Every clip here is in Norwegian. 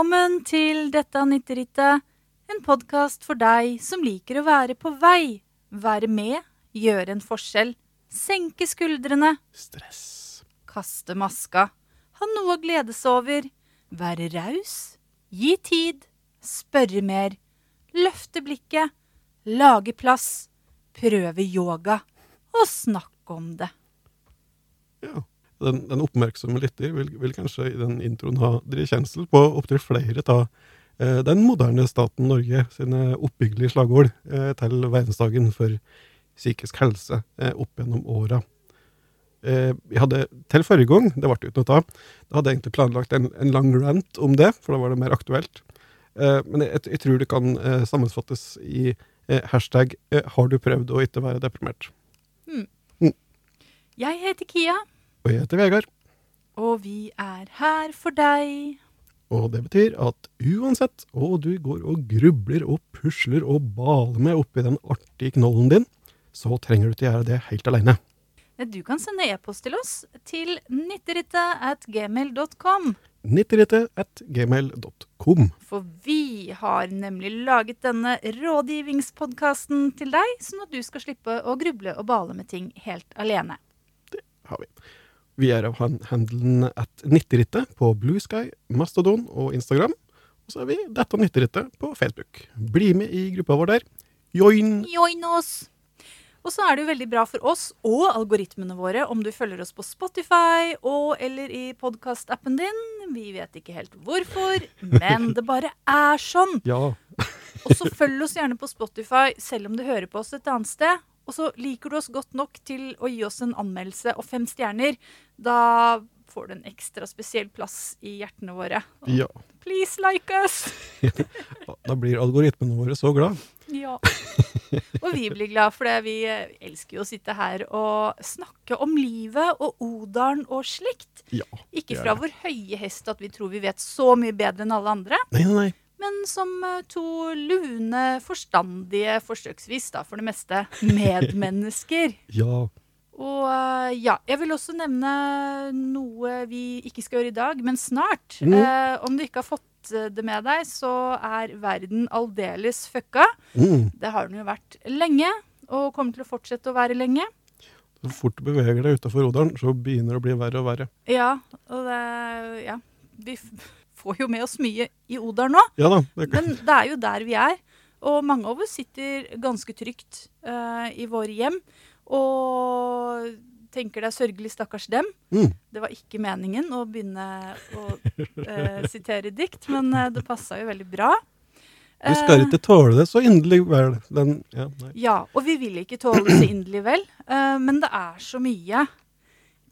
Velkommen til dette nytterittet, en podkast for deg som liker å være på vei, være med, gjøre en forskjell, senke skuldrene, Stress. kaste maska, ha noe å glede seg over, være raus, gi tid, spørre mer, løfte blikket, lage plass, prøve yoga og snakke om det. Ja. Den, den oppmerksomme lytter vil, vil kanskje i den introen ha kjensel på opptil flere av eh, den moderne staten Norge sine oppbyggelige slagord eh, til verdensdagen for psykisk helse eh, opp gjennom åra. Eh, vi hadde til forrige gang, det ble ikke noe av, da hadde jeg egentlig planlagt en, en lang rant om det, for da var det mer aktuelt. Eh, men jeg, jeg tror det kan eh, sammenfattes i hashtag 'har du prøvd å ikke være deprimert'. Jeg heter Kia, Og jeg heter Vegard. og vi er her for deg. Og det betyr at uansett hva du går og grubler og pusler og baler med oppi den artige knollen din, så trenger du ikke gjøre det helt alene. Du kan sende e-post til oss til nytterittet at gmail.com. Nitterittet at gmail.com. For vi har nemlig laget denne rådgivningspodkasten til deg, sånn at du skal slippe å gruble og bale med ting helt alene. Det har vi. Vi er av handelen at 90rittet på Blue Sky, Mastodon og Instagram. Og så er vi Dette 90rittet på Facebook. Bli med i gruppa vår der. Join! Join oss! Og så er det jo veldig bra for oss og algoritmene våre om du følger oss på Spotify og eller i podkastappen din. Vi vet ikke helt hvorfor, men det bare er sånn. Ja. Og så følg oss gjerne på Spotify selv om du hører på oss et annet sted. Og så liker du oss godt nok til å gi oss en anmeldelse og fem stjerner. Da får du en ekstra spesiell plass i hjertene våre. ja. Please like us! Da blir algoritmene våre så glad. Ja. Og vi blir glad for det. Vi eh, elsker jo å sitte her og snakke om livet og Odalen og slikt. Ja. Ikke fra vår høye hest at vi tror vi vet så mye bedre enn alle andre, Nei, nei, nei. men som eh, to lune, forstandige, forsøksvis da, for det meste, medmennesker. Ja. Og eh, ja, jeg vil også nevne noe vi ikke skal gjøre i dag, men snart. Mm. Eh, om du ikke har fått eh, det med deg, så er verden aldeles fucka. Mm. Det har den jo vært lenge, og kommer til å fortsette å være lenge. Så fort du beveger deg utafor Odalen, så begynner det å bli verre og verre. Ja, og det Ja. Vi får jo med oss mye i Odalen nå, Ja da. Det men det er jo der vi er. Og mange av oss sitter ganske trygt uh, i våre hjem og tenker det er sørgelig, stakkars dem. Mm. Det var ikke meningen å begynne å uh, sitere dikt, men uh, det passa jo veldig bra. Du skal Eh, ikke tåle det så inderlig vel. Den, ja. Ja, og vi vil ikke tåle det så inderlig vel, uh, men det er så mye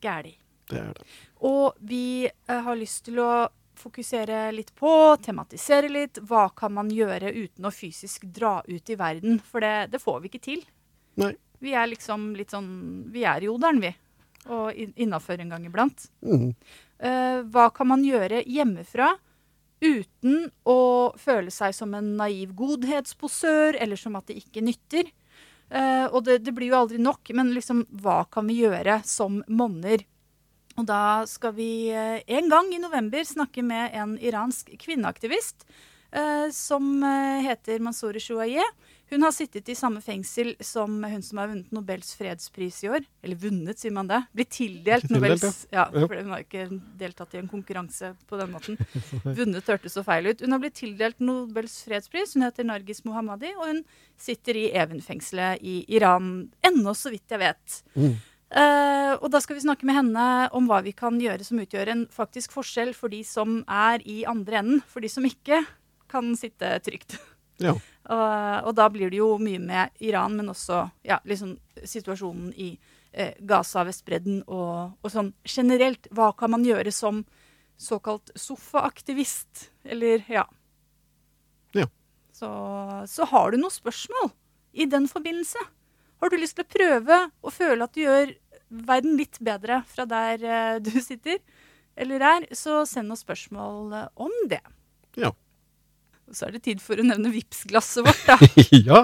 gæli. Det er det. Og vi har lyst til å fokusere litt på, tematisere litt, hva kan man gjøre uten å fysisk dra ut i verden? For det, det får vi ikke til. Nei. Vi er liksom litt sånn Vi er i oderen, vi. Og innafor en gang iblant. Mm. Uh, hva kan man gjøre hjemmefra uten å føle seg som en naiv godhetsposør, eller som at det ikke nytter? Uh, og det, det blir jo aldri nok, men liksom, hva kan vi gjøre som monner? Og da skal vi uh, en gang i november snakke med en iransk kvinneaktivist som heter Mansouri Shouaye. Hun har sittet i samme fengsel som hun som har vunnet Nobels fredspris i år. Eller vunnet, sier man det. Blitt tildelt Nobels ja. Ja. for hun har ikke deltatt i en konkurranse på den måten. Vunnet hørtes så feil ut. Hun har blitt tildelt Nobels fredspris. Hun heter Nargis Mohammadi, og hun sitter i Even-fengselet i Iran ennå, så vidt jeg vet. Mm. Uh, og da skal vi snakke med henne om hva vi kan gjøre som utgjør en faktisk forskjell for de som er i andre enden, for de som ikke kan sitte trygt. Ja. Og, og da blir det jo mye med Iran, men også ja, liksom situasjonen i eh, Gaza, Vestbredden og, og sånn generelt. Hva kan man gjøre som såkalt sofaaktivist? Eller ja. Ja. Så, så har du noen spørsmål i den forbindelse. Har du lyst til å prøve å føle at du gjør verden litt bedre fra der eh, du sitter eller er, så send oss spørsmål eh, om det. Ja. Og så er det tid for å nevne Vipps-glasset vårt, da. ja.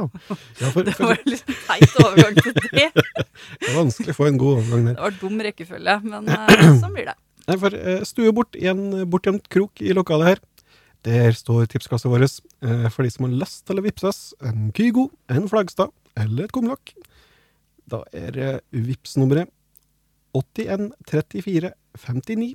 ja for, Det var litt teit overgang til det. det er vanskelig å få en god overgang der. Det var dum rekkefølge, men uh, sånn blir det. Nei, for uh, stue bort i en bortgjemt krok i lokalet her, Der står tipskassa vår uh, for de som har lyst til å vippse oss en Kygo, en Flagstad eller et kumlokk. Da er uh, Vipps-nummeret 81 34 59.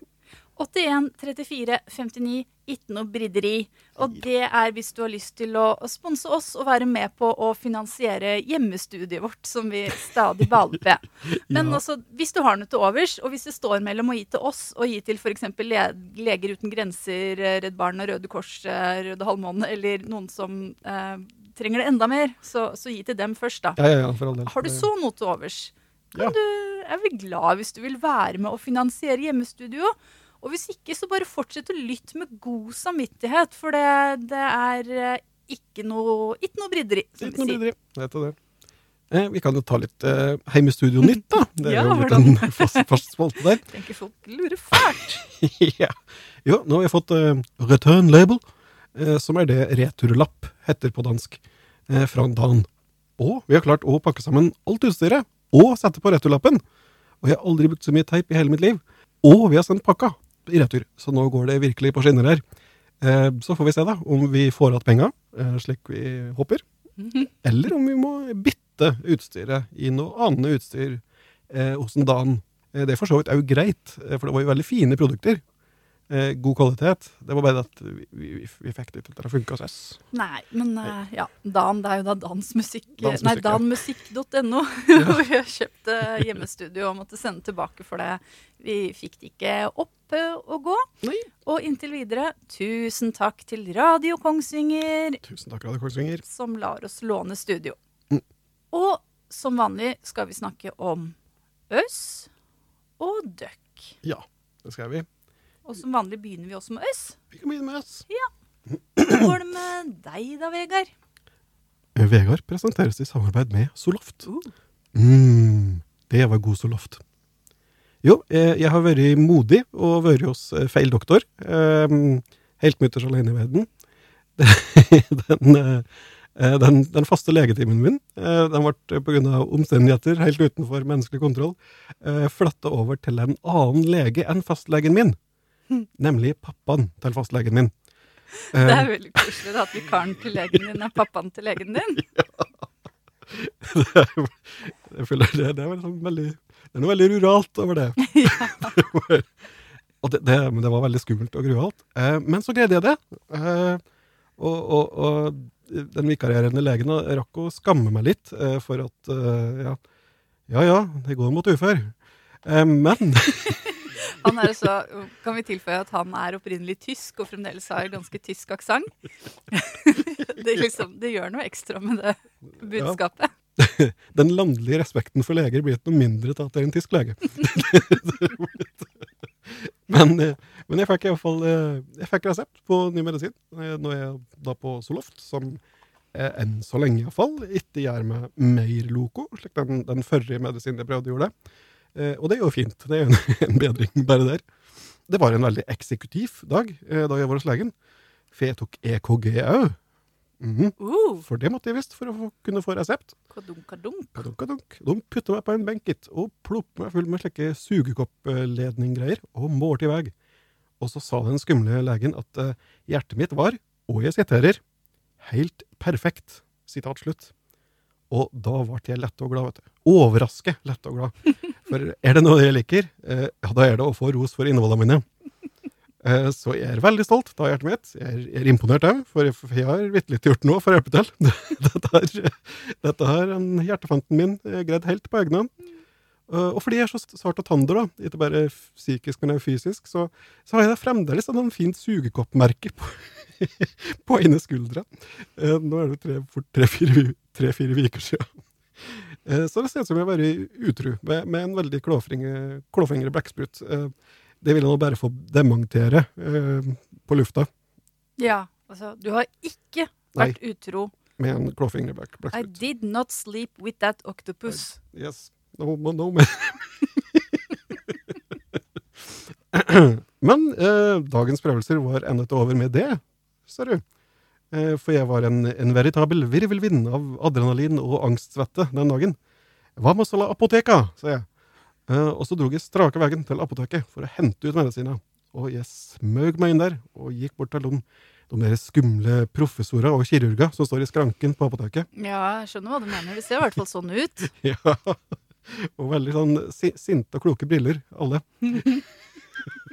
81 34 59, ikke noe brideri. Og det er hvis du har lyst til å, å sponse oss og være med på å finansiere hjemmestudiet vårt, som vi stadig baler på. Men Ja. også, hvis du har noe til overs, og hvis det står mellom å gi til oss og gi til f.eks. Le Leger uten grenser, eh, Redd Barna, Røde Kors, eh, Røde Halvmåne, eller noen som eh, trenger det enda mer, så, så gi til dem først, da. Ja, ja, for all del. Har du så noe til overs, kan Ja. du, er vi glad hvis du vil være med å finansiere hjemmestudio. Og hvis ikke, så bare fortsett å lytte med god samvittighet, for det, det er eh, ikke noe, ikke noe bryderi, som Ikke vi sier. du det. Eh, vi kan jo ta litt eh, Heimestudio nytt, da. Det er Ja, jo litt en fast, fast spalte der. Tenker folk lurer fælt. ja. Jo, nå har vi fått eh, return label, eh, som er det returlapp heter på dansk, eh, fra Dan. Og vi har klart å pakke sammen alt utstyret og sette på returlappen. Og jeg har aldri brukt så mye teip i hele mitt liv. Og vi har sendt pakka i retur, så nå går det virkelig på skinner her. Eh, så får vi se da om vi får igjen penga, eh, slik vi håper. Eller om vi må bytte utstyret i noe annet utstyr eh, hos en Dan. Eh, det er for så vidt òg greit, eh, for det var jo veldig fine produkter. Eh, god kvalitet. Det var bare at vi, vi, vi fikk det til å funke hos oss. Nei, men ja. Dan, det er jo da dansmusikk Dansmusikk, Nei, ja. danmusikk.no. hvor vi har kjøpt eh, hjemmestudio og måtte sende tilbake for det. Vi fikk det ikke opp eh, og gå. Nei. Og inntil videre, tusen takk til Radio Kongsvinger, Tusen takk, Radio Kongsvinger. som lar oss låne studio. Mm. Og som vanlig skal vi snakke om øss og døkk. Ja, det skal vi. Og som vanlig begynner vi også med øss. Vi kan begynne med oss. Hvordan går det med deg da, Vegard? Vegard presenteres i samarbeid med Soloft. Uh. Mm, det var god Soloft. Jo, eh, jeg har vært modig og vært hos eh, feil doktor. Eh, helt mutters alene i verden. Den, den, den faste legetimen min, eh, den ble pga. omstendigheter helt utenfor menneskelig kontroll, eh, flytta over til en annen lege enn fastlegen min. Nemlig pappaen til fastlegen min. Det er veldig koselig da, at vikaren til legen din er pappaen til legen din. jo- jeg føler det, det er sånn veldig Det er noe veldig ruralt over det. og det, det, men det var veldig skummelt og grualt. Eh, men så greide jeg det. Eh, og, og, og den vikarierende legen rakk å skamme meg litt eh, for at eh, ja, ja ja, det går mot ufør. Eh, men Han er også, kan vi tilføye at han er opprinnelig tysk og fremdeles har ganske tysk aksent. Det, liksom, det gjør noe ekstra med det budskapet. den landlige respekten for leger blir ikke noe mindre til at det er en tysk lege. men, eh, men jeg fikk i hvert fall eh, jeg fikk resept på ny medisin. Eh, Nå er jeg da på Soloft, som enn så lenge iallfall ikke gjør meg mer loco, slik den, den forrige medisinen jeg prøvde gjorde. Eh, og det er jo fint. Det er jo en, bedring bare der. Det var en veldig eksekutiv dag eh, da jeg var hos legen. For jeg tok EKG òg. Mhm. Uh, For det måtte jeg visst for å kunne få resept. kadunk-kadunk. Kadunk, kadunk. De putta meg på en benk og ploppa meg full med slike sugekoppledninggreier, og målte i vei. Og så sa den skumle legen at eh, hjertet mitt var, og jeg siterer, helt perfekt. Sitat slutt. Og da ble jeg lett og glad, vet du. Overraske lett og glad. For er det noe jeg liker, eh, ja, da er det å få ros for innholdene mine. Eh, Så jeg er veldig stolt av hjertet mitt. Jeg er, jeg er imponert òg, for jeg, har vitterlig gjort noe for å hjelpe til. Dette dette har en hjertefanten min eh, greid helt på egen hånd. Og fordi jeg er så svart og tander, da, ikke bare psykisk, men fysisk, så, så har jeg da fremdeles et sånn fint sugekoppmerke på, på ene skuldra. Nå er det tre-fire tre-fire tre, uker siden. Eh, Så det ser ut som jeg har vært utro med, med en veldig klåfingre, blekksprut. Eh, Det vil jeg nå bare få dementere eh, på lufta Ja, altså, du har ikke Nei. vært utro. med en klåfingre blekksprut. I did not sleep with that octopus. Yes. No, no, no. Men eh, dagens prøvelser var ennå ikke over med det, ser du. Eh, for jeg var en, en veritabel virvelvind av adrenalin og angstsvette den dagen. Å la apoteka, sa jeg. Eh, og så drog jeg strake veien til apoteket for å hente ut medisiner. Og jeg smøg meg inn der og gikk bort til de de der skumle professorer og kirurger som står i skranken på apoteket. Ja, jeg skjønner hva du mener. Det ser i hvert fall sånn ut. Ja. Og veldig sånn si sinte og kloke briller, alle.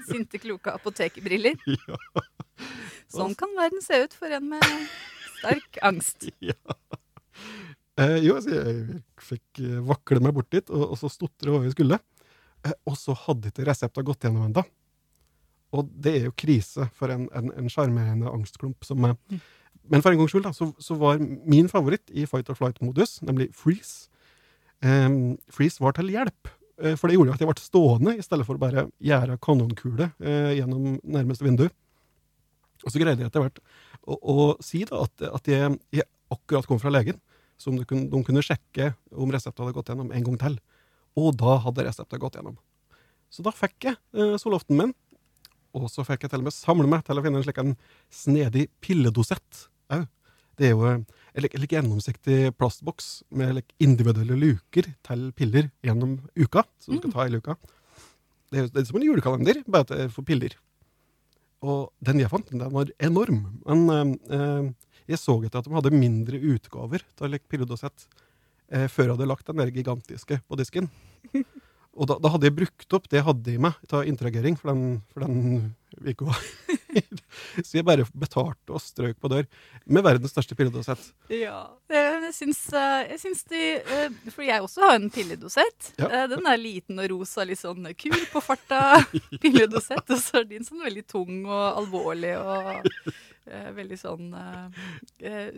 Sinte, kloke apotekerbriller. Ja. Sånn kan verden se ut for en med sterk angst. ja. Eh, jo, altså, jeg fikk eh, vakle meg bort dit, og, og så stotre hva vi skulle. Eh, og så hadde ikke resepta gått gjennom ennå. Og det er jo krise for en, en, en sjarmerende angstklump som meg. Mm. Men for en gangs skyld da, så, så var min favoritt i fight or flight-modus, nemlig freeze. Um, freeze var til hjelp, for det gjorde at jeg ble stående i stedet for å bare gjøre kanonkule eh, gjennom nærmeste vindu. Og så greide jeg etter hvert å, å si da at, at jeg, jeg akkurat kom fra legen, så om de kunne, de kunne sjekke om reseptet hadde gått gjennom en gang til. Og da hadde reseptet gått gjennom. Så da fikk jeg eh, soloften min, og så fikk jeg til og med samle meg til å finne en slik en snedig pilledosett òg. Det er jo like gjennomsiktig plastboks med individuelle luker til piller gjennom uka, som du skal ta hele uka. Det er, det er som en julekalender, bare at det er for piller. Og den jeg fant, den var enorm. Men eh, eh, jeg så etter at de hadde mindre utgaver av like, pilledosett eh, før jeg hadde lagt den der gigantiske på disken. Og da, da hadde jeg brukt opp det jeg hadde i meg til interagering for den, for den uka. Så jeg bare betalte og strøk på dør med verdens største pilledosett. Ja. Jeg syns, eh, jeg syns de eh, For jeg også har en pilledosett. Ja. Eh, Den er liten og rosa, litt sånn kul på farta pilledosett. Og så er din sånn veldig tung og alvorlig og eh, veldig sånn uh,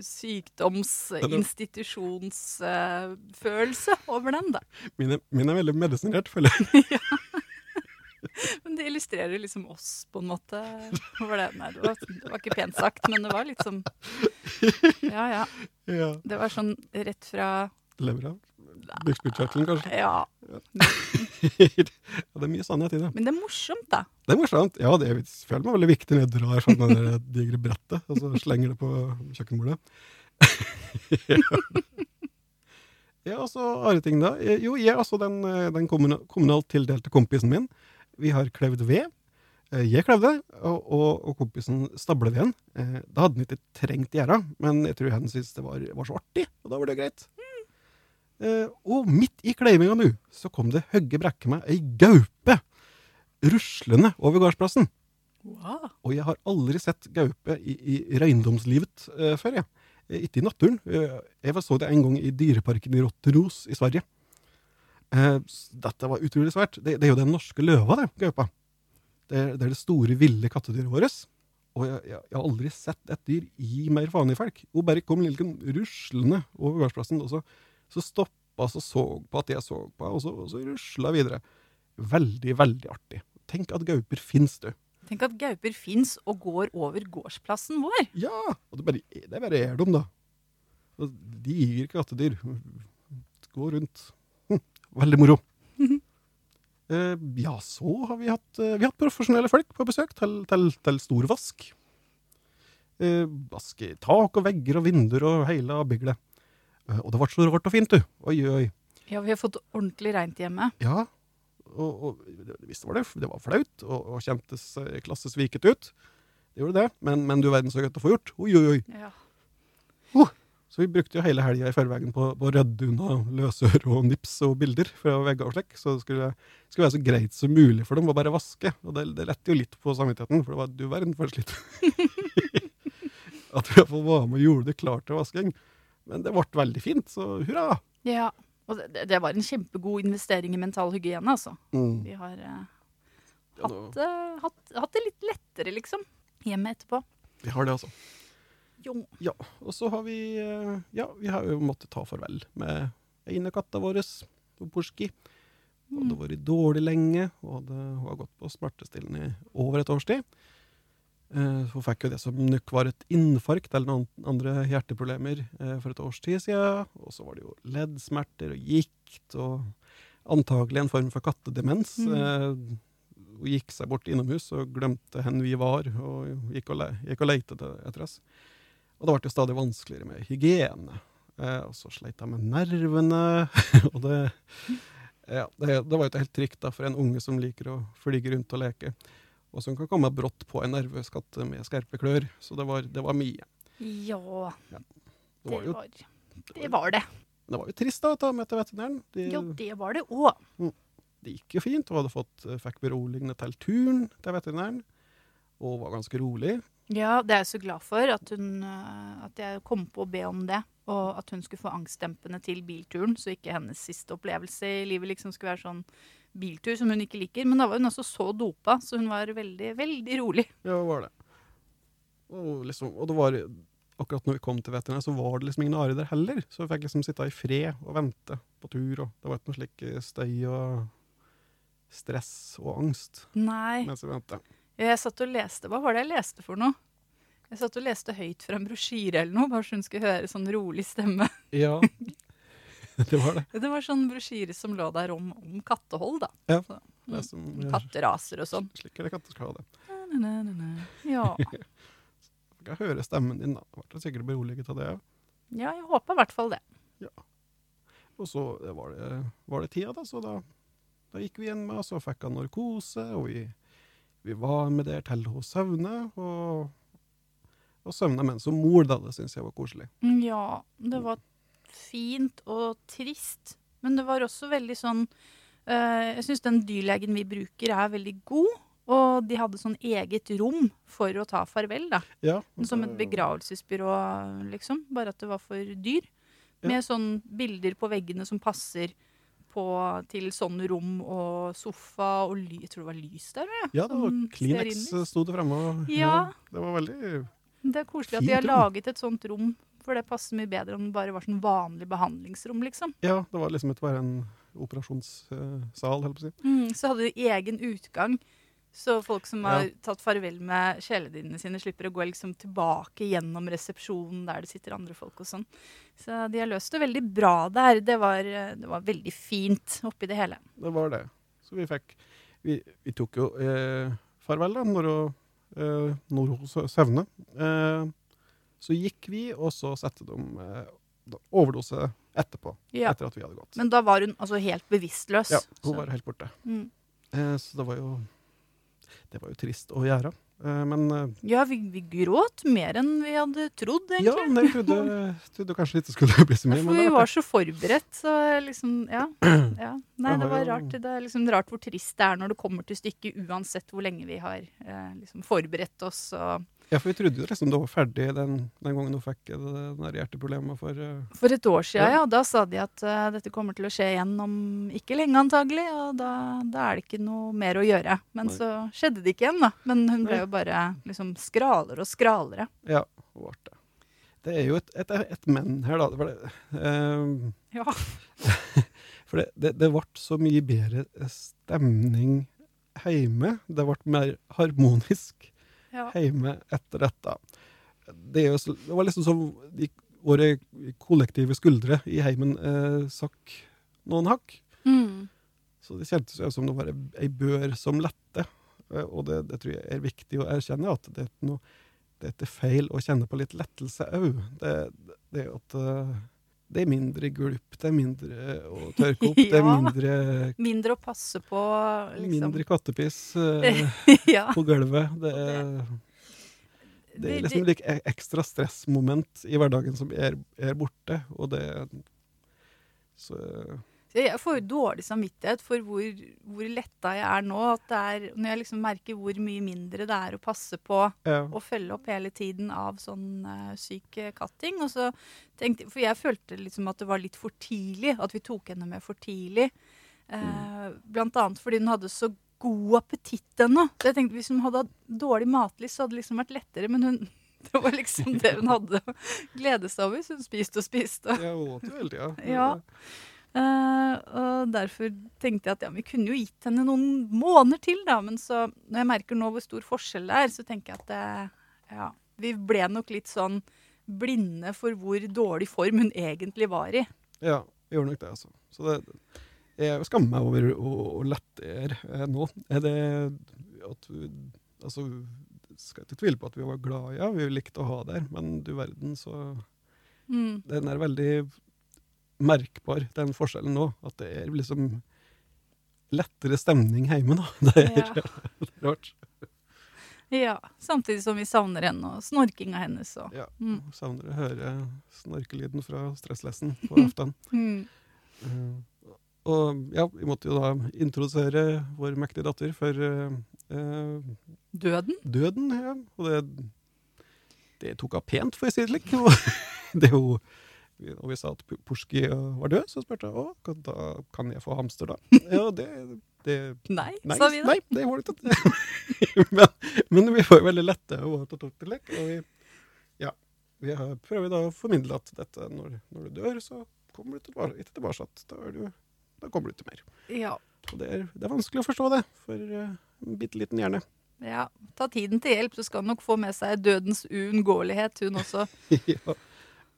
sykdomsinstitusjonsfølelse over den, da. min er veldig medisinert, føler jeg. Men det illustrerer liksom oss, på en måte. Det? Nei, det var, det var ikke pent sagt, men det var liksom Ja, ja. Ja. Det var sånn rett fra Levra. Bukspyttkjertelen, kanskje. Ja. ja, det er mye sannhet i det. Men det er morsomt, da. Det er morsomt. Ja, det er, jeg føler meg veldig viktig når jeg drar sånn det der digre brettet, og så slenger det på kjøkkenbordet. ja. ja, og så andre ting, da. Eh, Jo, jeg er altså den, eh, den kommunal, kommunalt tildelte kompisen min. Vi har klevd ved. Eh, Jeg klevde, og, og, og kompisen stableveden. Eh, Da hadde han ikke trengt gjerda, men jeg tror han syntes det var, var så artig, og da var det greit. Mm. og midt i kleivinga nå, så kom det høgge brekke meg ei gaupe ruslende over gårdsplassen. Wow. Og jeg har aldri sett gaupe i, i røyndomslivet eh, før, jeg. Ikke i naturen. Jeg så det en gang i dyreparken i Rotteros i Sverige. Eh, dette var utrolig svært. Det, det er jo den norske løva, det, gaupa. Det det er det store, ville kattedyret vårt. Og jeg, jeg, jeg har aldri sett et dyr gi mer i folk. Hun bare kom lille ruslende over gårdsplassen, og så, så stoppa og så på at jeg så på, og så, og så rusla videre. Veldig, veldig artig. Tenk at gauper fins, du. Tenk at gauper fins og går over gårdsplassen vår. Ja! Og det bare, det bare er dem, da. Og Digre kattedyr. Gå rundt. Veldig moro. Eh, ja, så har vi hatt, eh, vi har hatt profesjonelle folk på besøk til, til, til storvask. Eh, vaske tak og vegger og vinduer og hele byglet. Eh, og det ble så rart og fint, du. Oi, oi. Ja, vi har fått ordentlig reint hjemme. Ja, og, og visst var det, det var flaut, og, og kjentes klassesviket ut. Det gjorde det, men, men du verden så godt å få gjort. Oi, oi, oi. Ja. Så vi brukte jo hele helga i forveien på, på å rydde unna løsøre og nips og bilder fra vegger og slik, så det skulle, skulle være så greit som mulig for dem å bare vaske. Og det, det lette jo litt på samvittigheten, for det var du verden for slitt. At vi iallfall var med og gjorde det klart til vasking. Men det ble veldig fint, så hurra! ja. Og det, det var en kjempegod investering i mental hygiene, altså. Mm. Vi har eh, hatt, eh, hatt, hatt det litt lettere, liksom. Hjemme etterpå. Vi har det, altså. Jo. Ja, og så har vi eh, Ja, vi har jo måttet ta farvel med einekatta vår, Porski. Hun hadde vært dårlig lenge, og hadde, hun har gått på smertestillende i over et års tid. Uh, hun fikk jo det som nok var et infarkt eller noen andre hjerteproblemer uh, for et års tid siden. Og så var det jo leddsmerter og gikt og antagelig en form for kattedemens. Mm. Uh, hun gikk seg bort innomhus og glemte hvor vi var, og gikk og, le gikk og lette etter oss. Og det ble jo stadig vanskeligere med hygiene. Eh, og så sleit jeg med nervene. og det, ja, det, det var jo ikke helt trygt da, for en unge som liker å flyge rundt og leke. og som kan komme brått på en nervøs katt med skarpe klør. Så det var, det var mye. Ja, Det det var jo, var det. Var det. det var jo trist da, å ta med til veterinæren. De, Ja, det var det òg. det gikk jo fint. Hun hadde fått, eh, fikk beroligende til turen til veterinæren, og var ganske rolig. Ja, det er jeg så glad for at, hun, eh, at jeg kom på å be om det. Og at hun skulle få angstdempende til bilturen, så ikke hennes siste opplevelse i livet liksom skulle være sånn biltur som hun ikke liker. Men da var hun altså så dopa, så hun var veldig, veldig rolig. Ja, var det. Og, liksom, og det var akkurat når vi kom til veterinær, så var det liksom ingen are der heller. Så vi fikk liksom sitte i fred og vente på tur, og det var ikke noe slik støy og stress og angst Nei. mens vi ventet. Jeg satt og leste. Hva var det jeg leste for noe? Jeg satt og leste høyt fra en brosjyre eller noe, bare så hun skulle høre sånn rolig stemme. Ja, det var det. Det var sånn brosjyre som lå der om, om kattehold, da. Ja, Så, Det er som, ja. Katteraser og sånn. Slik er det katter skal ha det. Na, na, na. Ja. jeg kan høre stemmen din, da. Ble sikkert beroliget av det. ja, jeg håper i hvert fall det. Ja. Og så var det, var det tida, da, så da, da gikk vi inn med, og så fikk han narkose, og vi, vi var med der til hun søvne, og, og søvna mens hun mor, da, det syns jeg var koselig. Ja, det var fint og trist. Men det var også veldig sånn øh, Jeg syns den dyrlegen vi bruker, er veldig god. Og de hadde sånn eget rom for å ta farvel, da. Ja, Som et begravelsesbyrå, liksom. Bare at det var for dyr. Ja. Med sånn bilder på veggene som passer på, til sånn rom og sofa og ly, Jeg tror det var lys der, ja. Ja, det var Kleenex i. sto det framme. Ja. Ja. Det var veldig Det er koselig at de har rom. laget et sånt rom, for det passer mye bedre om det bare var sånn vanlig behandlingsrom, liksom. Ja, det var liksom ikke bare en operasjonssal, holdt på å si. Mm, så hadde de egen utgang. Så folk som Ja. har tatt farvel med kjæledyrene sine, slipper å gå liksom tilbake gjennom resepsjonen der det sitter andre folk og sånn. Så de har løst det veldig bra der. Det var, det var veldig fint oppi det hele. Det var det. Så vi fikk Vi, vi tok jo eh, farvel da, når hun, eh, når hun søvne. Eh, så gikk vi, og så satte de eh, overdose etterpå. Ja. Etter at vi hadde gått. Men da var hun altså helt bevisstløs. ja, hun Så- var helt borte. mm. Eh, så det var jo Det var jo trist å gjøre. Eh, men eh, Ja, vi, vi gråt mer enn vi hadde trodd, egentlig. ja, men jeg trodde, trodde kanskje ikke skulle bli så mye. For vi var var så forberedt, så liksom Ja. ja. Nei, det var rart. Det er liksom rart hvor trist det er når det kommer til stykket, uansett hvor lenge vi har eh, liksom forberedt oss og Ja, for vi trodde jo liksom det var ferdig den, den gangen hun fikk det det hjerteproblemet for uh, For et år siden, Ja. ja. Da sa de at uh, dette kommer til å skje igjen om ikke lenge, antagelig. Og da, da er det ikke noe mer å gjøre. Men Nei. så skjedde det ikke igjen, da. Men hun ble Nei. jo bare liksom skralere og skralere. Ja, hun ble det. Det er jo et, et, et men her, da. For det, uh, Ja. For det, det, det ble så mye bedre stemning hjemme. Det ble mer harmonisk ja. hjemme etter dette. Det, jo, det var liksom som de, våre kollektive skuldre i heimen eh, sakk noen hakk. Mm. Så det kjentes jo som det var ei- bør som lette. Eh, Og det, det tror jeg er viktig å erkjenne, at det er noe det er feil å kjenne på litt lettelse òg. Det, det at eh, det er mindre gulp, det er mindre å tørke opp, det er mindre, Mindre å passe på, liksom. mindre kattepiss eh, ja. på gulvet. Det er, det er liksom et ekstra stressmoment i hverdagen som er, er borte, og det Så Jeg får jo dårlig samvittighet for hvor, hvor letta jeg er nå. At det er, når jeg liksom merker hvor mye mindre det er å passe på ja. og følge opp hele tiden av sånn uh, syk eh, katting. Og så tenkte, for jeg følte liksom at det var litt for tidlig, at vi tok henne med for tidlig. Eh, Blant annet fordi hun hadde så god appetitt ennå. Så jeg tenkte hvis hun hadde hatt dårlig matlyst, så hadde det liksom vært lettere. Men hun, det var liksom det hun hadde å glede seg over. Så hun spiste og spiste. Jeg åt jo hele tida. Ja. Eh, og derfor tenkte jeg at ja, vi kunne jo gitt henne noen måneder til, da. Men så, når jeg merker nå hvor stor forskjell det er, så tenker jeg at det, ja, vi ble nok litt sånn blinde for hvor dårlig form hun egentlig var i. Ja, vi gjorde nok det, altså. Så det, jeg skammer meg over å, å lette er eh, nå. Er det at vi Altså, skal ikke tvile på at vi var glad, ja. Vi likte å ha der, men du verden, så Mm. Den er veldig merkbar, den forskjellen nå. At det er liksom lettere stemning hjemme, da. Det er Ja. rart. Ja, Samtidig som vi savner henne og snorkinga hennes. Og. Ja. Mm. Savner å høre snorkelyden fra stresslessen på aften. Mm. uh, og ja, vi måtte jo da introdusere vår mektige datter for uh, Døden? døden. Ja. Og det, det tok hun pent, for å si det slik. Det er jo og vi sa at Porski var død, så spurte jeg å, da kan jeg få hamster, da. Ja, det, det Nei, Nei, sa vi da. nei, det var det ikke. men, men vi jo veldig lette å ta tok til lek. Og vi, ja, vi har, prøver da å formidle at dette, når, når du dør, så kommer du tilbake, ikke tilbake. Da, er du, da kommer du til mer. Ja. Og det er, det er vanskelig å forstå det for eh, en bitte liten hjerne. ja. Ta tiden til hjelp, så skal han nok få med seg dødens uunngåelighet, hun også. ja.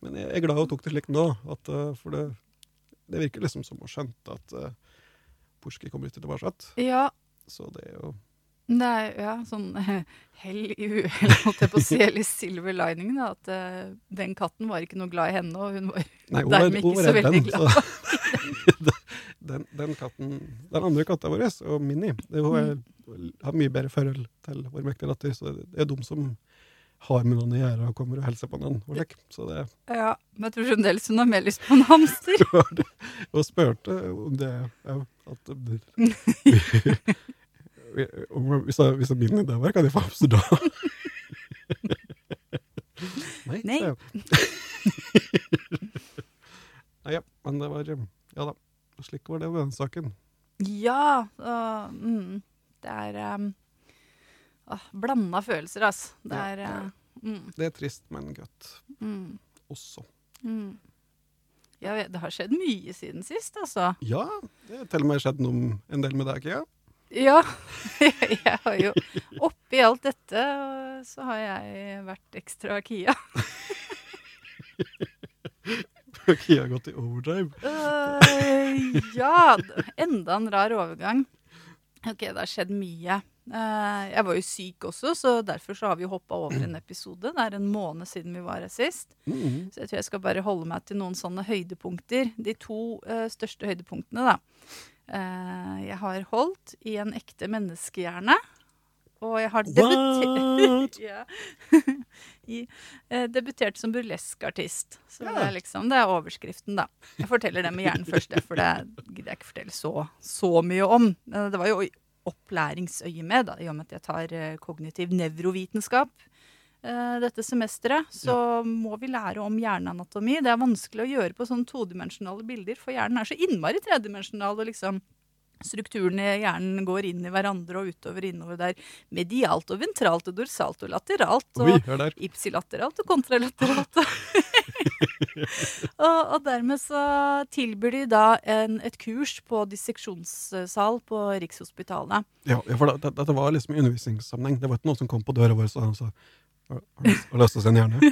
Men jeg er glad hun tok det slik nå, at, eh, for det, det virker liksom som hun skjønte at uh, Porski kommer ikke tilbake. Ja, Så det er jo det er ja, sånn hell i uhell, holdt jeg på å si, eller silver lining, da. At uh, den katten var ikke noe glad i henne, og hun var Nei, hun Dermed ikke så veldig den. glad. Så, den, den katten, den andre katta vår, og Minni, det, hun er, har mye bedre forhold til vår mektige datter. Så det, det er de som har med noen å gjøre og kommer og hilser på noen. Og slik. Så det Ja, men jeg tror fremdeles hun har mer lyst på en hamster. Og spurte om det ja, at hvis, jeg, hvis jeg Minni der var, kan jeg få hamster da? Nei. Nei. Nei, ja, men det var Ja da. Slik var det med den saken. Ja. Uh, mm, det er um, ah, blanda følelser, altså. Det er ja, eh, mm, Det er trist, men godt mm, også. mm. Ja, det har skjedd mye siden sist, altså. Ja, det har til og med skjedd noe en del med deg, ja. Ja. Jeg har jo Oppi alt dette så har jeg vært ekstra Kia. Kia har gått i overdrive. uh, ja, enda en rar overgang. Ok, det har skjedd mye. Eh, jeg var jo syk også, så derfor så har vi hoppa over en episode. Det er en måned siden vi var her sist. Mhm. Så jeg tror jeg skal bare holde meg til noen sånne høydepunkter. De to uh, største høydepunktene, da. Uh, jeg har holdt i en ekte menneskehjerne. Og jeg har debutert ja. I, eh, debutert som burleskartist. Så Ja. det, er liksom, det er overskriften, da. Jeg forteller det med hjernen først, for det gidder jeg ikke fortelle så, så mye om. Det var jo opplæringsøyemed, da, i og med at jeg tar eh, kognitiv nevrovitenskap eh, dette semesteret, så må vi lære om hjerneanatomi. Det er vanskelig å gjøre på sånne todimensjonale bilder, for hjernen er så innmari tredimensjonal. og liksom Strukturene i hjernen går inn i hverandre og utover innover der. Medialt og ventralt og dorsalt og lateralt. Og Oi, ipsilateralt og kontralateralt. og, og dermed så tilbyr de da en, et kurs på disseksjonssal på Rikshospitalet. Ja, for det, dette var liksom i undervisningssammenheng. Det var ikke noen som kom på døra vår og sa har har lyst- har lyst til å se en hjerne?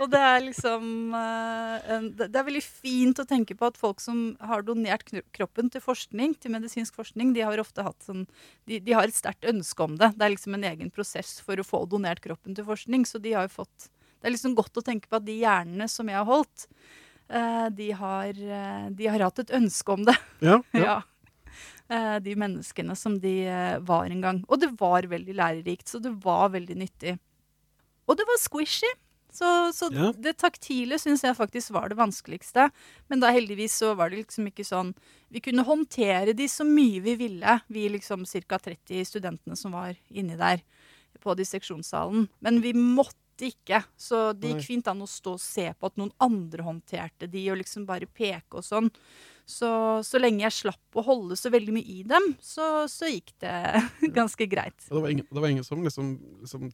Og det er liksom eh, det det er veldig fint å tenke på at folk som har donert kroppen til forskning, til medisinsk forskning, de har ofte hatt sånn De, de har et sterkt ønske om det. Det er liksom en egen prosess for å få donert kroppen til forskning. Så de har jo fått Det er liksom godt å tenke på at de hjernene som jeg har holdt, eh, de har, eh, de har hatt et ønske om det. Ja, ja. Ja. Eh, de menneskene som de var en gang. Og det var veldig lærerikt, så det var veldig nyttig. Og det var squishy. Så, så Ja. det taktile syns jeg faktisk var det vanskeligste. Men da heldigvis så var det liksom ikke sånn Vi kunne håndtere de så mye vi ville, vi liksom ca. 30 studentene som var inni der på disseksjonssalen. Men vi måtte ikke. Så det gikk fint an å stå og se på at noen andre håndterte de, og liksom bare peke og sånn. Så, så lenge jeg slapp å holde så veldig mye i dem, så, så gikk det ganske greit. Og Det var ingen, det var ingen som liksom, liksom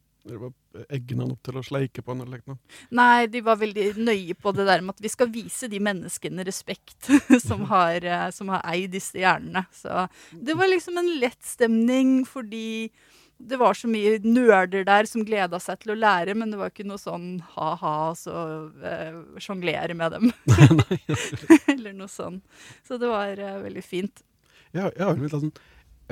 egna han opp til å sleike på han eller noe. Nei, de var veldig nøye på det der med at vi skal vise de menneskene respekt som har, eh, som har eid disse hjernene. Så det var liksom en lett stemning fordi det var så mye nerder der som gleda seg til å lære, men det var ikke noe sånn ha-ha, så eh, sjonglere med dem. Eller noe sånn. Så det var eh, veldig fint. Ja, jeg har litt sånn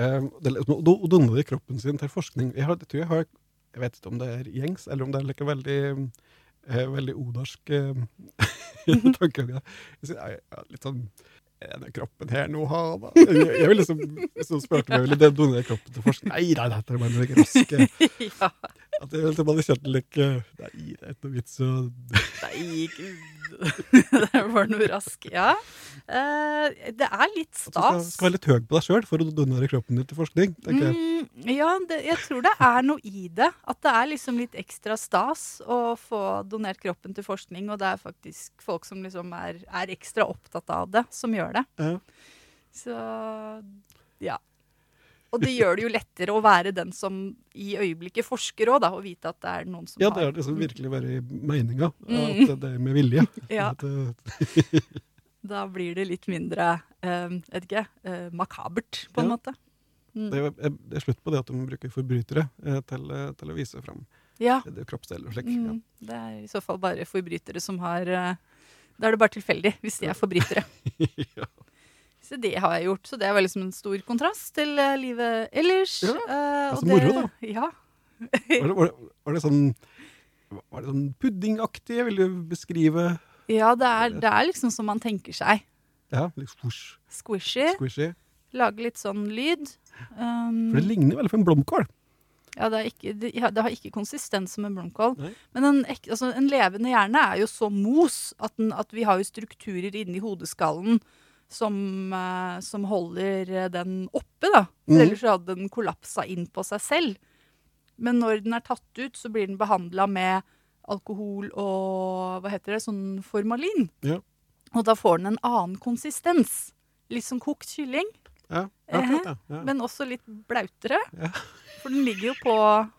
eh, det, liksom- donner de kroppen sin til forskning. Jeg, har, jeg tror jeg har Jeg vet ikke om det er gjengs, eller om det er like veldig eh, veldig odarsk eh, tankegang. Litt sånn Er den kroppen her nå ha, da? Jeg, jeg vil liksom, så spurte meg ville donere kroppen til forskning Nei, nei, dette er bare noen raske. ja. At jeg liksom hadde kjent litt Nei, det er ikke noe vits å Nei, gud. det var noe rask. Ja. Eh, det er litt At du skal, stas. skal være litt høy på deg sjøl for å donere kroppen din til forskning. tenker jeg. Mm, ja, det, jeg tror det er noe i det. At det er liksom litt ekstra stas å få donert kroppen til forskning, og det er faktisk folk som liksom er, er ekstra opptatt av det, som gjør det. Ja. Så ja. Og det gjør det jo lettere å være den som i øyeblikket forsker òg, og vite at det er noen som har Ja, det har liksom virkelig vært meninga. Mm. At det er med vilje. Ja. Eh, Da blir det litt mindre eh, vet ikke, eh, makabert, på en Ja. måte. Mm. det, er, det er slutt på det at de bruker forbrytere eh, til, til å vise fram Ja. kroppsdeler og slik. Mm, det er i så fall bare forbrytere som har Da er det bare tilfeldig, hvis de er forbrytere. Ja. Så det har jeg gjort. Så det var liksom en stor kontrast til eh, livet ellers. Ja, Eh, altså det, moro, da. Ja. Var, det, var, det, var det sånn var det sånn puddingaktig? Vil du beskrive ja det, er, det er liksom som man tenker seg. Ja, litt squish. Squishy. squishy? Lage litt sånn lyd. Um, For det ligner veldig på en blomkål. ja, det, er ikke, det, ja, det har ikke konsistens som en blomkål. Nei. Men en, altså, en levende hjerne er jo så mos at, den, at vi har jo strukturer inni hodeskallen som, eh, som holder eh, den oppe, da. For Mhm. ellers hadde den kollapsa inn på seg selv. Men når den er tatt ut, så blir den behandla med alkohol og hva heter det, sånn formalin. Ja. Og da får den en annen konsistens. Litt som kokt kylling, Ja, akkurat ja. Ja. men også litt blautere. Ja. For den ligger jo på,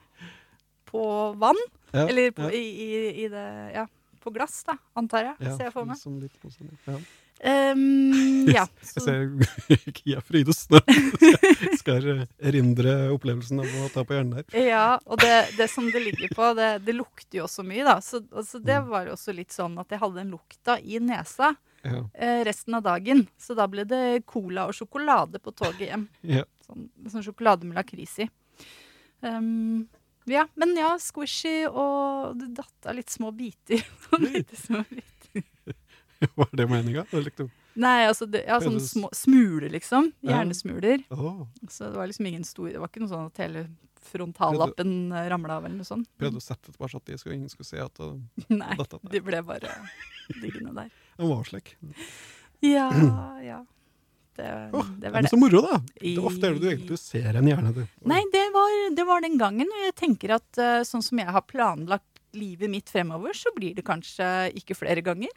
på vann. Ja, Eller på, i, i, i det Ja, på glass, da, antar jeg. ser jeg for meg. Som litt sånn, ja. Ehm, ja. Jeg ser Kia Frydes nå. Skal erindre opplevelsen av å ta på hjernen der. ja, og det, det som det ligger på, det, det lukter jo også mye, da. Så altså, det Mm. var jo også litt sånn at jeg hadde den lukta i nesa Ja, eh, resten av dagen. Så da ble det cola og sjokolade på toget hjem. ja. Sånn, sånn sjokolade med lakris i. Um, ja, men ja, squishy, og det datt av litt små biter. Litt små biter. Var det meninga? Liksom. Nei, altså det, ja, sånne små smuler, liksom. Hjernesmuler. Åh, Så det var liksom ingen stor Det var ikke noe sånn at hele frontallappen eh, ramla av eller noe sånt. prøvde å sette det bare sånn at de skulle, ingen skulle se at det Nei, dette, de ble bare liggende der. Den var slik. Ja, ja. Det, oh, det det var er Men så moro, da. Det er ofte er det du egentlig ser en hjerne. Du. Nei, det var, det var den gangen. Og jeg tenker at eh, sånn som jeg har planlagt livet mitt fremover, så blir det kanskje ikke flere ganger.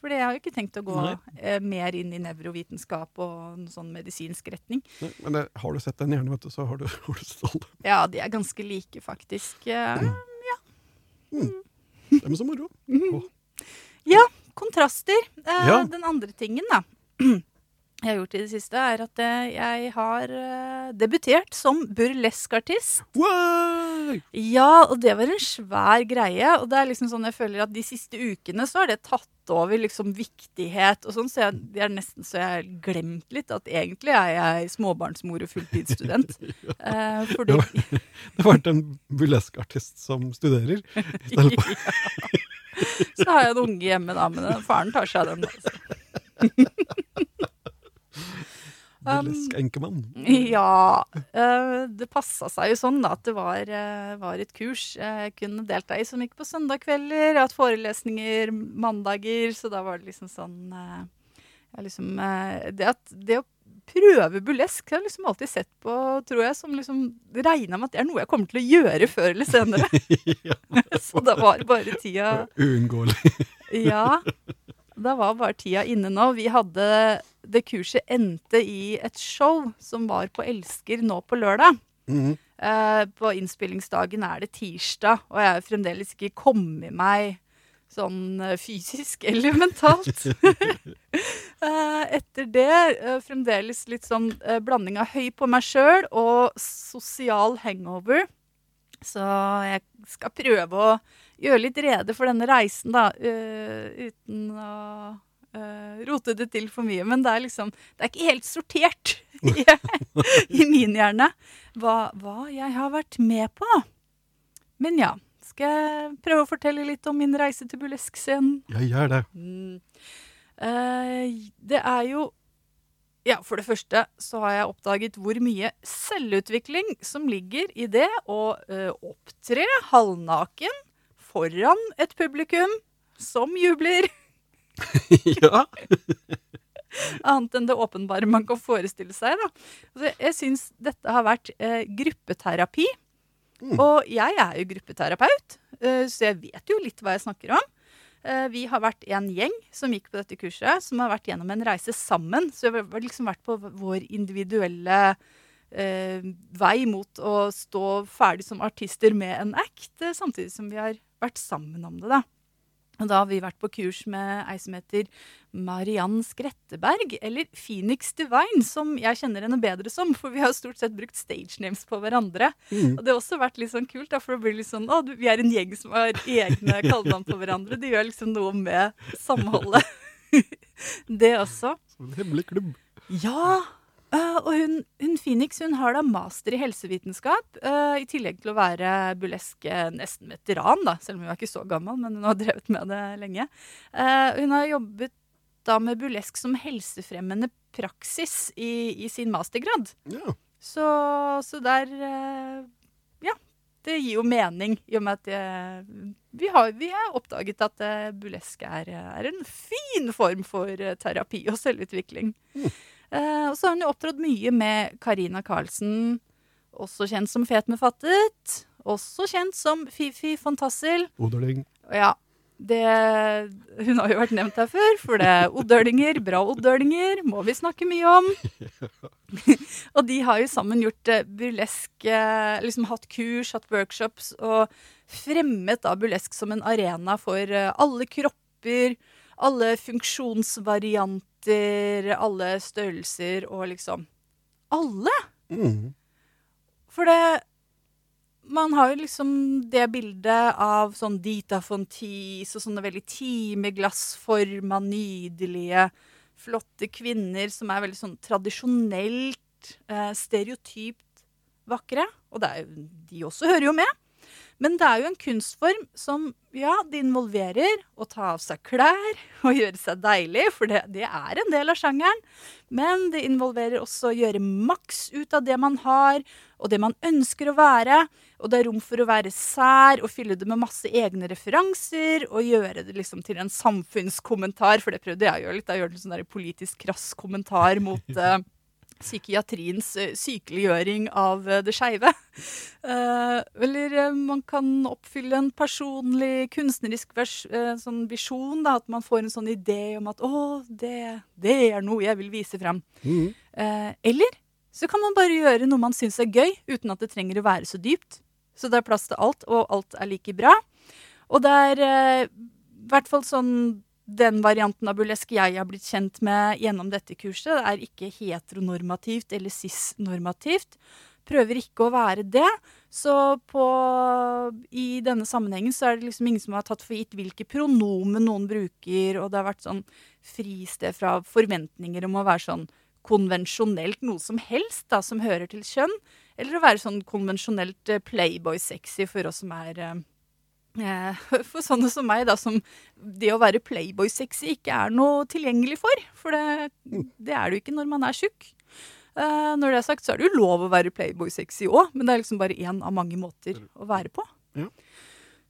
For jeg har jo ikke tenkt å gå Nei. eh, mer inn i nevrovitenskap og en sånn medisinsk retning. Nei, Men det, har du sett den hjernen, vet du, så har du, har du. Ja, de er ganske like, faktisk. Eh, Det er så moro. kontraster. Eh, Ja. Den andre tingen da, jeg har gjort i det siste, er at eh, jeg har eh, debutert som burleskartist. Wow! Ja, og det var en svær greie. Og det er liksom sånn jeg føler at de siste ukene så har det tatt over liksom viktighet og sånn, så jeg, det er nesten så jeg har glemt litt at egentlig er jeg småbarnsmor og fulltidsstudent. Eh, fordi Det har vært en burleskartist som studerer. i stedet for- Så har jeg en unge hjemme, da, men faren tar seg av den. Altså. Um, Burlesk enkemann. Ja. Uh, det passa seg jo sånn da, at det var, uh, var et kurs jeg kunne delta i som gikk på søndagskvelder. Jeg har hatt forelesninger mandager, så da var det liksom sånn eh, jeg liksom, eh, det, at, det å prøve burlesk har jeg liksom alltid sett på, tror jeg, som liksom regna med at det er noe jeg kommer til å gjøre før eller senere. ja, så da var bare tida Uunngåelig. Ja, da var bare tida inne nå. Vi hadde Det kurset endte i et show som var på Elsker nå på lørdag. Mhm. Eh, på innspillingsdagen er det tirsdag, og jeg har fremdeles ikke kommet meg sånn eh, fysisk eller mentalt. Eh, etter det eh, fremdeles litt sånn blanding av høy på meg sjøl og sosial hangover. Så jeg skal prøve å gjøre litt rede for denne reisen, da, uh, uten å uh, rote det til for mye. Men det er liksom Det er ikke helt sortert i, i min hjerne hva, hva jeg har vært med på. Men ja. Skal jeg prøve å fortelle litt om min reise til burleskscenen? Ja, gjør det. Mm. Eh, det er jo Ja, for det første så har jeg oppdaget hvor mye selvutvikling som ligger i det å opptre halvnaken foran et publikum som jubler. ja. Annet enn det åpenbare man kan forestille seg. Da. Altså, jeg syns dette har vært eh, gruppeterapi. Mm. Og jeg er jo gruppeterapeut, eh, så jeg vet jo litt hva jeg snakker om. Eh, vi har vært en gjeng som gikk på dette kurset, som har vært gjennom en reise sammen. Så vi har liksom vært på vår individuelle eh, vei mot å stå ferdig som artister med en act, eh, samtidig som vi har vært sammen om det. da. Og da har vi vært på kurs med ei som heter Mariann Skretteberg, eller Phoenix Divine, som jeg kjenner henne bedre som, for vi har stort sett brukt stage names på hverandre. Mm. Og det har også vært litt sånn kult, da, for det blir litt sånn Å, vi er en gjeng som har egne kallenavn på hverandre. Det gjør liksom noe med samholdet. det også. Som en hemmelig klubb. Ja! Øh, og hun, hun Phoenix hun har da master i helsevitenskap, uh, i tillegg til å være burlesk øh, nesten veteran, da, selv om hun er ikke så gammel, men hun har drevet med det lenge. Uh, hun har jobbet da med burlesk som helsefremmende praksis i, i sin mastergrad. Ja. Så, så der Ja, det gir jo mening, i og med at eh, vi, har, vi har oppdaget at uh, burlesk er, er en fin form for terapi og selvutvikling. Mm. Eh, og så har hun jo opptrådt mye med Karina Karlsen, også kjent som Fet med fattet. Også kjent som Fifi Fantassel. Odøling. Ja, det, hun har jo vært nevnt her før, for det er oddølinger, bra oddølinger, må vi snakke mye om. og de har jo sammen gjort eh, burlesk, eh, liksom hatt kurs, hatt workshops, og fremmet da burlesk som en arena for alle kropper, alle funksjonsvarianter, alle størrelser og liksom Alle! Mm. For det Man har jo liksom det bildet av sånn Dita Fontis og sånne veldig timeglassforma, nydelige, flotte kvinner som er veldig sånn tradisjonelt, eh, stereotypt vakre. Og det er de også hører jo med. Men det er jo en kunstform som ja, det involverer å ta av seg klær og gjøre seg deilig, for det, det er en del av sjangeren. Men det involverer også å gjøre maks ut av det man har, og det man ønsker å være. Og det er rom for å være sær og fylle det med masse egne referanser. Og gjøre det liksom til en samfunnskommentar, for det prøvde jeg å gjøre litt. Jeg gjør en sånn der politisk krass kommentar mot eh, psykiatriens eh, sykeliggjøring av eh, det skeive. Eh, eller man kan oppfylle en personlig kunstnerisk vers, sånn visjon. Da, at man får en sånn idé om at 'å, det, det er noe jeg vil vise frem'. Mm. Eller så kan man bare gjøre noe man syns er gøy, uten at det trenger å være så dypt. Så det er plass til alt, og alt er like bra. Og det er i hvert fall sånn den varianten av burlesk jeg har blitt kjent med gjennom dette kurset, er ikke heteronormativt eller cis-normativt. Prøver ikke å være det. Så på, i denne sammenhengen så er det liksom ingen som har tatt for gitt hvilke pronomen noen bruker, og det har vært sånn fristed fra forventninger om å være sånn konvensjonelt noe som helst da, som hører til kjønn, eller å være sånn konvensjonelt eh, playboy-sexy for oss som er Eh, For sånne som meg, da, som det å være playboy-sexy ikke er noe tilgjengelig for. For det, det er det jo ikke når man er tjukk. Uh, når det er sagt, så er det jo lov å være playboy-sexy òg, men det er liksom bare én av mange måter å være på. Ja.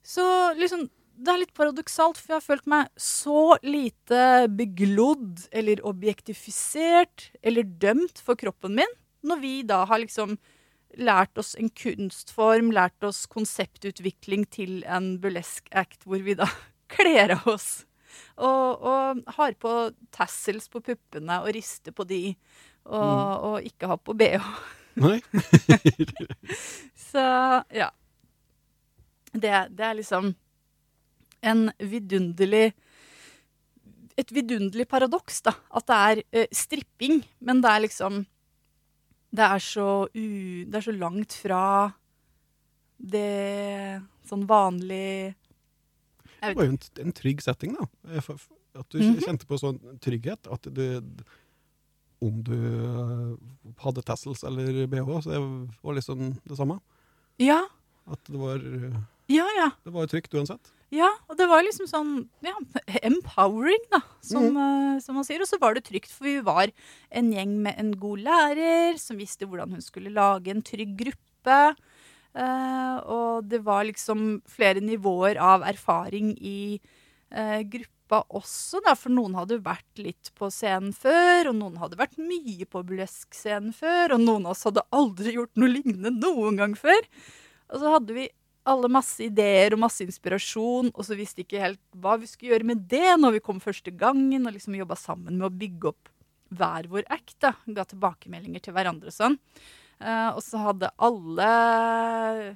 Så liksom det er litt paradoksalt, for jeg har følt meg så lite beglodd eller objektifisert eller dømt for kroppen min, når vi da har liksom lært oss en kunstform, lært oss konseptutvikling til en burlesk act hvor vi da kler av oss. Og, og har på tassels på puppene og rister på de, og, og ikke har på bh. Nei? Så ja. Det, det er liksom en vidunderlig Et vidunderlig paradoks, da. At det er eh, stripping, men det er liksom Det er så u... Det er så langt fra det sånn vanlig Det var jo en, en trygg setting, da. Eh, At du Mhm. kjente på sånn trygghet. At du Om du eh, hadde tassels eller bh, så det var liksom det samme. Ja, At det var, eh, ja, ja. det var trygt uansett. Ja, og det var liksom sånn ja, empowering, da, som, eh, som man sier. Og så var det trygt, for vi var en gjeng med en god lærer som visste hvordan hun skulle lage en trygg gruppe. Uh, og det var liksom flere nivåer av erfaring i uh, gruppa også, da, for noen hadde vært litt på scenen før, og noen hadde vært mye på burlesk-scenen før, og noen av oss hadde aldri gjort noe lignende noen gang før. Og så hadde vi alle masse ideer og masse inspirasjon, og så visste ikke helt hva vi skulle gjøre med det når vi kom første gangen, og liksom jobba sammen med å bygge opp hver vår act. da, Ga tilbakemeldinger til hverandre og sånn. Uh, og så hadde alle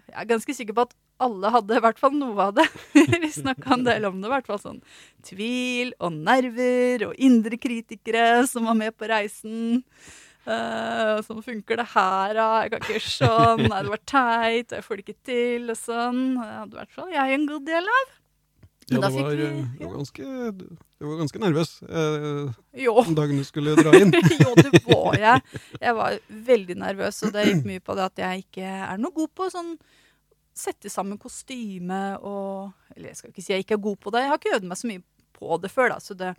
Jeg er ganske sikker på at alle hadde i hvert fall noe av det. vi snakka en del om det. I hvert fall sånn tvil og nerver og indre kritikere som var med på reisen. Uh, sånn funker det her, da? Jeg kan ikke gjøre sånn. Nei, det var teit. Jeg får det ikke til. Og sånn. Det hadde i hvert fall jeg en god del av. Ja, Men du var, vi- ja. det var ganske, du var ganske nervøs eh, Jo. den dagen du skulle dra inn. jo, det var jeg. Jeg var veldig nervøs, og det gikk mye på det at jeg ikke er noe god på sånn sette sammen kostyme og Eller jeg skal ikke si jeg ikke er god på det, jeg har ikke øvd meg så mye på det før, da, så det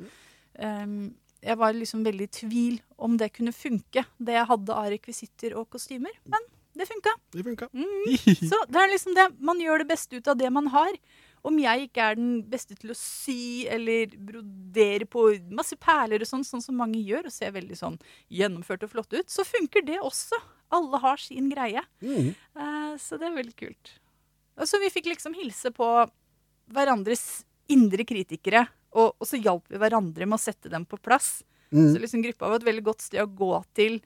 ehm, Jeg var liksom veldig i tvil om det kunne funke, det jeg hadde av rekvisitter og kostymer. Men det funka. Det funka. Mm. Så det er liksom det. Man gjør det beste ut av det man har. Om jeg ikke er den beste til å sy eller brodere på masse perler og sånn, sånn som mange gjør, og ser veldig sånn gjennomført og flott ut, så funker det også. Alle har sin greie. Mm. Uh, så det er veldig kult. Og så vi fikk liksom hilse på hverandres indre kritikere, og, og så hjalp vi hverandre med å sette dem på plass. Mm. Så liksom gruppa var et veldig godt sted å gå til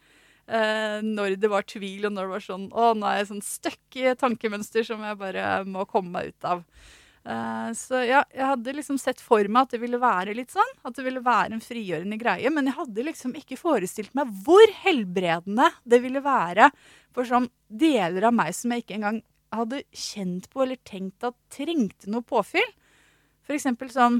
eh, når det var tvil, og når det var sånn Å, nå er jeg sånn stuck i et tankemønster som jeg bare må komme meg ut av. Eh, så ja, jeg hadde liksom sett for meg at det ville være litt sånn. At det ville være en frigjørende greie. Men jeg hadde liksom ikke forestilt meg hvor helbredende det ville være for sånn deler av meg som jeg ikke engang hadde kjent på eller tenkt at trengte noe påfyll. Eksempel sånn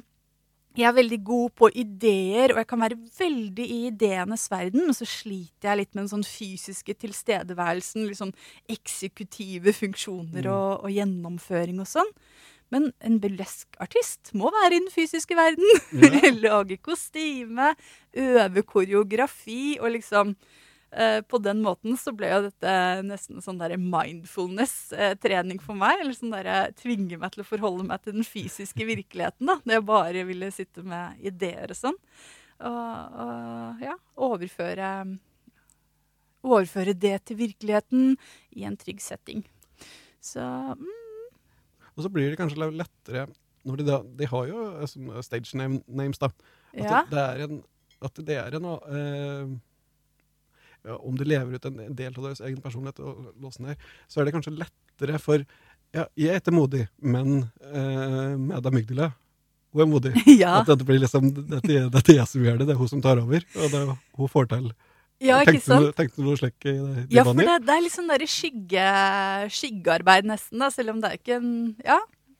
jeg er veldig god på ideer, og jeg kan være veldig i ideenes verden, men så sliter jeg litt med den sånn fysiske tilstedeværelsen, sånn eksekutive funksjoner og, og gjennomføring og sånn. Men en burleskartist må være i den fysiske verden. Ja. Lage kostyme, øve koreografi og liksom På den måten så ble jo dette nesten sånn der mindfulness-trening for meg. Eller sånn der tvinge meg til å forholde meg til den fysiske virkeligheten. da, Når jeg bare ville sitte med ideer og sånn. Og, og ja, overføre Overføre det til virkeligheten i en trygg setting. Så mm, Og så blir det kanskje lettere når de, da, de har jo eh, stage name, names, da. At ja. det, det er en, at det er en eh, ja, Om de lever ut en del av deres egen personlighet og låsen her, så er det kanskje lettere for ja, Jeg heter Modig, men eh, med amygdala hun er modig. ja. At dette blir liksom, dette, er- dette er jeg som gjør det, det er hun som tar over. Og det, er- hun får til. ja, ikke sant? tenkte du noe slikt i det? Ja, for det, det er litt sånn skygge, skyggearbeid nesten, da, selv om det er ikke en Ja,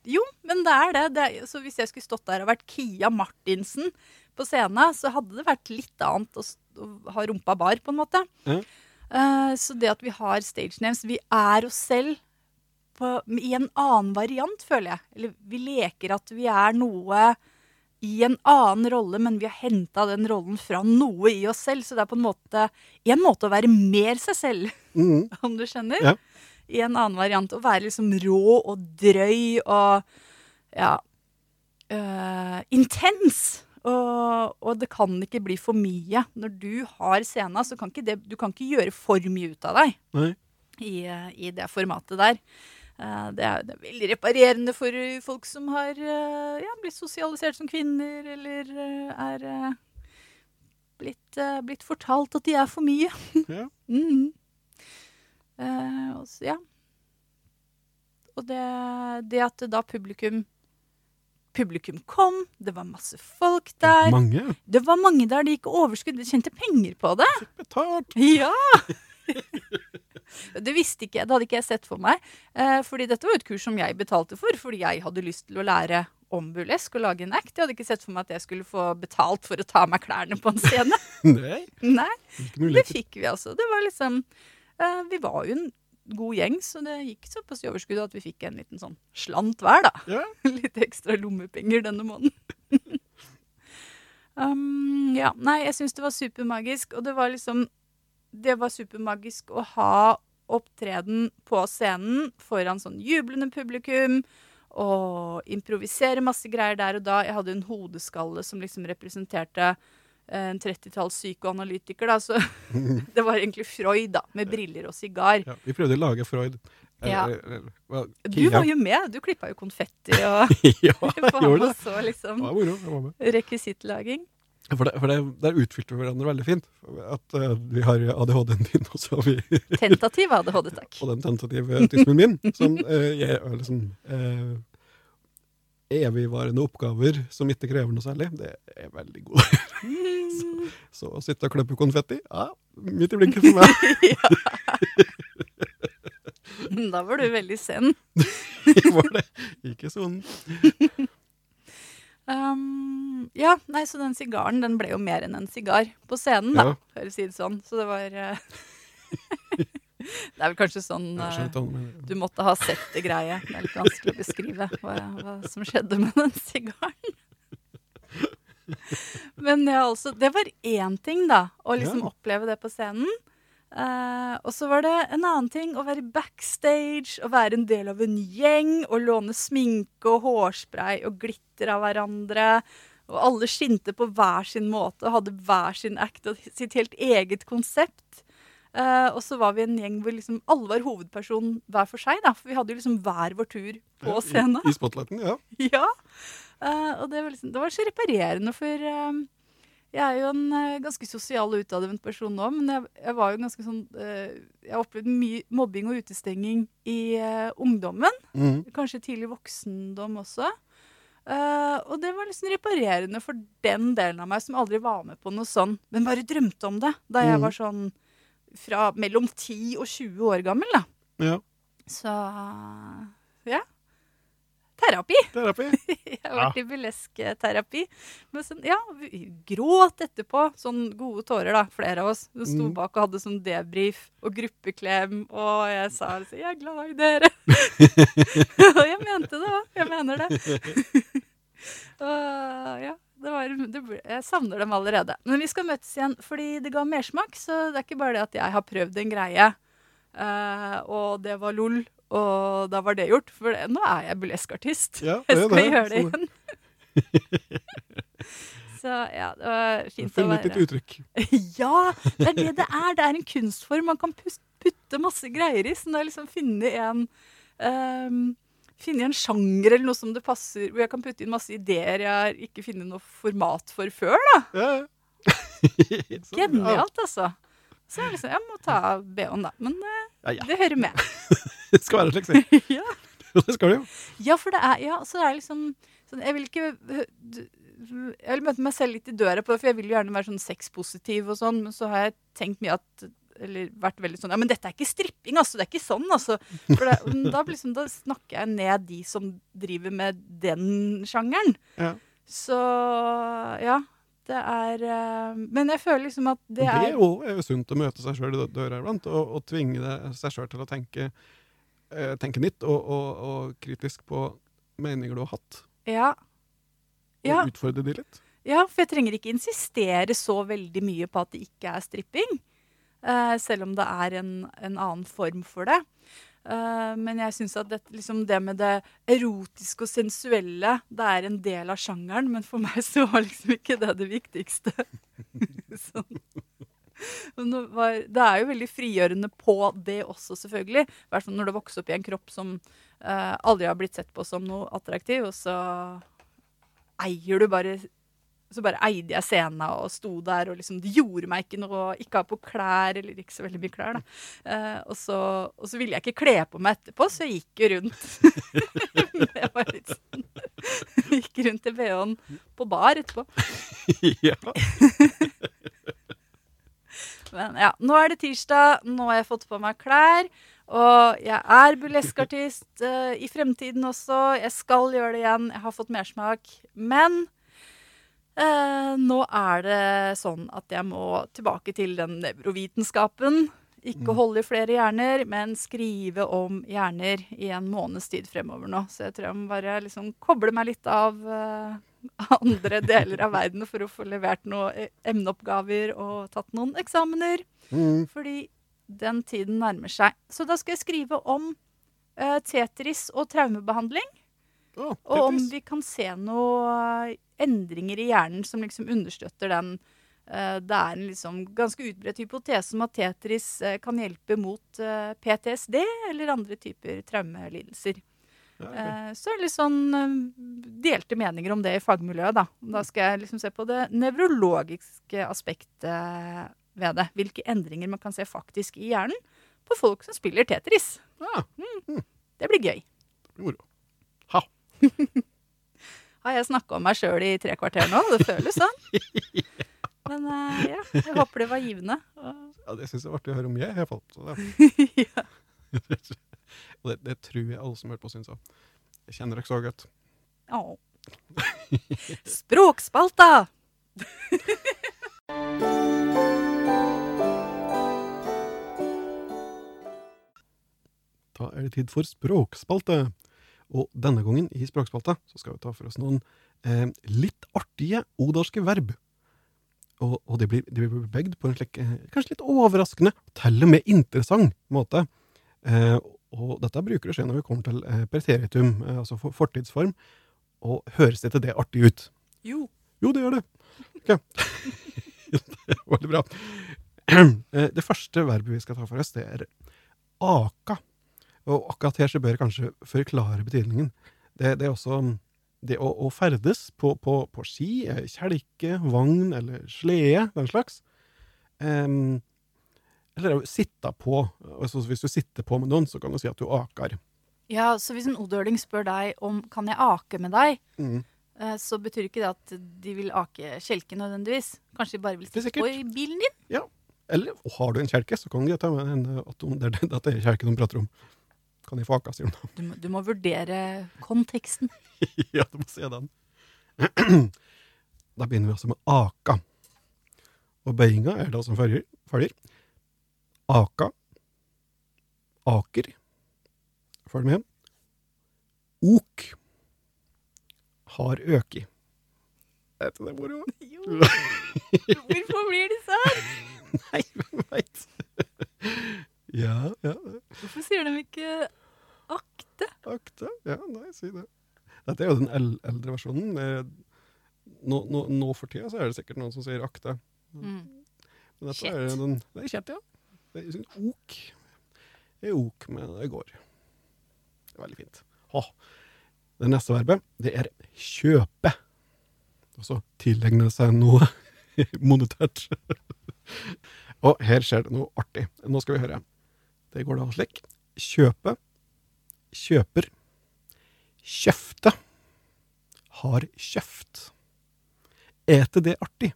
jo, men det er det. det er, så hvis jeg skulle stått der og vært Kia Martinsen på scenen, så hadde det vært litt annet å ha rumpa bar, på en måte. Mm. Uh, så det at vi har stage names Vi er oss selv på, i en annen variant, føler jeg. Eller vi leker at vi er noe i en annen rolle, men vi har henta den rollen fra noe i oss selv. Så det er på en måte en måte å være mer seg selv, mm. om du skjønner. Ja. I en annen variant. Å være liksom rå og drøy og ja uh, intens. Og, og det kan ikke bli for mye. Når du har scena, så kan ikke det, du kan ikke gjøre for mye ut av deg i, i det formatet der. Eh, Det er, det er veldig reparerende for folk som har eh, ja, blitt sosialisert som kvinner, eller eh, er blitt, blitt fortalt at de er for mye. Ja. mm. Og så- ja. Og det, det at da publikum Publikum kom, det var masse folk der. Mange. Det var mange der det gikk overskudd. Vi tjente penger på det. Betalt. Ja! det visste ikke jeg, det hadde ikke jeg sett for meg. Eh, fordi dette var et kurs som jeg betalte for, fordi jeg hadde lyst til å lære om burlesk og lage en act. Jeg hadde ikke sett for meg at jeg skulle få betalt for å ta av meg klærne på en scene. Nei, Nei, det fikk vi altså. Det var liksom eh, Vi var jo en god gjeng, så det gikk såpass i overskudd at vi fikk en liten sånn slant hver, da. Ja. Litt ekstra lommepenger denne måneden. um, ja, nei, jeg syns det var supermagisk, og det var liksom Det var supermagisk å ha opptreden på scenen foran sånn jublende publikum. Og improvisere masse greier der og da. Jeg hadde en hodeskalle som liksom representerte en 30-talls psykoanalytiker, da. Så det var egentlig Freud, da, med briller og sigar. Ja, vi prøvde å lage Freud. Ja. Eller- Du var jo med. Du klippa jo konfetti og ja, var med det. og så liksom moro. Med. rekvisittlaging. For, det, for det, der utfylte vi hverandre veldig fint. At uh, vi har ADHD-en din, og så har vi Tentativ ADHD, takk. og den tentative autismen min. Som uh, jeg liksom eh, Evigvarende oppgaver som ikke krever noe særlig. Det er veldig god. Mm. Så å sitte og klippe konfetti, ja, midt i blinken for meg. Da var du veldig zen. var det ikke sånn. Um, ja, nei, så den sigaren den ble jo mer enn en sigar på scenen, da, Ja. for å si det sånn. Så det var eh, Det er vel kanskje sånn eh, du måtte ha sett det greie. Det er litt vanskelig å beskrive hva, hva som skjedde med den sigaren. Men ja, altså, det var én ting, da. Å liksom Ja. oppleve det på scenen. Eh, og så var det en annen ting å være backstage å være en del av en gjeng å låne sminke og hårspray og glitter av hverandre. Og alle skinte på hver sin måte og hadde hver sin act og sitt helt eget konsept. Eh, og så var vi en gjeng hvor liksom alle var hovedperson hver for seg. da, For vi hadde jo liksom hver vår tur på Ja, scenen. I, I spotlighten, ja. Ja. Uh, og det var, liksom, det var så reparerende, for uh, jeg er jo en ganske sosial og utadvendt person nå, men jeg, jeg var jo ganske sånn Jeg har opplevd mye mobbing og utestenging i ungdommen. Mm. Kanskje tidlig voksendom også. Uh, og det var liksom reparerende for den delen av meg som aldri var med på noe sånn, men bare drømte om det da jeg Mhm. var sånn fra mellom 10 og 20 år gammel. da. ja. Så ja. Terapi. Terapi. Jeg har vært i burleskterapi. Sånn, ja, vi gråt etterpå. Sånn gode tårer, da, flere av oss. Som sto Mm. bak og hadde sånn debrief og gruppeklem. Og jeg sa altså 'Jeg er glad i dere'. og jeg mente det òg. Jeg mener det. og ja, det var, det, jeg savner dem allerede. Men vi skal møtes igjen fordi det ga mersmak. Så det er ikke bare det at jeg har prøvd en greie, uh, og det var lol, og da var det gjort. For det, nå er jeg burleskartist. Ja, Jeg skal det. gjøre det igjen. Så ja, det var fint å Funnet ditt uttrykk. Ja, det er det det er. Det er en kunstform man kan putte masse greier i. Så det er liksom finne en ehm, Finne en sjanger eller noe som det passer, hvor jeg kan putte inn masse ideer jeg har ikke funnet noe format for før. da. Ja, ja. Sånn. Genialt, altså. Så jeg liksom, jeg må ta av BH-en, da. Men uh, Ja, ja. det hører med. Det skal være slik, si. ja. Det skal det jo. Ja, for det er, ja, så det er liksom sånn, Jeg vil ikke Jeg vil møte meg selv litt i døra på det, for jeg vil jo gjerne være sånn sexpositiv og sånn, men så har jeg tenkt mye at eller vært veldig sånn Ja, men dette er ikke stripping, altså. Det er ikke sånn, altså. For det, da, liksom, da snakker jeg ned de som driver med den sjangeren. Ja. Så ja. Det er eh, Men jeg føler liksom at det Det er Det er jo sunt å møte seg sjøl i døra iblant, og, og tvinge seg sjøl til å tenke, eh, tenke nytt og, og, og kritisk på meninger du har hatt, Ja. og Ja. utfordre de litt. Ja, for jeg trenger ikke insistere så veldig mye på at det ikke er stripping. Eh, selv om det er en, en annen form for det. Eh, men jeg syns at det, liksom det med det erotiske og sensuelle, det er en del av sjangeren. Men for meg så var liksom ikke det det viktigste. sånn. Det, var, det er jo veldig frigjørende på det også, selvfølgelig. I hvert fall når du vokser opp i en kropp som eh, aldri har blitt sett på som noe attraktiv, og så eier du bare så bare eide jeg scenen og sto der, og liksom, det gjorde meg ikke noe ikke ha på klær, eller ikke så veldig mye klær, da. Eh, og, så, og så ville jeg ikke kle på meg etterpå, så jeg gikk jo rundt. det var litt sånn. Gikk rundt i BH-en på bar etterpå. ja. Men ja, nå er det tirsdag, nå har jeg fått på meg klær. Og jeg er burleskartist uh, i fremtiden også. Jeg skal gjøre det igjen. Jeg har fått mersmak. Men eh, nå er det sånn at jeg må tilbake til den nevrovitenskapen Ikke holde i flere hjerner, men skrive om hjerner i en måneds tid fremover nå. Så jeg tror jeg må bare liksom koble meg litt av eh, andre deler av verden for å få levert noen eh, emneoppgaver og tatt noen eksamener. Mm. Fordi den tiden nærmer seg. Så da skal jeg skrive om eh, Tetris og traumebehandling. Å, Og om vi kan se noen endringer i hjernen som liksom understøtter den. eh, det er en liksom ganske utbredt hypotese om at Tetris eh, kan hjelpe mot eh, PTSD eller andre typer traumelidelser. Ja, ok. Eh, Så litt sånn eh, delte meninger om det i fagmiljøet, da. Da skal jeg liksom se på det nevrologiske aspektet ved det. Hvilke endringer man kan se faktisk i hjernen på folk som spiller Tetris. Ja, Det blir gøy. det blir moro. Ha. Har jeg snakka om meg sjøl i tre kvarter nå? Det føles sånn. Men uh, ja, jeg håper det var givende. Ja, det syns jeg var artig å høre om jeg, i hvert fall. Ja. det, det tror jeg alle som hørte på, syns òg. Jeg kjenner dere så godt. Oh. Språkspalta! Da er det tid for språkspalte. Og denne gangen i språkspalta så skal vi ta for oss noen eh, litt artige odalske verb. Og, og de blir, de blir bygd på en slik eh, kanskje litt overraskende, til og med interessant måte. Eh, og dette bruker å skje når vi kommer til eh, preteritum, eh, altså for, fortidsform. Og høres det til det artig ut? Jo. Jo, det gjør det. Ok. det er Veldig bra. Eh, Det første verbet vi skal ta for oss, det er aka. Og akkurat her så bør jeg kanskje forklare betydningen. Det, det er også det å, å ferdes på, på, på ski, eh, kjelke, vogn eller slede, den slags. Um, eller sitte på. Altså, hvis du sitter på med noen, så kan du si at du aker. Ja, så hvis en odøling spør deg om kan jeg ake med deg, Mm. eh, så betyr ikke det at de vil ake kjelken nødvendigvis. Kanskje de bare vil sitte på i bilen din? Ja. Eller har du en kjelke, så kan du ta med en at de- det er det er kjelke de prater om. Kan jeg få aka, sier de. Du, må- du må vurdere konteksten. ja, du må se den. da begynner vi altså med aka. Og bøyinga er da som følger. følger. Aka. Aker. Følg med. Ok. Har øki. Er ikke det moro? Jo. Hvorfor blir det sånn? Nei, hvem veit? Ja, ja. Hvorfor sier de ikke akte? Akte? Ja, nei, si det. Dette er jo den eldre versjonen. Nå, nå, nå for tida så er det sikkert noen som sier akte. Mm. Men dette er den Det er kjett, ja. Det er sånn ok. Det er ok, men det går. Det er veldig fint. Ha. Det neste verbet, det er kjøpe. Altså tilegne seg noe monetært. Og her skjer det noe artig. Nå skal vi høre. Det går da slik. Kjøpe. Kjøper. Kjøfte. Har kjøft. Ete det artig?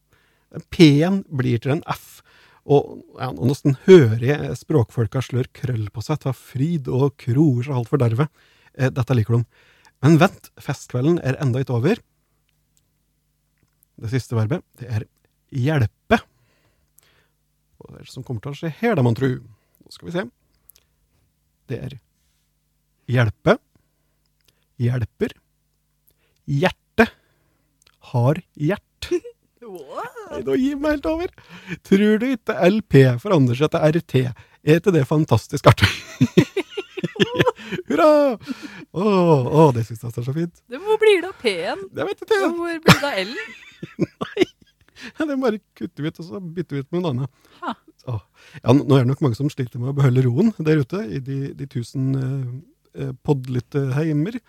P-en blir til en F. Og ja, nå nesten hører jeg språkfolka slør krøll på seg, tar fryd og kroer seg altfor derve. Eh, dette liker de. Men vent, festkvelden er enda ikke over. Det siste verbet, det er hjelpe. Og det er det som kommer til å skje her, da, mon tru. Nå skal vi se. Det er hjelpe, hjelper, hjerte, har hjert. Nei, nå gir meg helt over. Tror du ikke LP forandrer seg til RT? Er ikke det fantastisk artig? Hurra! Å, å, det syns jeg er så fint. Det Hvor blir det av P-en? Det vet ikke jeg. Hvor blir det av L-en? Nei. Det er bare kutter vi ut, og så bytter vi ut med en annen. Ha. Ja, nå er det nok mange som sliter med å beholde roen der ute, i de, de tusen eh, eh, poddlytteheimer.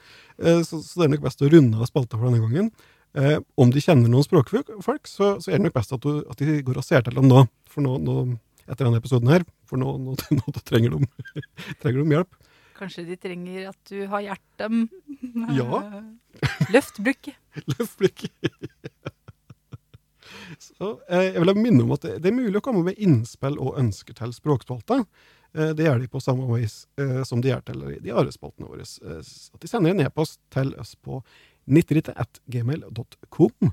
Eh, så, så det er nok best å runde av spalta for denne gangen. Eh, om de kjenner noen språkfolk, så, så er det nok best at, du, at de går og ser til dem nå. For nå, nå etter denne episoden her, for nå, nå, nå trenger, de, trenger de hjelp. Kanskje de trenger at du har hjertet Ja. Løft blikket. Løft blikket. Så eh, jeg vil minne om at det, det er mulig å komme med innspill og ønsker til språkspalta. Eh, det gjør de på samme vis eh, som de gjør til de andre spaltene våre. Eh, at de sender en e-post til oss på 90 gmail.com.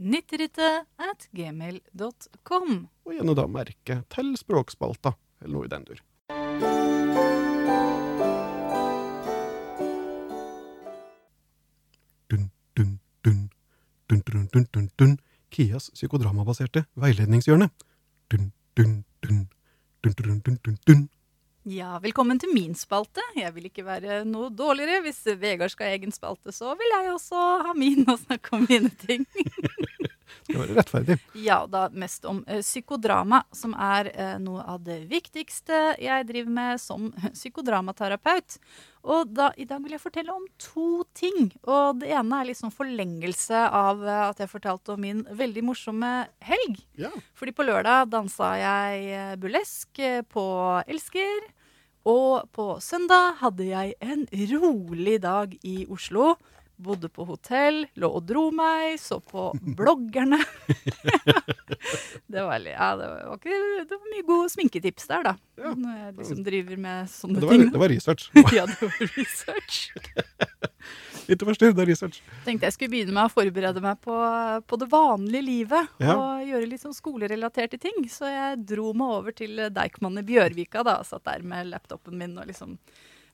Nitterytte at gmail.com. Og gjerne da merke til språkspalta, eller noe i den dur. Dun, dun, dun. Dun, dun, dun, dun, dun. Kias psykodramabaserte veiledningshjørne. Dun, dun, dun. Dun, dun, dun, dun, dun. Ja, velkommen til min spalte. Jeg vil ikke være noe dårligere. Hvis Vegard skal ha egen spalte, så vil jeg også ha min og snakke om mine ting. Skal være rettferdig. Ja, da mest om eh, psykodrama, som er eh, noe av det viktigste jeg driver med som psykodramaterapeut. Og da, i dag vil jeg fortelle om to ting. Og det ene er liksom forlengelse av eh, at jeg fortalte om min veldig morsomme helg. Ja. Fordi på lørdag dansa jeg eh, burlesk eh, på Elsker. Og på søndag hadde jeg en rolig dag i Oslo. Bodde på hotell, lå og dro meg, så på bloggerne. det, var, ja, det, var ikke, det var mye gode sminketips der, da. Ja. Når jeg liksom driver med sånne Det var, ting. det var research. Ja, det var research. Ikke forstyrr, det er research. Tenkte jeg skulle begynne med å forberede meg på, på det vanlige livet. Ja. Og gjøre litt sånn skolerelaterte ting. Så jeg dro meg over til Deichman i Bjørvika. da, Satt der med laptopen min og liksom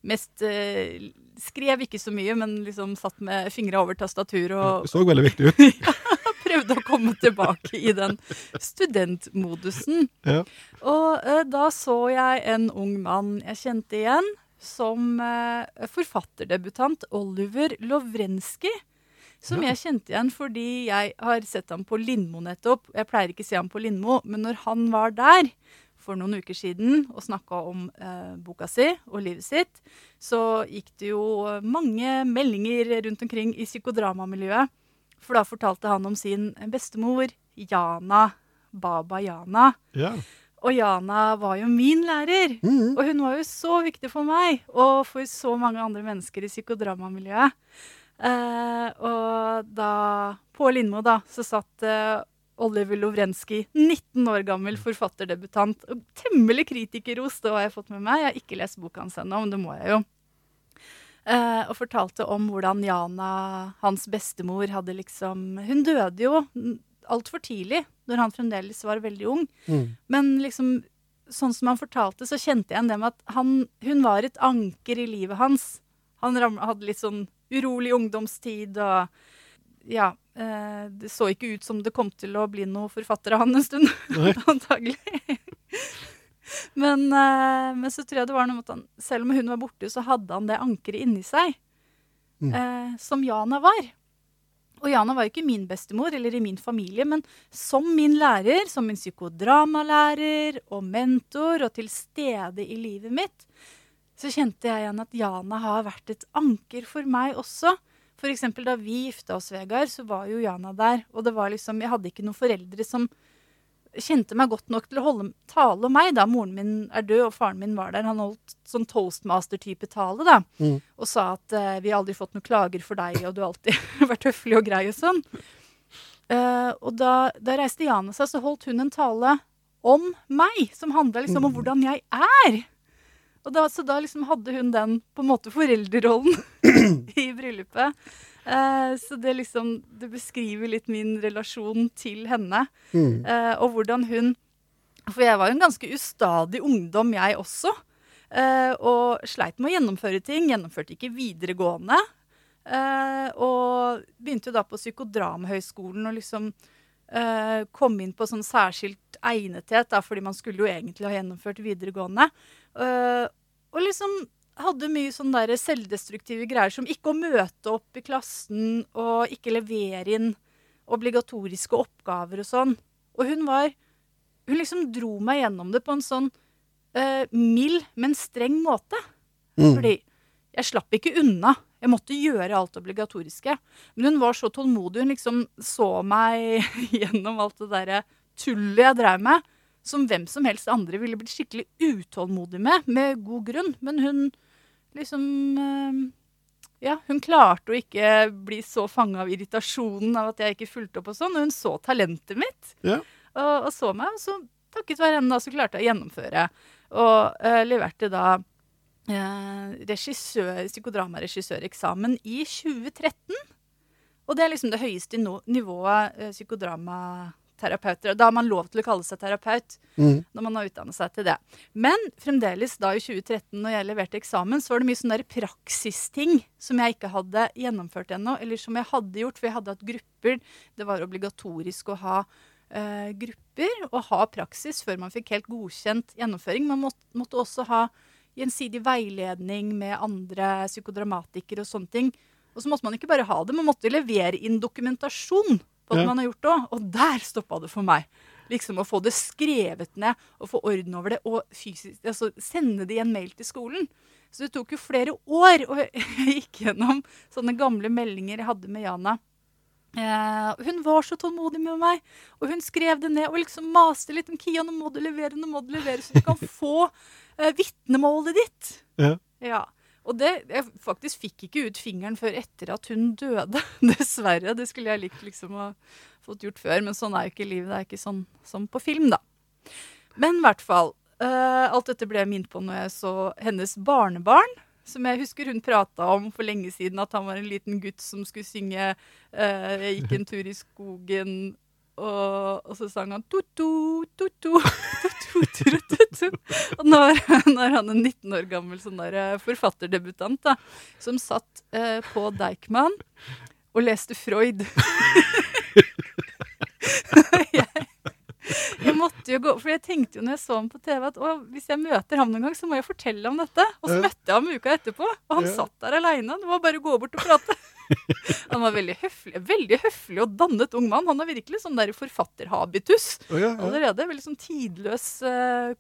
mest eh, Skrev ikke så mye, men liksom satt med fingra over tastatur og Det så veldig viktig ut. prøvde å komme tilbake i den studentmodusen. Ja. Og eh, da så jeg en ung mann jeg kjente igjen, som eh, forfatterdebutant Oliver Lovrenskij. Som Ja. jeg kjente igjen fordi jeg har sett ham på Lindmo nettopp. Jeg pleier ikke å se ham på Lindmo, men når han var der for noen uker siden og snakka om eh, boka si og livet sitt, så gikk det jo mange meldinger rundt omkring i psykodramamiljøet. For da fortalte han om sin bestemor, Jana Baba Jana. Ja. Og Jana var jo min lærer. Mm. Og hun var jo så viktig for meg og for så mange andre mennesker i psykodramamiljøet. Eh, og da på Lindmo da, så satt eh, Oliver Lovrenskij, 19 år gammel forfatterdebutant. og Temmelig kritikerros, det har jeg fått med meg. Jeg har ikke lest boka hans ennå, men det må jeg jo. Eh, og fortalte om hvordan Jana, hans bestemor, hadde liksom Hun døde jo altfor tidlig, når han fremdeles var veldig ung. Mm. Men liksom, sånn som han fortalte, så kjente jeg igjen det med at han, hun var et anker i livet hans. Han hadde litt sånn urolig ungdomstid og ja. Eh, det så ikke ut som det kom til å bli noe forfatter av han en stund, antagelig. men, eh, men så tror jeg det var noe med at han, selv om hun var borte, så hadde han det ankeret inni seg. Mm. Eh, som Jana var. Og Jana var jo ikke min bestemor eller i min familie, men som min lærer, som min psykodramalærer og mentor og til stede i livet mitt, så kjente jeg igjen at Jana har vært et anker for meg også. For eksempel da vi gifta oss, Vegard, så var jo Jana der. Og det var liksom, jeg hadde ikke noen foreldre som kjente meg godt nok til å holde tale om meg. da Moren min er død, og faren min var der. Han holdt sånn toastmaster-type tale. da mm. og sa at uh, vi har aldri fått noen klager for deg, og du har alltid vært høflig og grei og sånn. Uh, og da, da reiste Jana seg, så holdt hun en tale om meg, som handla liksom om hvordan jeg er. Og da, så da liksom hadde hun den på en måte foreldrerollen i bryllupet. Eh, så det liksom Det beskriver litt min relasjon til henne. Mm. Eh, og hvordan hun For jeg var jo en ganske ustadig ungdom, jeg også. Eh, og sleit med å gjennomføre ting. Gjennomførte ikke videregående. Og begynte jo da på Psykodramhøgskolen og liksom kom inn på sånn særskilt egnethet, da, fordi man skulle jo egentlig ha gjennomført videregående. Eh, og liksom hadde mye sånn der selvdestruktive greier som ikke å møte opp i klassen og ikke levere inn obligatoriske oppgaver og sånn. Og hun var Hun liksom dro meg gjennom det på en sånn uh, mild, men streng måte. Mm. Fordi jeg slapp ikke unna. Jeg måtte gjøre alt obligatoriske. Men hun var så tålmodig. Hun liksom så meg gjennom alt det derre tullet jeg drev med. Som hvem som helst andre ville blitt skikkelig utålmodig med, med god grunn. Men hun liksom eh, Ja, hun klarte å ikke bli så fanga av irritasjonen av at jeg ikke fulgte opp og sånn. Og hun så talentet mitt Ja. og, og så meg. Og så takket være henne da, så klarte jeg å gjennomføre. Og uh, leverte da uh, regissør, psykodramaregissøreksamen i 2013. Og det er liksom det høyeste nivået eh, Og Da har man lov til å kalle seg terapeut Mm. når man har utdannet seg til det. Men fremdeles da i 2013, når jeg leverte eksamen, så var det mye sånne der praksisting som jeg ikke hadde gjennomført ennå, eller som jeg hadde gjort, for jeg hadde hatt grupper. Det var obligatorisk å ha eh, grupper og ha praksis før man fikk helt godkjent gjennomføring. Man måtte, måtte også ha gjensidig veiledning med andre psykodramatikere og sånne ting. Og så måtte man ikke bare ha det, man måtte levere inn dokumentasjon på at Ja. man har gjort det òg. Og der stoppa det for meg. Liksom å få det skrevet ned og få orden over det, og fysisk, altså sende det i en mail til skolen. Så det tok jo flere år. Og jeg gikk gjennom sånne gamle meldinger jeg hadde med Jana. Eh, hun var så tålmodig med meg, og hun skrev det ned og liksom maste litt om Kia, nå må du levere, nå må du levere, så du kan få eh, vitnemålet ditt. Ja. Ja. Og det, jeg faktisk fikk ikke ut fingeren før etter at hun døde. Dessverre. Det skulle jeg likt liksom å fått gjort før, men sånn er jo ikke livet. Det er ikke sånn som på film, da. Men i hvert fall. Uh, alt dette ble jeg minnet på når jeg så hennes barnebarn. Som jeg husker hun prata om for lenge siden, at han var en liten gutt som skulle synge uh, 'Jeg gikk en tur i skogen', og, og så sang han «Tutu, tutu, tutu, tutu, tutu». Og nå er, nå er han en 19 år gammel sånn der, eh, forfatterdebutant da, som satt eh, på Deichman og leste Freud. jeg, jeg måtte jo gå, for jeg tenkte jo når jeg så ham på TV at hvis jeg møter ham noen gang, så må jeg fortelle om dette. Og så møtte jeg ham uka etterpå, og han Ja. satt der aleine. Det var bare å gå bort og prate. Han var veldig høflig, veldig høflig og dannet ung mann. Han har virkelig sånn der forfatterhabitus allerede. Veldig sånn tidløs, eh,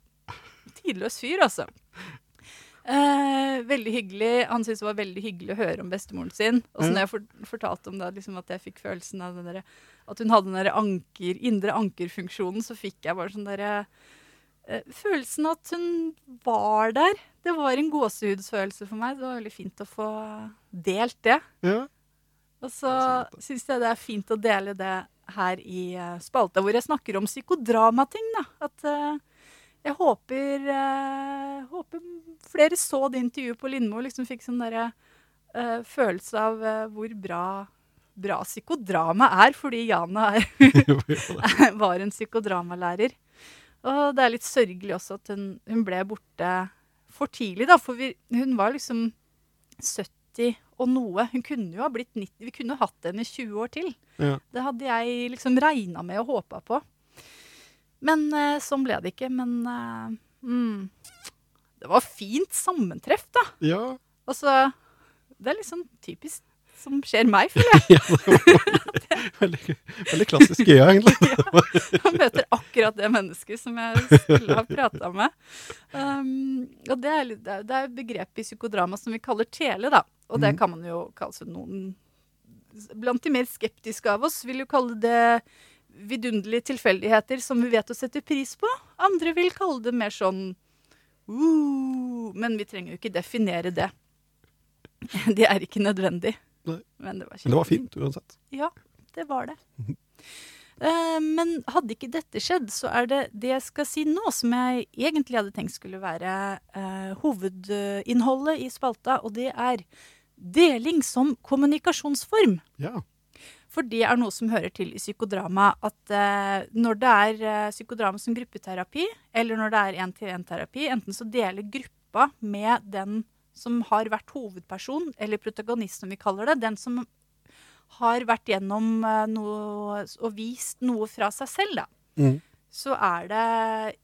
tidløs fyr, altså. Eh, veldig hyggelig. Han syntes det var veldig hyggelig å høre om bestemoren sin. Og så mm. når jeg for, fortalte om det, liksom at jeg fikk følelsen av den der, at hun hadde den der anker, indre ankerfunksjonen, så fikk jeg bare sånn derre eh, Følelsen at hun var der. Det var en gåsehudsfølelse for meg. Det var veldig fint å få delt det. ja. Og så syns jeg det er fint å dele det her i uh, spalta hvor jeg snakker om psykodramating. da. At uh, jeg håper, uh, håper flere så det intervjuet på Lindmo og liksom fikk sånn derre uh, følelse av uh, hvor bra, bra psykodrama er, fordi Jana er, var en psykodramalærer. Og det er litt sørgelig også at hun, hun ble borte for tidlig, da. For vi, hun var liksom 70 og noe. Hun kunne jo ha blitt 90. Vi kunne jo hatt henne i 20 år til. Ja. Det hadde jeg liksom regna med og håpa på. Men uh, sånn ble det ikke. Men uh, mm, det var fint sammentreff, da. ja. Altså, det er liksom typisk som skjer meg, føler jeg. ja veldig, veldig klassisk Gøya, egentlig. Man møter akkurat det mennesket som jeg skulle ha prata med. Um, og det er, det er- det er et begrep i psykodrama som vi kaller tele, da. Og det Mhm. kan man jo kalle noen Blant de mer skeptiske av oss vil jo kalle det vidunderlige tilfeldigheter som vi vet å sette pris på. Andre vil kalle det mer sånn uh, Men vi trenger jo ikke definere det. Det er ikke nødvendig. Nei. Men det var, Men det var fint uansett. Ja, det var det. Uh, men hadde ikke dette skjedd, så er det det jeg skal si nå, som jeg egentlig hadde tenkt skulle være uh, hovedinnholdet i spalta, og det er deling som kommunikasjonsform. Ja. For det er noe som hører til i psykodrama. At eh, når det er eh, psykodrama som gruppeterapi, eller når det er én-til-én-terapi, enten så deler gruppa med den som har vært hovedperson, eller protagonist som vi kaller det, den som har vært gjennom eh, noe og vist noe fra seg selv, da. Mm. Så er det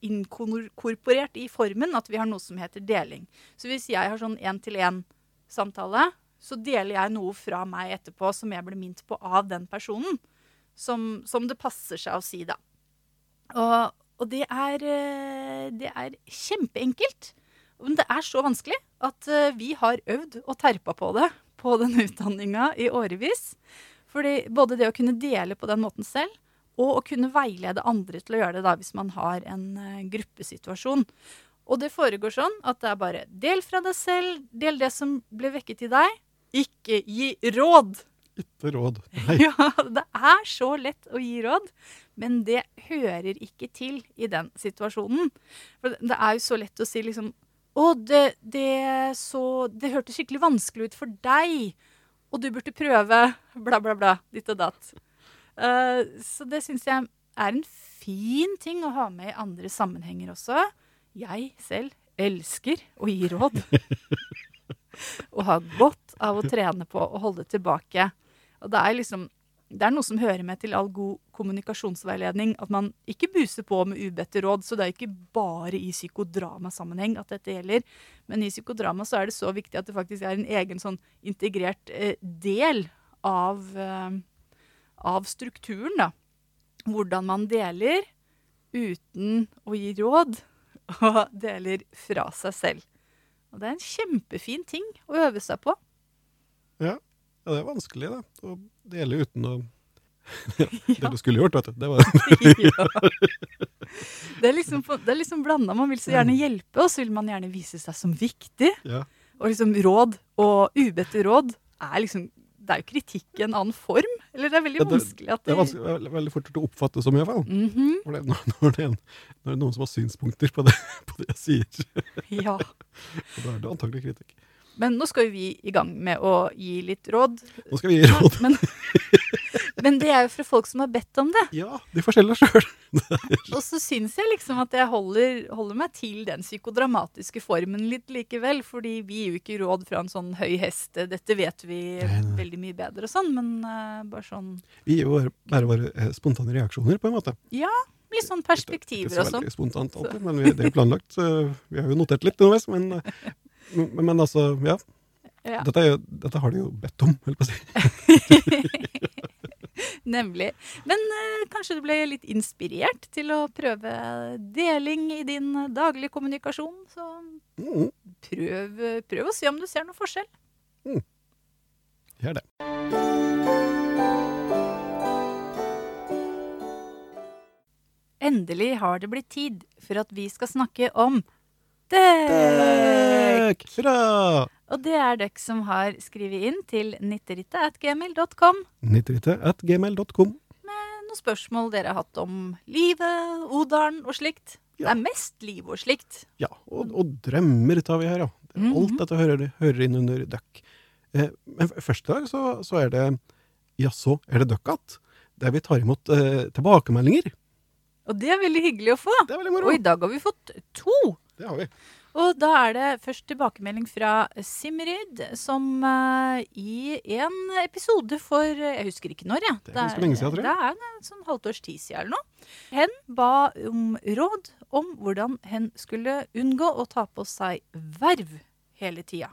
inkorporert i formen at vi har noe som heter deling. Så hvis jeg har sånn én-til-én-samtale, så deler jeg noe fra meg etterpå som jeg ble minnet på av den personen. Som, som det passer seg å si, da. Og, og det, er, eh, det er kjempeenkelt. Men det er så vanskelig at eh, vi har øvd og terpa på det på den utdanninga i årevis. Fordi både det å kunne dele på den måten selv, og å kunne veilede andre til å gjøre det da hvis man har en eh, gruppesituasjon. Og det foregår sånn at det er bare del fra deg selv, del det som ble vekket i deg. Ikke gi råd! Ikke råd. Nei. Ja, det er så lett å gi råd, men det hører ikke til i den situasjonen. For det er jo så lett å si liksom Å, det, det, så, det hørtes skikkelig vanskelig ut for deg og du burde prøve bla, bla, bla, ditt og datt. Uh, så det syns jeg er en fin ting å ha med i andre sammenhenger også. Jeg selv elsker å gi råd. og har godt av å trene på å holde tilbake. Og det er liksom det er noe som hører med til all god kommunikasjonsveiledning, at man ikke buser på med ubedte råd. Så det er ikke bare i psykodramasammenheng at dette gjelder. Men i psykodrama så er det så viktig at det faktisk er en egen sånn integrert eh, del av, eh, av strukturen, da. Hvordan man deler uten å gi råd, og deler fra seg selv. Og det er en kjempefin ting å øve seg på. Ja, ja det er vanskelig, da. Å dele uten å Det du skulle gjort, vet du. Det var ja. Det er liksom, det er liksom blanda. Man vil så gjerne hjelpe, og så vil man gjerne vise seg som viktig. ja. Og liksom råd og ubedte råd er liksom Det er jo kritikk i en annen form. Eller det er veldig Ja, det- vanskelig at Det er vanskelig, veldig, fort å oppfatte som, iallfall. Mhm, For det, når, når, det er når det er noen som har synspunkter på det, på det jeg sier, ja. og da er det antagelig kritikk. Men nå skal jo vi i gang med å gi litt råd. Nå skal vi gi råd. Men, men det er jo fra folk som har bedt om det. Ja, de får selge sjøl. Og så syns jeg liksom at jeg holder, holder meg til den psykodramatiske formen litt likevel. Fordi vi gir jo ikke råd fra en sånn høy hest. Dette vet vi Nei, nei. veldig mye bedre og sånn, men uh, bare sånn Vi gir jo bare, bare våre eh, spontane reaksjoner, på en måte. Ja, litt sånn Ikke perspektiver så og sånn. veldig spontant alltid, men vi, det er jo planlagt. Så vi har jo notert litt underveis. Men, eh, men, men altså, ja. Ja, Dette, jo, dette har de jo bedt om, holdt på å si. nemlig. Men eh, kanskje du ble litt inspirert til å prøve deling i din daglige kommunikasjon. Så Mm, prøv, prøv å se om du ser noe forskjell. gjør det. Endelig har det blitt tid for at vi skal snakke om Dekk! Hurra! Og det er døkk som har skrevet inn til nitteritte.gmail.com Nitteritte.gmail.com. med noen spørsmål dere har hatt om livet, odalen og slikt. Det er mest liv og slikt. Ja, og, og drømmer tar vi her, ja. Mhm. Alt dette hører, hører inn under døkk. Eh, men første først i dag så, så er det Jaså, er det døkk att? Der vi tar imot eh, tilbakemeldinger. Og det er veldig hyggelig å få. Det er veldig moro. Og i dag har vi fått to. Det har vi. Og da er det først tilbakemelding fra Simryd, som uh, i en episode for Jeg husker ikke når, jeg. Det er ganske lenge siden, tror jeg. Det er en sånn halvt tid siden eller noe. Hen ba om råd om hvordan hen skulle unngå å ta på seg verv hele tida.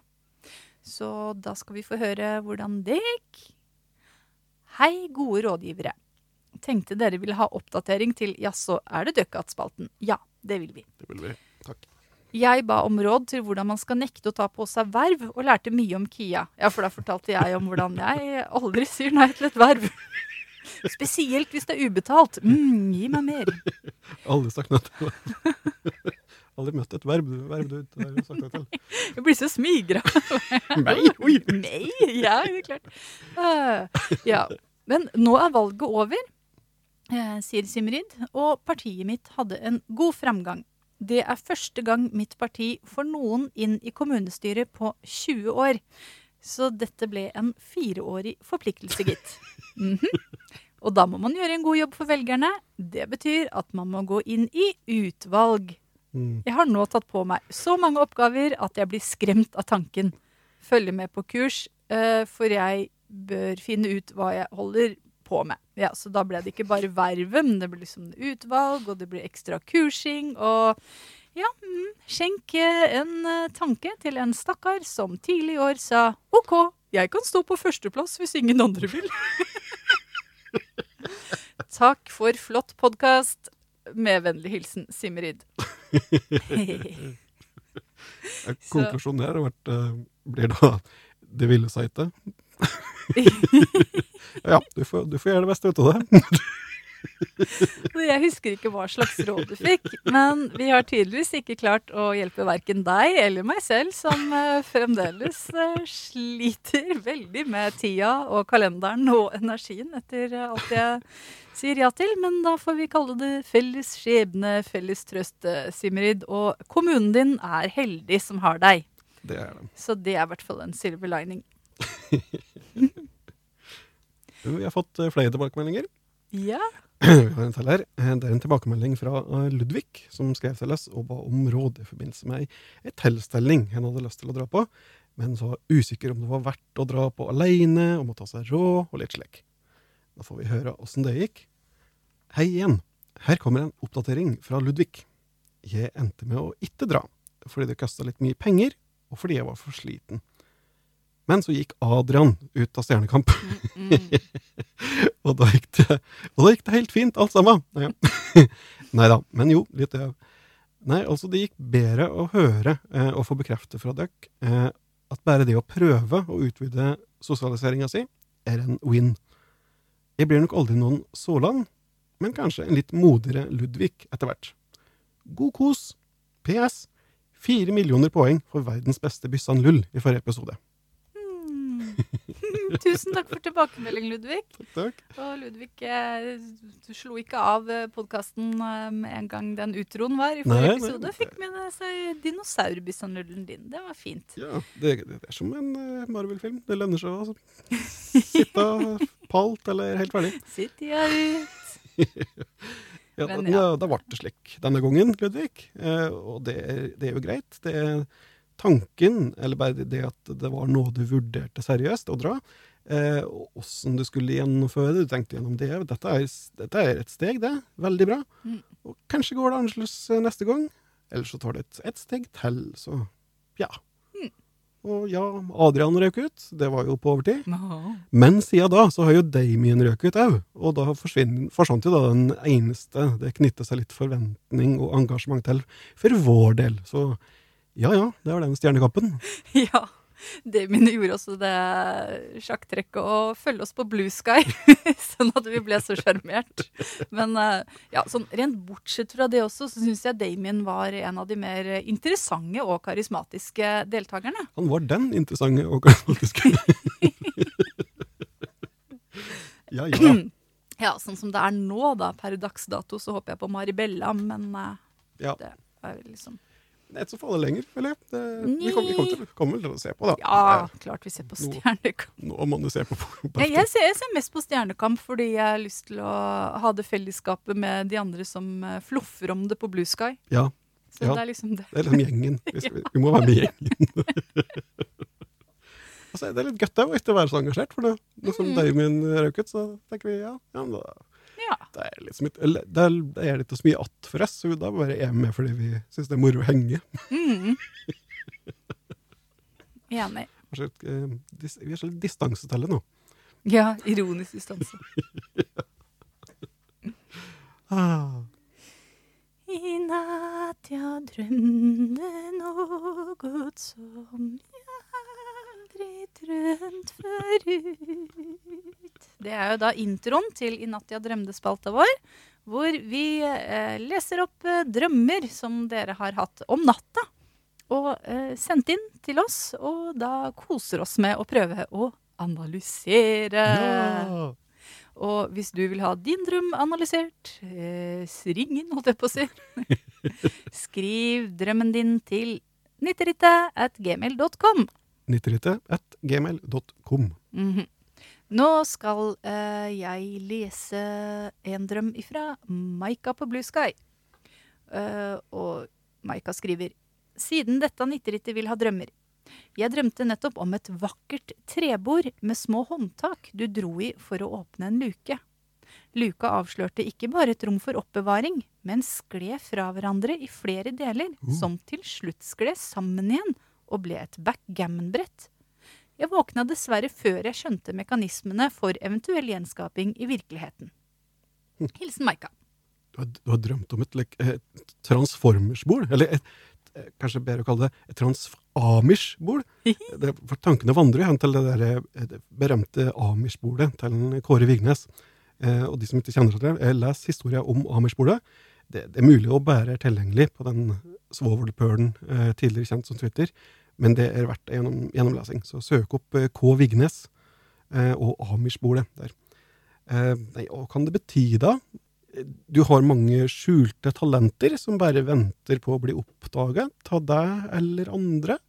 Så da skal vi få høre hvordan det gikk. Hei, gode rådgivere. Tenkte dere ville ha oppdatering til Jaså, er det Døkkat-spalten? Ja, det vil vi. Det vil vi. Takk. Jeg ba om råd til hvordan man skal nekte å ta på seg verv, og lærte mye om Kia. Ja, for da fortalte jeg om hvordan jeg aldri sier nei til et verv. Spesielt hvis det er ubetalt. Mm, gi meg mer. Aldri sagt nei til Aldri møtt et verb, verb du ikke har sagt nei til. Jeg blir så smigra. Nei, oi! Nei, ja, det er klart. Uh, ja. Men nå er valget over, eh, sier Simrid, og partiet mitt hadde en god framgang. Det er første gang mitt parti får noen inn i kommunestyret på 20 år. Så dette ble en fireårig forpliktelse, gitt. Mhm. Og da må man gjøre en god jobb for velgerne. Det betyr at man må gå inn i utvalg. Mm. Jeg har nå tatt på meg så mange oppgaver at jeg blir skremt av tanken. Følge med på kurs, eh, for jeg bør finne ut hva jeg holder på med. Ja, Så da ble det ikke bare vervet, men det ble liksom utvalg, og det ble ekstra kursing, og ja, mm, skjenk en eh, tanke til en stakkar som tidlig i år sa OK, jeg kan stå på førsteplass hvis ingen andre vil. Takk for flott podkast. Med vennlig hilsen Simrid. Eh, Konklusjonen her vært eh, blir da det ville sitet. Ja, du får, du får gjøre det beste ut av det. Jeg husker ikke hva slags råd du fikk, men vi har tydeligvis ikke klart å hjelpe verken deg eller meg selv, som eh, fremdeles eh, sliter veldig med tida og kalenderen og energien etter eh, alt jeg sier ja til. Men da får vi kalle det felles skjebne, felles trøst, Simrid. Og kommunen din er heldig som har deg. Det er det. Så det er i hvert fall en silver lining. Vi har fått eh, flere tilbakemeldinger. Ja. Vi har en til her. Eh, Det er en tilbakemelding fra eh, Ludvig, som skrev til oss og ba om råd i forbindelse med ei- tilstelning han hadde lyst til å dra på, men så var usikker om det var verdt å dra på aleine, og å ta seg råd, og litt slik. Da får vi høre åssen det gikk. Hei igjen. Her kommer en oppdatering fra Ludvig. Jeg endte med å ikke dra, fordi det kosta litt mye penger, og fordi jeg var for sliten. Men så gikk Adrian ut av Stjernekamp. Mm. Og da det, og da gikk det helt fint, alt sammen. Ja. Nei da, men jo, litt det. Nei, altså det gikk bedre å høre eh, og få bekreftet fra dere eh, at bare det å prøve å utvide sosialiseringa si, er en win. Jeg blir nok aldri noen Solan, men kanskje en litt modigere Ludvig etter hvert. God kos. PS. Fire millioner poeng for verdens beste Byssan Lull i forrige episode. Tusen takk for tilbakemelding, Ludvig. Takk, takk. Og Ludvig eh, du slo ikke av podkasten med en gang den utroen var i forrige Nei, nei, episode. det- Fikk med seg dinosaurbyssanullen din. Det var fint. Ja, det, det er som en eh, Marvel-film. Det lønner seg å altså. sitte palt eller helt ferdig. Sitt i ut. Ja, da, ja. da ble det slik denne gangen, Ludvig. Eh, og det det er jo greit. Det er tanken, eller bare det at det var noe du vurderte seriøst å dra, eh, og åssen du skulle gjennomføre det. Du tenkte gjennom det. Dette er, dette er et steg, det. Veldig bra. Mm. Og kanskje går det annerledes neste gang. Eller så tar det et, et steg til, så ja. Mm. Og ja, Adrian røk ut. Det var jo på overtid. Nå. Men siden da så har jo Damien røket ut òg, og da forsvant jo da den eneste det knytter seg litt forventning og engasjement til for vår del. Så ja ja, det var den stjernekampen. Ja. Damien gjorde også det sjakktrekket å følge oss på Blue Sky, sånn at vi ble så sjarmert. Men eh, ja, sånn rent bortsett fra det også, så syns jeg Damien var en av de mer interessante og karismatiske deltakerne. Han var den interessante og karismatiske. ja ja. Ja, sånn som det er nå, da, per dags dato, så håper jeg på Maribella, men eh, ja. det er liksom Det er ikke så farlig lenger, føler jeg. Det, vi kommer kom til, vel til å se på, da. Ja, klart vi ser på Stjernekamp. Nå må du se på. ja, Jeg, ser, jeg ser mest på Stjernekamp fordi jeg har lyst til å ha det fellesskapet med de andre som eh, fluffer om det på Blue Sky. Ja, Så Ja. det er liksom det. det er liksom gjengen. Vi, skal, vi må være med gjengen. altså, det er litt godt òg, ikke å være så engasjert. For det, nå som Mm. Damien røk ut, så tenker vi ja, ja men da Ja. Det er, litt som et, eller, det er, det er litt så mye att for oss, så da bare er vi med fordi vi syns det er moro å henge. Mm. Enig. Eh, vi er så litt distanse til det nå. Ja, ironisk distanse. Ah, I natt jeg drømte noe som jeg aldri drømt forut. Det er jo da introen til I natt jeg drømte-spalta vår, hvor vi eh, leser opp eh, drømmer som dere har hatt om natta. Og eh, sendt inn til oss, og da koser oss med å prøve å analysere. ja! Og hvis du vil ha din drøm analysert, eh, ring inn, holdt jeg på å si. Skriv drømmen din til nitterittet at gmail.com. 98 at gmail.com. Mhm. Nå skal eh, jeg lese en drøm ifra Maika på Blue Sky. Eh, og Maika skriver Siden dette nitterittet vil ha drømmer. Jeg drømte nettopp om et vakkert trebord med små håndtak du dro i for å åpne en luke. Luka avslørte ikke bare et rom for oppbevaring, men skled fra hverandre i flere deler, Uh. som til slutt skled sammen igjen og ble et backgammon-brett. Jeg våkna dessverre før jeg skjønte mekanismene for eventuell gjenskaping i virkeligheten. Hilsen Maika. Du har, du har drømt om et, et transformersbord? Eller et, eh, kanskje bedre å kalle det et transamish-bord? Tankene vandrer hen til det, der, eh, det berømte amish-bordet til Kåre Vignes. Eh, og de som ikke kjenner til det, eh, les historien om amish-bordet. Det, det er mulig å bære tilgjengelig på den svovelpølen, eh, tidligere kjent som Twitter, men det er verdt gjennom, gjennomlesing. Så søk opp eh, K. Vignes eh, og amish-bordet der. Eh, nei, og kan det bety, da? Du har mange skjulte talenter som bare venter på å bli oppdaget av deg eller andre.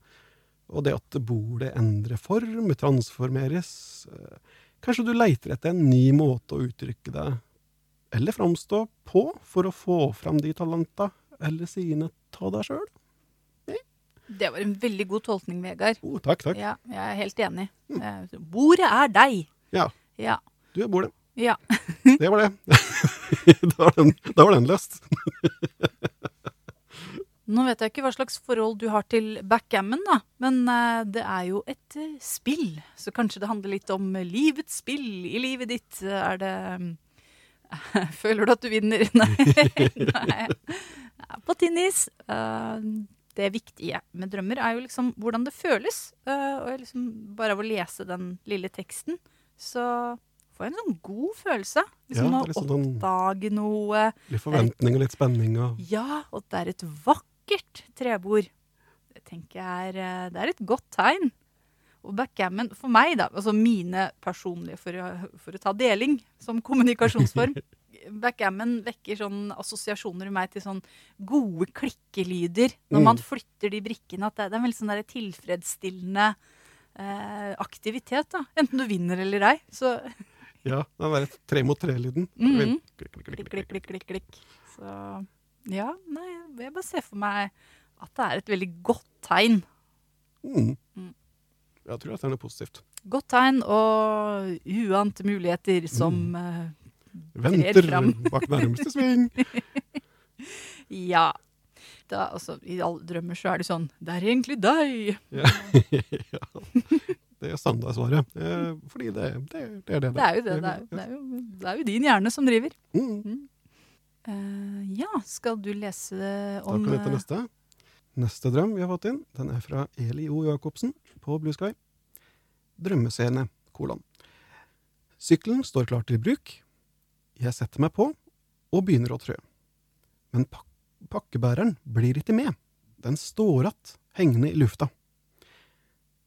og det at bordet endrer form, transformeres. Kanskje du leiter etter en ny måte å uttrykke deg eller framstå på for å få fram de talentene eller sidene av deg sjøl? Det var en veldig god tolkning, Vegard. Oh, takk, takk. Ja, jeg er helt enig. Mm. Bordet er deg. Ja, Ja. du er bordet. ja. Det var det. da, var den, da var den løst. Nå vet jeg ikke hva slags forhold du har til backgammon, da. Men uh, det er jo et uh, spill, så kanskje det handler litt om livets spill i livet ditt. Er det Føler du at du vinner? Nei. Nei. Ja, På tinnis. eh, det viktige med drømmer er jo liksom hvordan det føles. eh, og liksom bare av å lese den lille teksten, så får jeg en sånn god følelse. Liksom Ja, å det sånn- oppdage noe. Litt forventning og litt spenning. Og, Ja, og det er et vakkert trebord. Det tenker jeg er, eh, det er et godt tegn. Og backgammon, for meg, da, altså mine personlige, for å, for å ta deling som kommunikasjonsform backgammon vekker sånn assosiasjoner i meg til sånn gode klikkelyder når mm. man flytter de brikkene. At det, det er en veldig sånn tilfredsstillende eh, aktivitet. da. Enten du vinner eller ei. Så Ja. Den derre tre mot tre-lyden. Mm -hmm. klikk, klikk, klikk, klikk, klikk, klikk, klikk. Så ja, nei, jeg bare ser for meg at det er et veldig godt tegn. Mm. mm. Jeg tror at det er noe positivt. Godt tegn og uante muligheter som mm. Eh, Venter bak nærmeste sving. Ja. Da, altså, I alle drømmer så er det sånn Det er egentlig deg! Ja. ja. Det er standardsvaret. Eh, fordi det, det, det er det Det er jo det. Det er, det er, jo, det er jo din hjerne som driver. Mm. Eh, ja, skal du lese Da kan vi til eh, neste. Neste drøm vi har fått inn, den er fra Eli O. Jacobsen på Blue Sky. Drømmescene, kolon. Sykkelen står klar til bruk. Jeg setter meg på og begynner å trø. Men pak pakkebæreren blir ikke med. Den står att, hengende i lufta.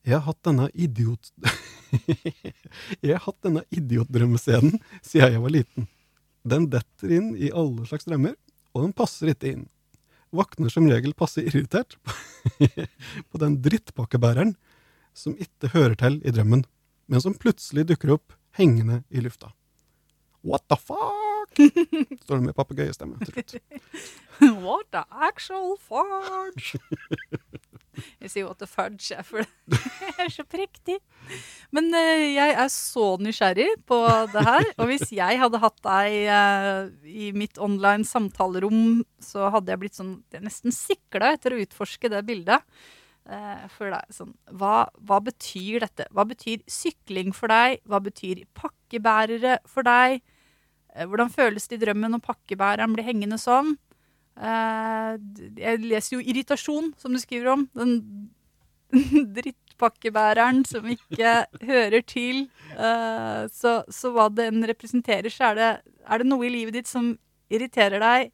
Jeg har hatt denne idiot... jeg har hatt denne idiotdrømmescenen siden jeg var liten. Den detter inn i alle slags drømmer, og den passer ikke inn våkner som regel passe irritert på den drittpakkebæreren som ikke hører til i drømmen, men som plutselig dukker opp hengende i lufta. What the fuck? Står det med papegøyestemme til slutt. What the actual fudge? Jeg sier what the fudge, for det er så prektig. Men uh, jeg er så nysgjerrig på det her. Og hvis jeg hadde hatt deg uh, i mitt online samtalerom, så hadde jeg blitt sånn jeg nesten sikla etter å utforske det bildet. Uh, for er sånn, hva, hva betyr dette? Hva betyr sykling for deg? Hva betyr pakkebærere for deg? Eh, Hvordan føles det i drømmen når pakkebæreren blir hengende sånn? Eh, jeg leser jo irritasjon, som du skriver om. Den drittpakkebæreren som ikke hører til. Eh, så, så hva den representerer, så er det, er det noe i livet ditt som irriterer deg.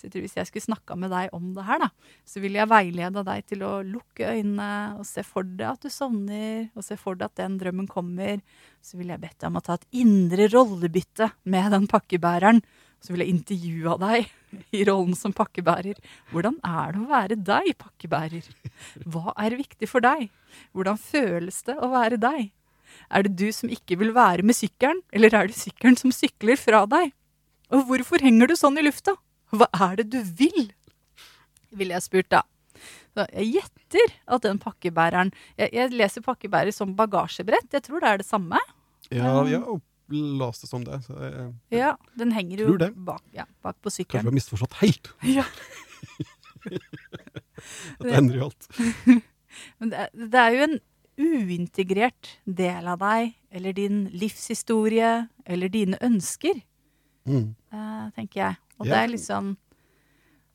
Så jeg tror Hvis jeg skulle snakka med deg om det her, da, så ville jeg veileda deg til å lukke øynene og se for deg at du sovner, og se for deg at den drømmen kommer. Så ville jeg bedt deg om å ta et indre rollebytte med den pakkebæreren. Så ville jeg intervjua deg i rollen som pakkebærer. Hvordan er det å være deg, pakkebærer? Hva er viktig for deg? Hvordan føles det å være deg? Er det du som ikke vil være med sykkelen, eller er det sykkelen som sykler fra deg? Og hvorfor henger du sånn i lufta? Hva er det du vil? Ville jeg spurt da. Så jeg gjetter at den pakkebæreren jeg, jeg leser pakkebærer som bagasjebrett. Jeg tror det er det samme. Ja, vi har opplast det som det. Så jeg, Ja, Den henger jo bak, ja, bak på kanskje vi har misforstått helt. Ja. Dette endrer jo alt. Men det, det er jo en uintegrert del av deg, eller din livshistorie, eller dine ønsker, Mm. uh, tenker jeg. Og Ja. det er liksom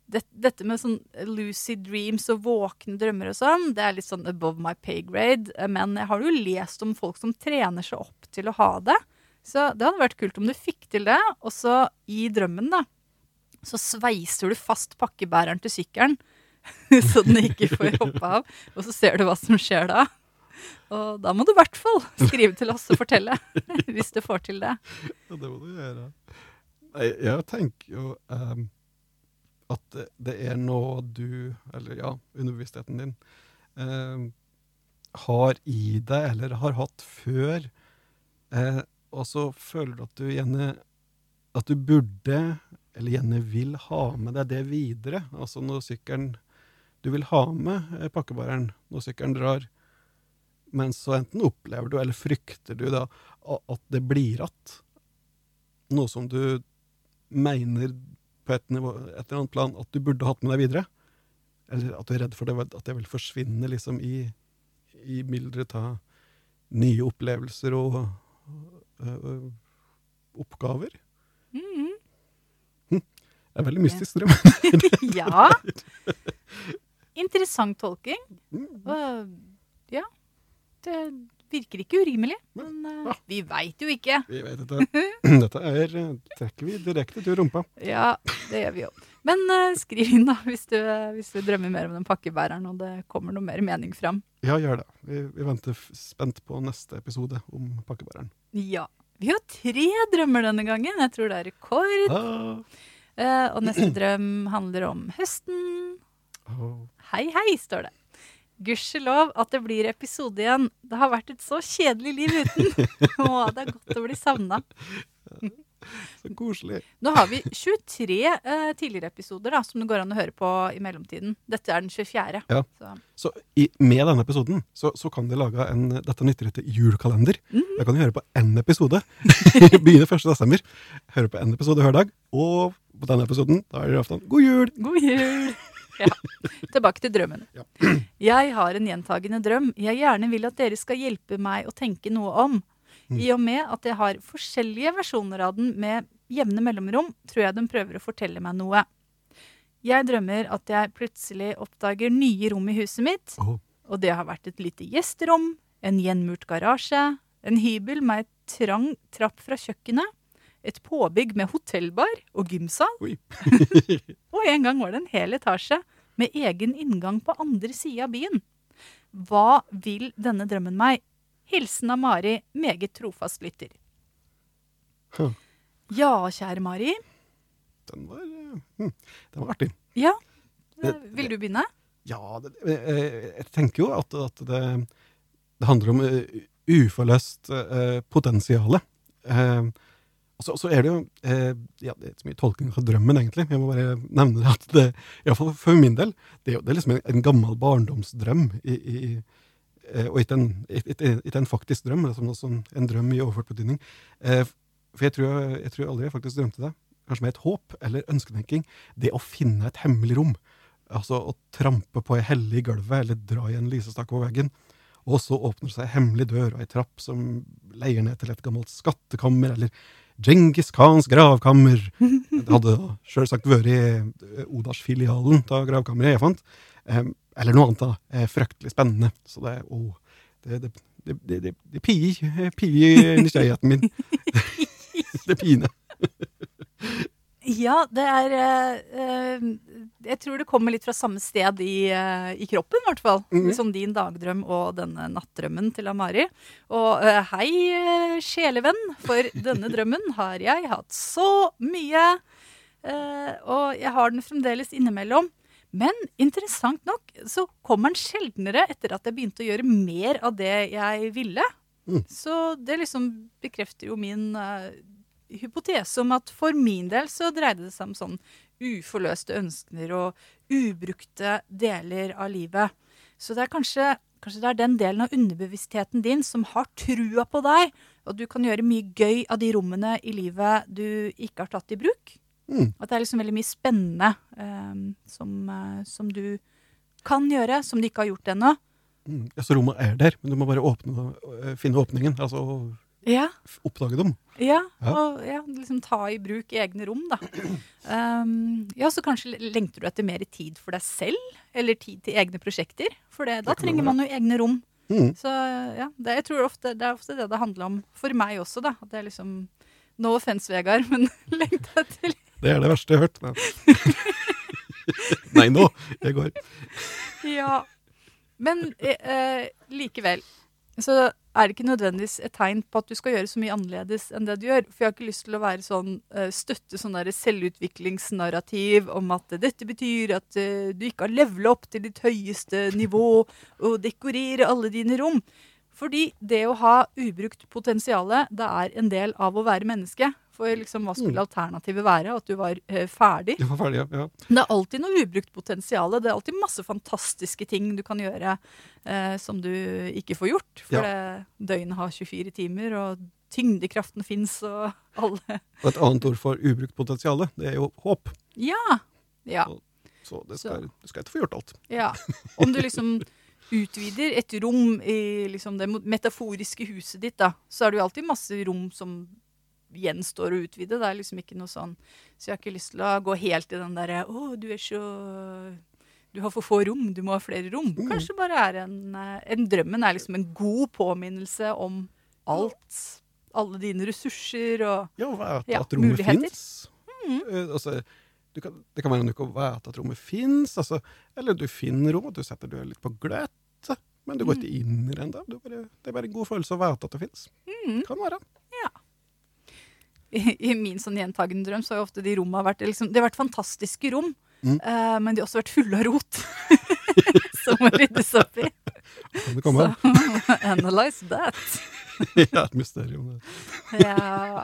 det, Dette med sånn lucid dreams og våkne drømmer og sånn, det er litt sånn above my pay grade. Men jeg har jo lest om folk som trener seg opp til å ha det. Så det hadde vært kult om du fikk til det. Og så i drømmen, da, så sveiser du fast pakkebæreren til sykkelen. så den ikke får hoppe av. Og så ser du hva som skjer da. Og da må du i hvert fall skrive til oss og fortelle. hvis du får til det. Ja, det må du gjøre. Nei, jeg tenker jo um, at det, det er noe du, eller ja, underbevisstheten din, um, har i deg, eller har hatt før, eh, og så føler du at du gjerne at du burde, eller gjerne vil ha med deg det videre. Altså når sykkelen Du vil ha med eh, pakkebæreren når sykkelen drar, men så enten opplever du, eller frykter du da, at det blir att noe som du mener på et, nivå, et eller annet plan at du burde hatt med deg videre. Eller at du er redd for det, at det vil forsvinne liksom i, i mylderet av nye opplevelser og øh, oppgaver. Mhm. Det er veldig mystisk drøm. Ja. Interessant tolking. Mm. Og ja, det virker ikke urimelig. Men uh, Ja. vi veit jo ikke. Vi vet dette. Dette er, øh, trekker vi direkte til rumpa. Ja, det gjør vi jo. Men uh, skriv inn da, hvis du, hvis du drømmer mer om den pakkebæreren, og det kommer noe mer mening fram. Ja, gjør det. Vi, vi venter spent på neste episode om pakkebæreren. Ja. Vi har tre drømmer denne gangen. Jeg tror det er rekord. Ah. Uh, og neste drøm handler om høsten. Oh. Hei, hei, står det. Gudskjelov at det blir episode igjen. Det har vært et så kjedelig liv uten. Å, det er godt å bli savna. Så koselig. Nå har vi 23 eh, tidligere episoder da, som det går an å høre på i mellomtiden. Dette er den 24. Ja. Så, Så i, med denne episoden så, så kan de lage en Dette nytter etter julekalender. Mhm. Da kan de høre på én episode. Begynner 1. desember. Høre på én episode hver dag. Og på denne episoden da er det aften god jul! god jul! Ja. Tilbake til drømmen. Ja. Jeg har en gjentagende drøm jeg gjerne vil at dere skal hjelpe meg å tenke noe om. Mm. I og med at jeg har forskjellige versjoner av den med jevne mellomrom, tror jeg den prøver å fortelle meg noe. Jeg drømmer at jeg plutselig oppdager nye rom i huset mitt, og det har vært et lite gjesterom, en gjenmurt garasje, en hybel med et trang trapp fra kjøkkenet, et påbygg med hotellbar og gymsal, og en gang var det en hel etasje med egen inngang på andre sida av byen. Hva vil denne drømmen meg? Hilsen av Mari, meget trofast lytter. Huh. Ja, kjære Mari. Den var, eh, hm, den var artig. Ja, vil du begynne? Ja, det, eh, jeg tenker jo at, at det, det handler om eh, uforløst potensiale. potensial. Og så, så er det jo eh, ja, Det er ikke så mye tolking av drømmen, egentlig. Jeg må bare nevne det at det, i hvert fall for min del, det er, det er liksom en, en gammel barndomsdrøm. I, i, eh, og ikke en, ikke, ikke en faktisk drøm, men liksom en, drøm i overført betydning. Eh, for jeg tror, jeg tror aldri jeg faktisk drømte det. Kanskje med et håp eller ønsketenking. Det å finne et hemmelig rom. Altså å trampe på ei helle i gulvet eller dra i en lysestake på veggen. Og så åpner det seg ei hemmelig dør og ei trapp som leier ned til et gammelt skattekammer, eller Djengis Khans gravkammer. Det hadde sjølsagt vært eh, Odas-filialen av gravkammeret jeg fant. Eller noe annet da, eh, fryktelig spennende. Så det, å, det, det, det, det, det, pier nysgjerrigheten min. det piner. Ja, det er eh, eh, Jeg tror det kommer litt fra samme sted i, eh, i kroppen, i hvert fall. Mhm. Som din dagdrøm og denne nattdrømmen til Amari. Og eh, hei, eh, sjelevenn, for denne drømmen har jeg hatt så mye. eh, og jeg har den fremdeles innimellom. Men interessant nok så kommer den sjeldnere etter at jeg begynte å gjøre mer av det jeg ville. Mm. Så det liksom bekrefter jo min hypotese om at for min del så dreide det seg om sånn uforløste ønsker og ubrukte deler av livet. Så det er kanskje, kanskje det er den delen av underbevisstheten din som har trua på deg, og du kan gjøre mye gøy av de rommene i livet du ikke har tatt i bruk. Mm. At det er liksom veldig mye spennende um, som, uh, som du kan gjøre, som du ikke har gjort ennå. Mm. Ja, så rommet er der, men du må bare åpne, øh, finne åpningen. Altså Ja. oppdage dem. Ja, og ja, liksom ta i bruk egne rom, da. Um, ja, så kanskje lengter du etter mer tid for deg selv, eller tid til egne prosjekter. For det, da trenger man jo egne rom. Mm. Så ja, det, jeg tror ofte, det er ofte det det handler om for meg også, da. At det er liksom No offense, Vegard, men lengta etter Det er det verste jeg har hørt. Men. Nei, nå. Jeg går. Ja. Men eh, eh, likevel. Så er det ikke nødvendigvis et tegn på at du skal gjøre så mye annerledes enn det du gjør. For jeg har ikke lyst til å være sånn, eh, støtte sånn der selvutviklingsnarrativ om at dette betyr at eh, du ikke har levela opp til ditt høyeste nivå og dekorere alle dine rom. Fordi det å ha ubrukt potensial, det er en del av å være menneske. For liksom, hva skulle Mm. alternativet være? At du var eh, ferdig? Var ferdig, ja. ja. Det er alltid noe ubrukt potensial. Det er alltid masse fantastiske ting du kan gjøre eh, som du ikke får gjort. For det, døgnet har 24 timer, og tyngdekraften fins, og alle Og et annet ord for ubrukt potensial, det er jo håp. Ja! Ja. Så det skal, du skal ikke få gjort alt. ja. Om du liksom utvider et rom i liksom det metaforiske huset ditt, da, så er det jo alltid masse rom som gjenstår å utvide. Det er liksom ikke noe sånn Så jeg har ikke lyst til å gå helt i den derre Å, du er så Du har for få rom, du må ha flere rom. Mm. Kanskje bare er en, eh, en Drømmen er liksom en god påminnelse om alt. Alle dine ressurser og Ja, vet Ja, at rommet muligheter. Uh, altså, du kan, det kan være noe å vite at rommet fins, altså, eller du finner rom, og du setter deg litt på gløtt, men du går ikke inn i den ennå. Det er bare en god følelse å vite at det fins. Mm. Kan være. i, i min sånn gjentagende drøm så har jo ofte de rommene vært liksom, Det har vært fantastiske rom, Mm. uh, men de har også vært fulle av rot. som må ryddes opp i. Kan det komme? Så analyze that. ja, et mysterium. Ja.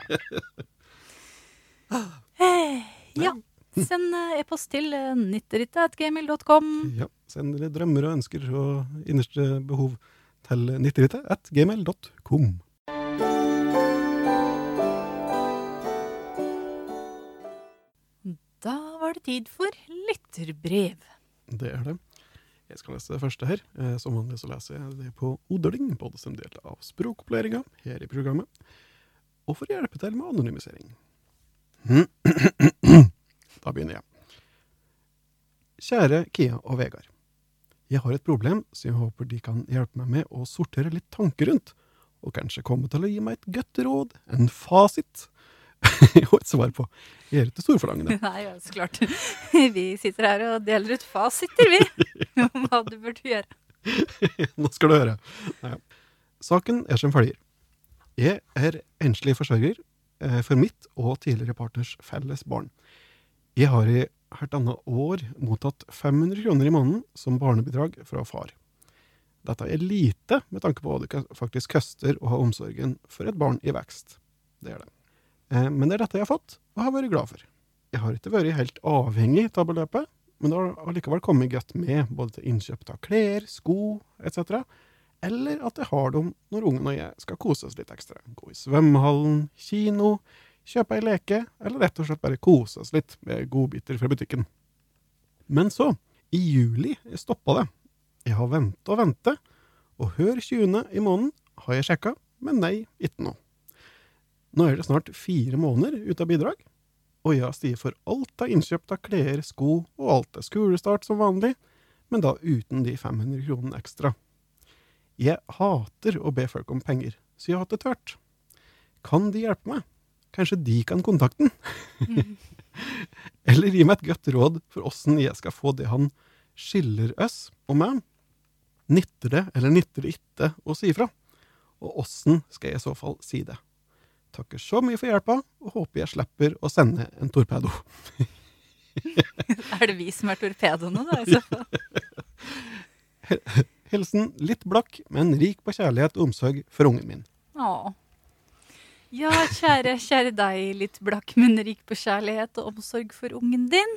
Hey, ja. Send eh, e-post til uh, Ja, send drømmer og ønsker og innerste behov til 90 var det tid for lytterbrev. Det er det. Jeg skal lese det første her. Eh, Som vanlig så leser jeg det på Odling, både som del av språkopplæringa her i programmet, og for å hjelpe til med anonymisering. Da begynner jeg. Kjære Kia og Vegard. Jeg har et problem, så jeg håper de kan hjelpe meg med å sortere litt tanker rundt, og kanskje komme til å gi meg et godt råd, en fasit, og et svar på. Er ikke storforlangende. Nei, ja, så klart. Vi sitter her og deler ut fasiter, vi. Om hva du burde gjøre. Nå skal du høre. Nei. Saken er som følger. Jeg er enslig forsørger eh, for mitt og tidligere partners felles barn. Jeg har i halvannet år mottatt 500 kroner i måneden som barnebidrag fra far. Dette er lite med tanke på hva det faktisk koster å ha omsorgen for et barn i vekst. Det er det. Eh, Men det er dette jeg har fått, og har vært glad for. Jeg har ikke vært helt avhengig av beløpet, men det har allikevel kommet godt med, både til innkjøp av klær, sko etc., eller at jeg har dem når ungen og jeg skal kose oss litt ekstra. Gå i svømmehallen, kino, kjøpe ei leke, eller rett og slett bare kose oss litt med godbiter fra butikken. Men så, i juli, stoppa det. Jeg har venta og venta, og hør 20. i måneden har jeg sjekka, men nei, ikke nå. Nå er det snart fire måneder ute av bidrag, og jeg stiget for alt av innkjøpt av klær, sko og alt er skolestart som vanlig, men da uten de 500 kronene ekstra. Jeg hater å be folk om penger, så jeg har hatt det tørt. Kan de hjelpe meg? Kanskje de kan kontakte den? Eller gi meg et godt råd for åssen jeg skal få det han skiller oss og meg. Nytter det, eller nytter det ikke å si ifra? Og åssen skal jeg i så fall si det? Takker så mye for hjelpa, og håper jeg slipper å sende en torpedo. Er det vi som er torpedoene, da? i så fall? Hilsen litt blakk, men rik på kjærlighet og omsorg for ungen min. Å. Ja, kjære, kjære deg, litt blakk, men rik på kjærlighet og omsorg for ungen din.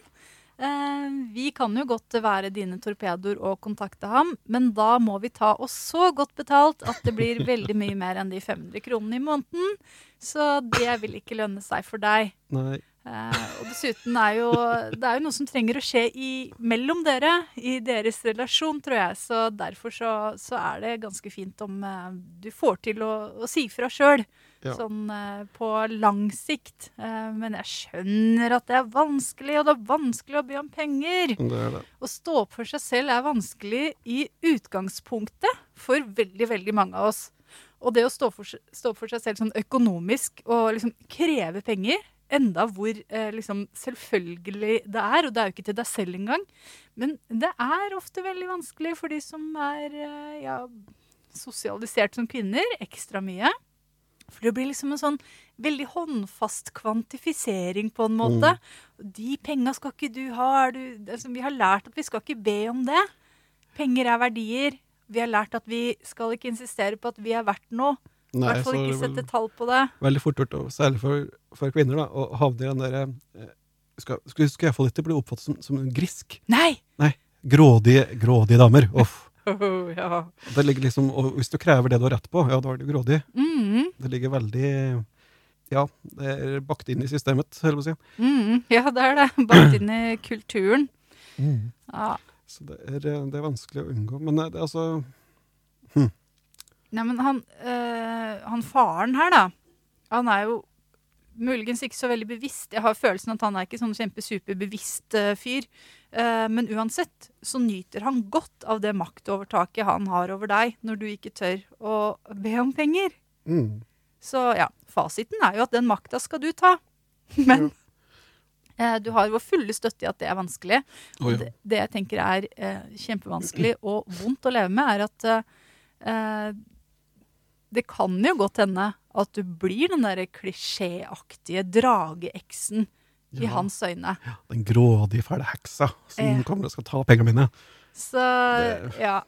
Eh, vi kan jo godt være dine torpedoer og kontakte ham, men da må vi ta oss så godt betalt at det blir veldig mye mer enn de 500 kronene i måneden. Så det vil ikke lønne seg for deg. Nei, Eh, og dessuten er jo det er jo noe som trenger å skje i, mellom dere, i deres relasjon, tror jeg. Så derfor så, så er det ganske fint om eh, du får til å, å si fra sjøl. Ja. Sånn eh, på lang sikt. Eh, men jeg skjønner at det er vanskelig, og det er vanskelig å be om penger. det er det. Å stå opp for seg selv er vanskelig i utgangspunktet for veldig, veldig mange av oss. Og det å stå, for, stå opp for seg selv sånn økonomisk og liksom kreve penger, enda hvor eh, liksom selvfølgelig det er, og det er jo ikke til deg selv engang, men det er ofte veldig vanskelig for de som er eh, ja, sosialisert som kvinner ekstra mye. For det blir liksom en sånn veldig håndfast kvantifisering på en måte. De penga skal ikke du ha. Du, altså, vi har lært at vi skal ikke be om det. Penger er verdier. Vi har lært at vi skal ikke insistere på at vi er verdt noe. I Nei, hvert fall ikke sette tall på det. veldig fort gjort, særlig for, for kvinner, da, å havne i den derre eh, skal, skal, skal iallfall ikke bli oppfattet som, som en grisk. Nei! Grådige, grådige damer. Uff. Oh, ja. Det ligger liksom, og hvis du krever det du har rett på, ja, da er du grådig. Mm, Det ligger veldig Ja, det er bakt inn i systemet, holder jeg på å si. mm, ja, det er det. Bakt inn i kulturen. Ja. Så det er, det er vanskelig å unngå. Men eh, det er altså Nei, men han, øh, han faren her, da. Han er jo muligens ikke så veldig bevisst. Jeg har følelsen at han er ikke sånn kjempesuperbevisst øh, fyr. Uh, men uansett så nyter han godt av det maktovertaket han har over deg, når du ikke tør å be om penger. mm. Så ja, fasiten er jo at den makta skal du ta. Men eh, du har vår fulle støtte i at det er vanskelig. Oh, ja. det, det jeg tenker er eh, kjempevanskelig og vondt å leve med, er at eh, det kan jo godt hende at du blir den derre klisjéaktige drageeksen i hans øyne. Ja, Den grådige, fæle heksa som Eh. kommer og skal ta pengene mine. Så Det- ja.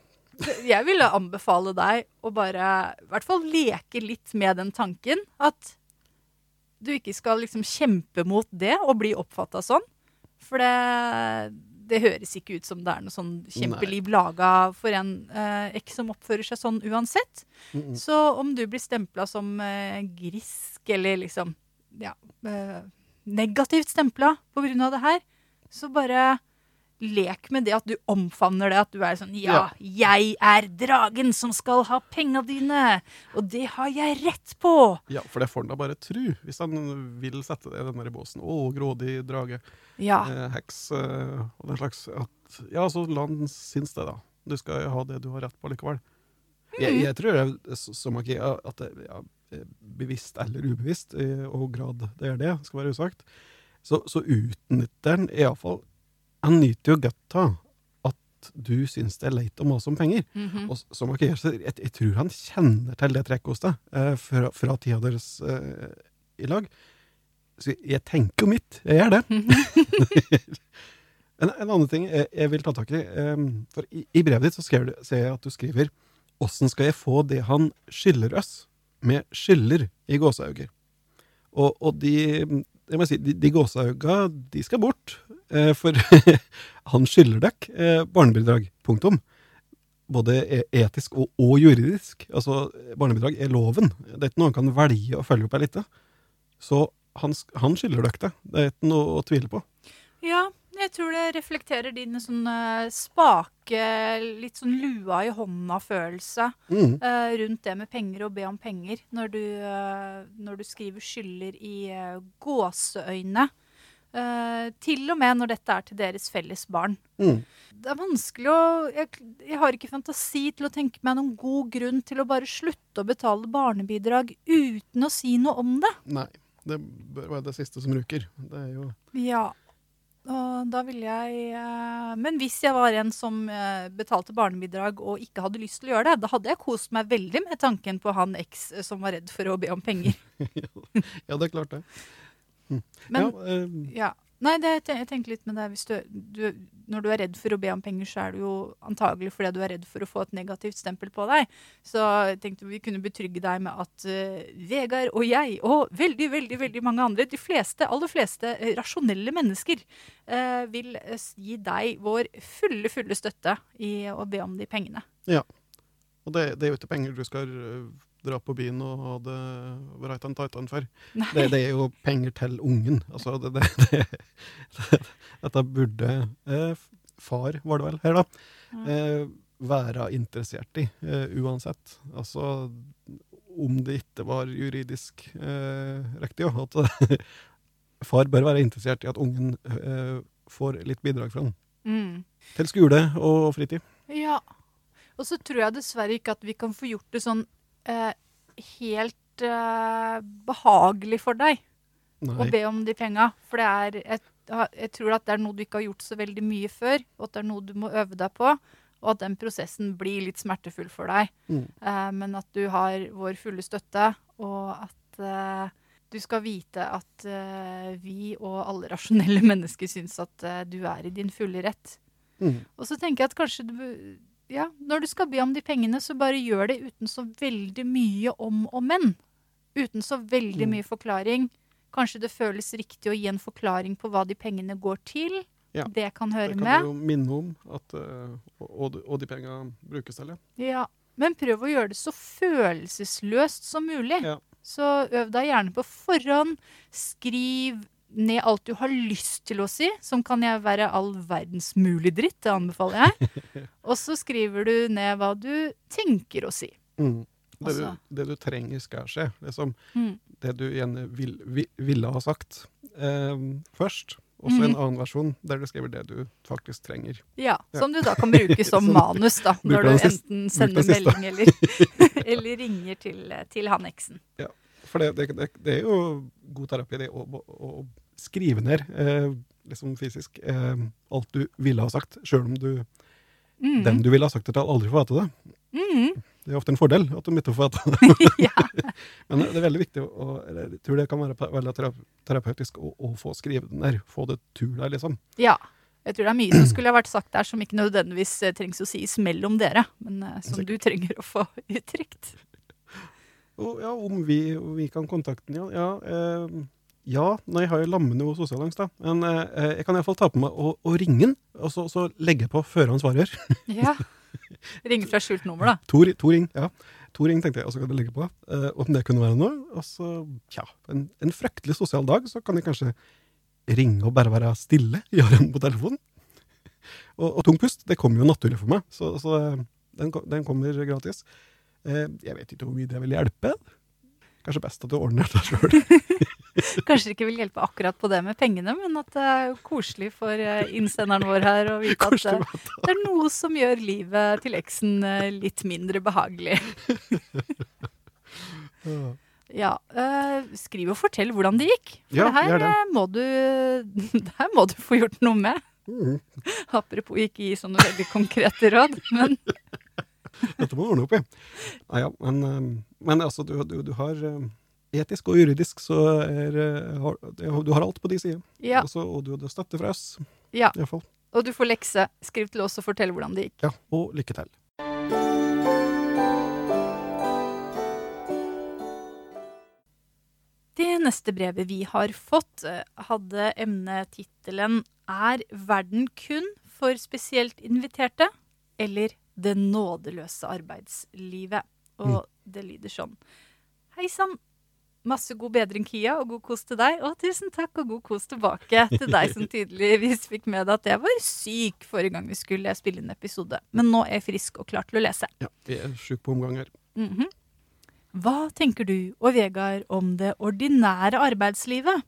Jeg ville anbefale deg å bare i hvert fall leke litt med den tanken at du ikke skal liksom kjempe mot det og bli oppfatta sånn. For det, det høres ikke ut som det er noe sånn kjempeliv laga for en eh, som oppfører seg sånn uansett. Mm, mm. Så om du blir stempla som eh, grisk eller liksom ja, eh, negativt stempla på grunn av det her, så bare lek med det at du omfavner det. At du er sånn Ja, jeg er dragen som skal ha penga dine, og det har jeg rett på. Ja, for det får han da bare tru, hvis han vil sette det i den der båsen. Å, grådig drage. Ja. Eh, heks eh, og den slags. At, ja, så la han synes det, da. Du skal ha det du har rett på likevel. Jeg, jeg tror det som ikke at det ja, eh, bevisst eller ubevisst, i og grad det er det, skal være usagt, så, så utnytter han iallfall Han nyter jo godt av at du syns det er leit å mase om penger. Mhm. Og s- som så jeg, jeg tror han kjenner til det trekket hos deg eh, fra, fra tida deres eh, i lag. Så jeg, tenker jo mitt. Jeg gjør det. en, en annen ting jeg, jeg vil ta tak i. Um, for i, i brevet ditt så du, ser jeg at du skriver Åssen skal jeg få det han skylder oss, med skylder i gåseauger? Og, og de, jeg må si, de, de gåseauga, de skal bort. Eh, for han skylder dere eh, barnebidrag. Punktum både e- etisk og, og juridisk. Altså, barnebidrag er loven. Det er ikke noe han kan velge å følge opp her lita. Så han, han skylder dere det. Det er ikke noe å tvile på. Ja, jeg tror det reflekterer din sånn eh, spake, litt sånn lua i hånda-følelse Mm. uh, rundt det med penger og be om penger, når du, uh, når du skriver skylder i uh, gåseøyne. Eh, til og med når dette er til deres felles barn. Mm. Det er vanskelig å jeg, jeg har ikke fantasi til å tenke meg noen god grunn til å bare slutte å betale barnebidrag uten å si noe om det. Nei, det bør være det siste som ryker. Det er jo Ja. Og da ville jeg eh, Men hvis jeg var en som eh, betalte barnebidrag og ikke hadde lyst til å gjøre det, da hadde jeg kost meg veldig med tanken på han eks eh, som var redd for å be om penger. Ja, det er klart det. Men ja, eh, ja. Nei, det, jeg tenker litt med det. Du, du, når du er redd for å be om penger, så er du jo antagelig fordi du er redd for å få et negativt stempel på deg. Så jeg tenkte vi kunne betrygge deg med at uh, Vegard og jeg, og veldig, veldig veldig mange andre, de fleste, aller fleste eh, rasjonelle mennesker, uh, vil gi deg vår fulle, fulle støtte i å be om de pengene. Ja. og det, det er jo ikke penger du skal dra på byen og hadde vært en titan før. Det, det er jo penger til ungen. Altså, det, det, det, dette burde eh, far, var det vel, her da, eh, være interessert i, eh, uansett. Altså, om det ikke var juridisk eh, riktig, jo, at far bør være interessert i at ungen eh, får litt bidrag fra han. Mm. Til skole og fritid. Ja. Og så tror jeg dessverre ikke at vi kan få gjort det sånn eh, helt eh, behagelig for deg å be om de penga. For det er et, jeg tror at det er noe du ikke har gjort så veldig mye før, og at det er noe du må øve deg på. og at den prosessen blir litt smertefull for deg. Mm. Eh, men at du har vår fulle støtte, og at eh, du skal vite at eh, vi og alle rasjonelle mennesker syns at eh, du er i din fulle rett. Mm. Og så tenker jeg at kanskje du ja, når du skal be om de pengene, så bare gjør det uten så veldig mye om og men. Uten så veldig Mm. mye forklaring. Kanskje det føles riktig å gi en forklaring på hva de pengene går til. Ja, Det kan høre med. Det kan med. du jo minne om at eh, og, og de- pengene brukes til. Ja, Men prøv å gjøre det så følelsesløst som mulig. Ja. Så øv deg gjerne på forhånd. Skriv ned alt du har lyst til å si, som kan jeg være all verdens mulig dritt. Det anbefaler jeg. Og så skriver du ned hva du tenker å si. Mm. Det, du, det du trenger skal skje. Liksom, Mm. det du gjerne vil, vi, ville ha sagt eh, først. Og så en Mhm. annen versjon der du skriver det du faktisk trenger. Ja, Ja. Som du da kan bruke som Som- manus, da. Når du enten sender melding eller, eller ringer til, til han eksen. For det, det, det, er jo god terapi, det å, skrive ned eh, liksom fysisk eh, alt du ville ha sagt, sjøl om du, Mm. den du ville ha sagt det til, aldri får vite det. Mm. Det er ofte en fordel at de ikke får vite det. Men det er veldig viktig, og jeg tror det kan være veldig terapeutisk å, å få skrevet den der. Få det tur der, liksom. ja. Jeg tror det er mye som skulle ha vært sagt der som ikke nødvendigvis eh, trengs å sies mellom dere, men eh, som du trenger å få uttrykt. Og ja, om vi, om vi kan kontakte den, ja. Ja, eh, ja nei, jeg har jo lammende og sosialangst, da. Men eh, jeg kan iallfall ta på meg å, å ringe den, og så, så legge på før han svarer. Ja. Ringe fra skjult nummer, da. To, to ring, ja. To ring tenkte jeg, og så kan jeg legge på. Eh, om det kunne være noe. Og så, tja, en, en fryktelig sosial dag, så kan jeg kanskje ringe og bare være stille i den på telefonen. Og, og tung pust, det kommer jo naturlig for meg, så, så eh, den, den kommer gratis. Eh, jeg vet ikke hvor mye det vil hjelpe. Kanskje best at du ordner det sjøl. Kanskje det ikke vil hjelpe akkurat på det med pengene, men at det er koselig for eh, innsenderen vår her å vite at det er noe som gjør livet til eksen eh, litt mindre behagelig. Ja. skriv og fortell hvordan det gikk. For Ja, det her det. må du det her må du få gjort noe med. Mm, Apropos ikke gi sånne veldig konkrete råd, men dette må du ordne opp i. Nei, ja, men, eh, men altså, du, du, du har eh, Etisk og juridisk så er eh, har, Du har alt på de sider. ja. Altså, og du hadde støtte fra oss, ja. i fall. Og du får lekse. Skriv til oss og fortell hvordan det gikk. Ja, og lykke til. Det neste brevet vi har fått, eh, hadde emnetittelen Er verden kun for spesielt inviterte? Eller Det nådeløse arbeidslivet? Og det lyder sånn. Hei sann. Masse god bedring, Kia, og god kos til deg. Og tusen takk og god kos tilbake til deg som tydeligvis fikk med deg at jeg var syk forrige gang vi skulle spille inn episode. Men nå er jeg frisk og klar til å lese. Ja, vi er sjuke på omgang her. Mhm. Hva tenker du og Vegard om det ordinære arbeidslivet?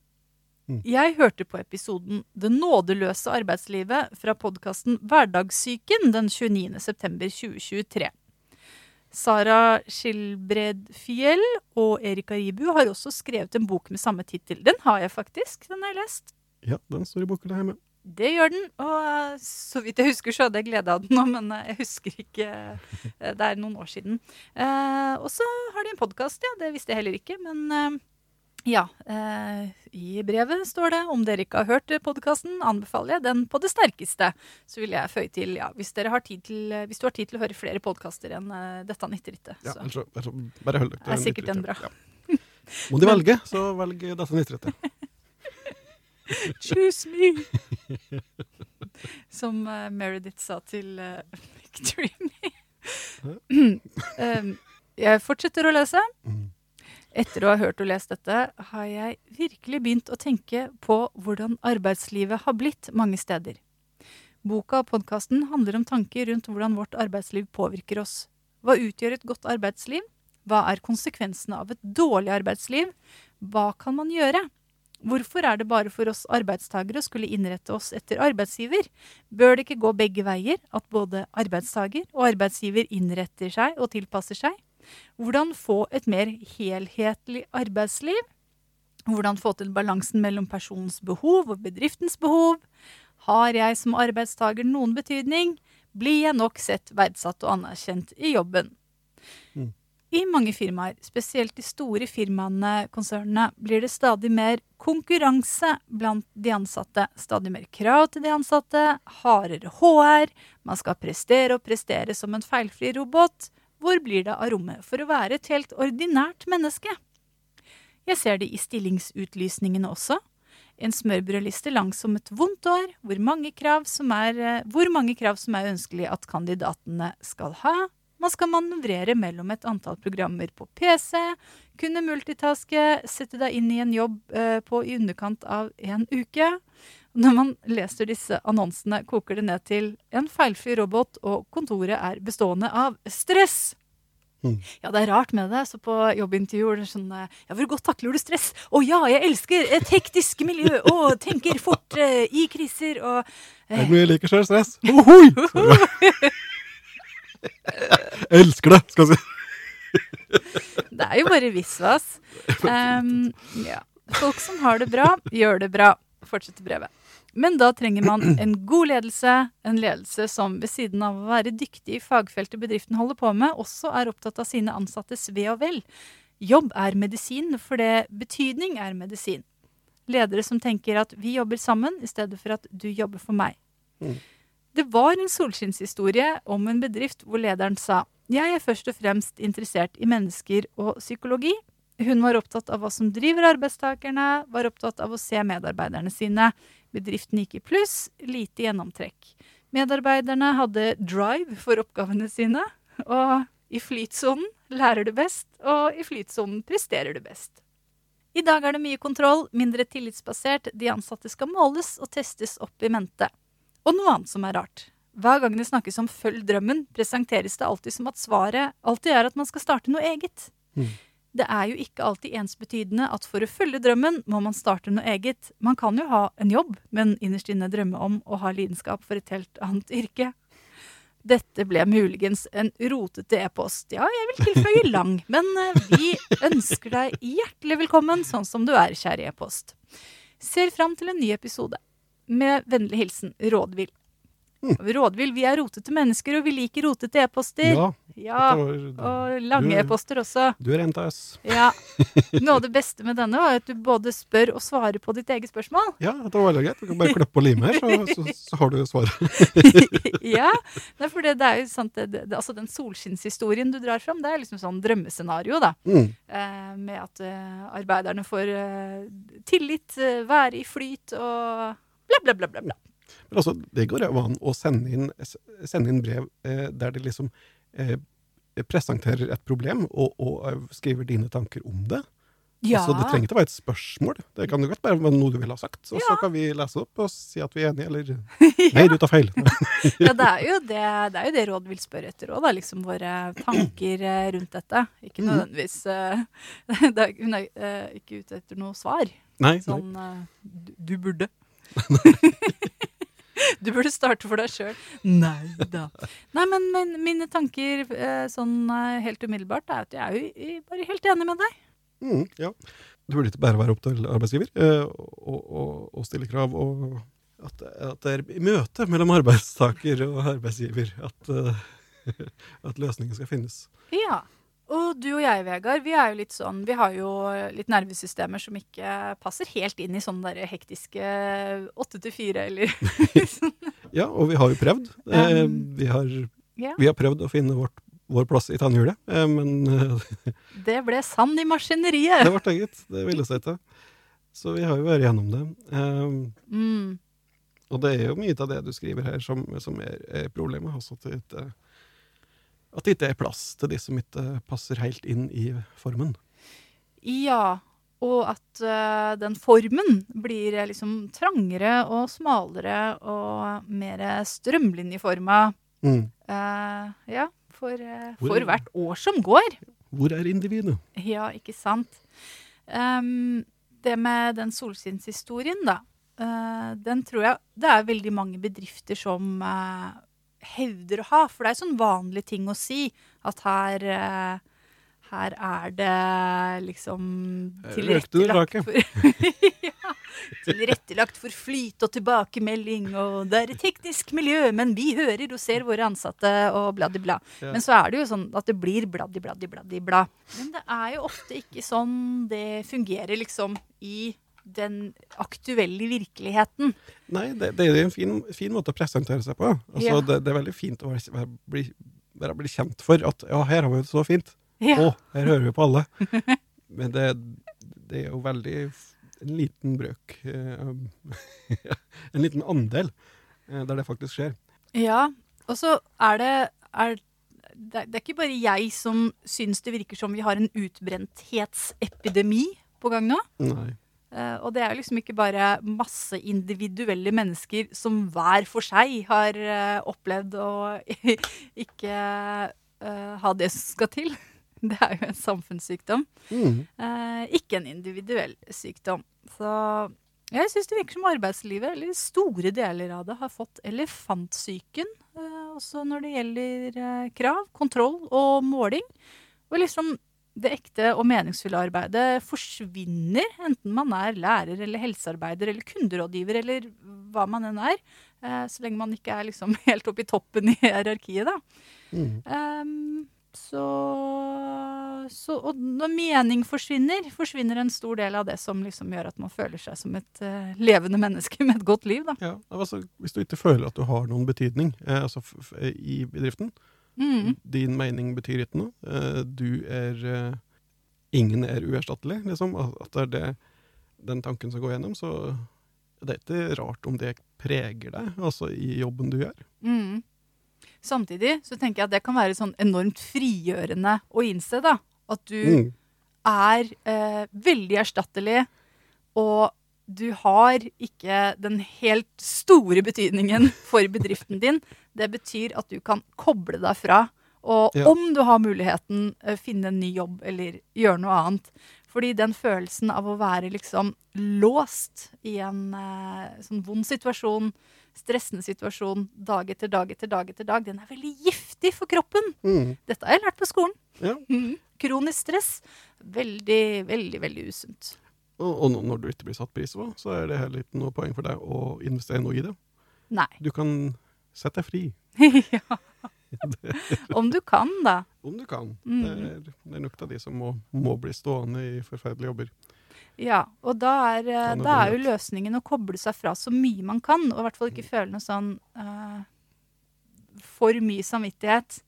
Mm. Jeg hørte på episoden Det nådeløse arbeidslivet fra podkasten Hverdagssyken den 29. september 2023. Sara Skilbredfjell og Erika Ribu har også skrevet en bok med samme tittel. Den har jeg faktisk. Den har jeg lest. Ja, den står i bokhylla hjemme. Det gjør den, og eh, så vidt jeg husker så hadde jeg glede av den nå, men eh, jeg husker ikke eh, Det er noen år siden. Eh, og så har de en podkast, ja. Det visste jeg heller ikke, men ja. Eh, I brevet står det om dere ikke har hørt podkasten, anbefaler jeg den på det sterkeste. Så vil jeg føye til, ja, hvis, dere har tid til, eh, hvis du har tid til å høre flere podkaster enn uh, dette nytterittet. Ja, så altså, altså, bare hold dere er til sikkert en bra. Ja. Må de velge, så velg dette nyttåret. Choose me! Som uh, Meredith sa til uh, Victory Me. um, jeg fortsetter å lese. Mm. Etter å ha hørt og lest dette, har jeg virkelig begynt å tenke på hvordan arbeidslivet har blitt mange steder. Boka og podkasten handler om tanker rundt hvordan vårt arbeidsliv påvirker oss. Hva utgjør et godt arbeidsliv? Hva er konsekvensene av et dårlig arbeidsliv? Hva kan man gjøre? Hvorfor er det bare for oss arbeidstagere å skulle innrette oss etter arbeidsgiver? Bør det ikke gå begge veier, at både arbeidstager og arbeidsgiver innretter seg og tilpasser seg? Hvordan få et mer helhetlig arbeidsliv? Hvordan få til balansen mellom personens behov og bedriftens behov? Har jeg som arbeidstaker noen betydning? blir jeg nok sett, verdsatt og anerkjent i jobben. Mm. I mange firmaer, spesielt de store firmaene, konsernene, blir det stadig mer konkurranse blant de ansatte. Stadig mer krav til de ansatte, hardere HR, man skal prestere og prestere som en feilfri robot. Hvor blir det av rommet for å være et helt ordinært menneske? Jeg ser det i stillingsutlysningene også. En smørbrødliste langsom et vondt år, hvor mange krav som er, eh, hvor mange krav som er ønskelig at kandidatene skal ha. Man skal manøvrere mellom et antall programmer på PC, kunne multitaske, sette deg inn i en jobb eh, på i underkant av en uke. Når man leser disse annonsene, koker det ned til en feilfri robot, og kontoret er bestående av stress. Mm. Ja, det er rart med det. Så på jobbintervju er det sånn eh, Ja, hvor godt takler du stress? Å ja, jeg elsker et hektisk miljø og tenker fort eh, i kriser og Det er mye jeg liker selv stress. Ohoi! Jeg elsker det, skal jeg si. Det er jo bare visvas. Um, ja. Folk som har det bra, gjør det bra. Fortsetter brevet. Men da trenger man en god ledelse, en ledelse som ved siden av å være dyktig i fagfeltet bedriften holder på med, også er opptatt av sine ansattes ve og vel. Jobb er medisin, for det betydning er medisin. Ledere som tenker at vi jobber sammen i stedet for at du jobber for meg. Mm. Det var en solskinnshistorie om en bedrift hvor lederen sa jeg er først og fremst interessert i mennesker og psykologi. Hun var opptatt av hva som driver arbeidstakerne, var opptatt av å se medarbeiderne sine. Bedriften gikk i pluss, lite gjennomtrekk. Medarbeiderne hadde drive for oppgavene sine, og i flytsonen lærer du best, og i flytsonen presterer du best. I dag er det mye kontroll, mindre tillitsbasert, de ansatte skal måles og testes opp i mente. Og noe annet som er rart. Hver gang det snakkes om 'følg drømmen', presenteres det alltid som at svaret alltid er at man skal starte noe eget. Mm. Det er jo ikke alltid ensbetydende at for å følge drømmen må man starte noe eget. Man kan jo ha en jobb, men innerst inne drømme om å ha lidenskap for et helt annet yrke. Dette ble muligens en rotete e-post. Ja, jeg vil tilføye lang, men eh, vi ønsker deg hjertelig velkommen sånn som du er, kjære e-post. Ser fram til en ny episode. Med vennlig hilsen Rådvill. Rådvill, vi er rotete mennesker, og vi liker rotete e-poster. Ja, Ja, og lange e-poster også. du er en av oss. Ja. Noe av det beste med denne var at du både spør og svarer på ditt eget spørsmål. Ja, det var veldig greit. Du kan bare klippe og lime her, så, så, så har du svaret. ja, for det, det er jo sant, det, det, altså Den solskinnshistorien du drar fram, det er liksom sånn drømmescenario. da. Mm. Eh, med at uh, arbeiderne får uh, tillit, uh, være i flyt og bla, bla, bla. bla, bla. Men altså, det går jo an å sende inn, sende inn brev eh, der det liksom eh, presenterer et problem, og, og eh, skriver dine tanker om det. Ja. Altså, det trenger ikke å være et spørsmål. Det kan jo godt være noe du vil ha sagt. Og så kan vi lese opp og si at vi er enige, eller Nei, du tar feil. ja, det er jo det, det, er jo det Råd vil spørre etter òg, liksom våre tanker eh, rundt dette. Ikke Mhm. nødvendigvis er, Hun er eh, ikke ute etter noe svar. Nei, nei. Sånn eh, du, du burde. du burde starte for deg sjøl. Nei da. Nei, men, men mine tanker eh, sånn eh, helt umiddelbart er at jeg er jo bare helt enig med deg. Mm, ja. Det burde ikke bare være opp til arbeidsgiver eh, å og, og stille krav, og at, at det er i møte mellom arbeidstaker og arbeidsgiver at, at løsningen skal finnes. Ja. Og du og jeg, Vegard, vi er jo litt sånn Vi har jo litt nervesystemer som ikke passer helt inn i sånne der hektiske åtte til fire, eller Ja, og vi har jo prøvd. Eh, Um, vi, har, yeah. vi har prøvd å finne vårt, vår plass i tannhjulet, eh, men eh, Det ble sand i maskineriet. det ble det, gitt. Det ville seg ikke. Så vi har jo vært gjennom det. Eh, Mm. Og det er jo mye av det du skriver her som, som er, er problemet. også til et, at det ikke er plass til de som ikke passer helt inn i formen. Ja. Og at uh, den formen blir eh, liksom trangere og smalere og mer strømlinjeforma. Mm. Uh, ja, for, uh, for hvert år som går. Hvor er individet? Ja, ikke sant? Um, det med den solskinnshistorien, da. den tror jeg det er veldig mange bedrifter som hevder å ha. For det er sånn vanlig ting å si at her eh, her er det liksom du tilrettelagt for ja, Tilrettelagt for flyt og tilbakemelding, og det er et teknisk miljø, men vi hører og ser våre ansatte, og bladdi-bla. Ja. Men så er det jo sånn at det blir bladdi-bladdi-bladdi-bla. Men det er jo ofte ikke sånn det fungerer, liksom, i den aktuelle virkeligheten. Nei, det, det er en fin, fin måte å presentere seg på. Altså, Ja. det, det er veldig fint å være, være, bli, være bli kjent for at ja, her har vi det så fint. Ja. Å, her hører vi på alle. Men det, det er jo veldig en liten brøk eh, En liten andel eh, der det faktisk skjer. Ja, og så er det er, det, er- det er ikke bare jeg som syns det virker som vi har en utbrenthetsepidemi på gang nå. Nei. Eh, og det er jo liksom ikke bare masse individuelle mennesker som hver for seg har uh, opplevd å ikke uh, ha det som skal til. Det er jo en samfunnssykdom, Mm. ikke en individuell sykdom. Så jeg syns det virker som arbeidslivet, eller store deler av det, har fått elefantsyken. Også når det gjelder krav, kontroll og måling. Og liksom det ekte og meningsfulle arbeidet forsvinner, enten man er lærer eller helsearbeider eller kunderådgiver eller hva man enn er. Eh, så lenge man ikke er liksom helt oppe i toppen i hierarkiet, da. Mm. Um, så, så Og når mening forsvinner, forsvinner en stor del av det som liksom gjør at man føler seg som et uh, levende menneske med et godt liv, da. Ja, altså, hvis du ikke føler at du har noen betydning eh, altså, f f i bedriften, Mm. din mening betyr ikke noe, eh, du er eh, Ingen er uerstattelig, liksom. At at det er det, den tanken som går gjennom, så det er ikke rart om det preger deg, altså i jobben du gjør. Mm. Samtidig så tenker jeg at det kan være sånn enormt frigjørende å innse, da. At du Mm. er eh, veldig erstattelig, og du har ikke den helt store betydningen for bedriften din. Det betyr at du kan koble deg fra, og Ja. om du har muligheten, eh, finne en ny jobb eller gjøre noe annet. Fordi den følelsen av å være liksom låst i en eh, sånn vond situasjon, stressende situasjon, dag etter dag etter dag etter dag, den er veldig giftig for kroppen. Mm. Dette har jeg lært på skolen. Ja. Mm. Kronisk stress. Veldig, veldig, veldig usunt. Og, når du ikke blir satt pris på, så er det heller ikke noe poeng for deg å investere noe i det. Nei. Du kan sette deg fri, ja. Om du kan, da. om du kan. Mm. Det, er, det er nok av de som må, må bli stående i forferdelige jobber. Ja, og da er, eh, da er jo løsningen å koble seg fra så mye man kan, og i hvert fall ikke føle noe sånn uh, for mye samvittighet.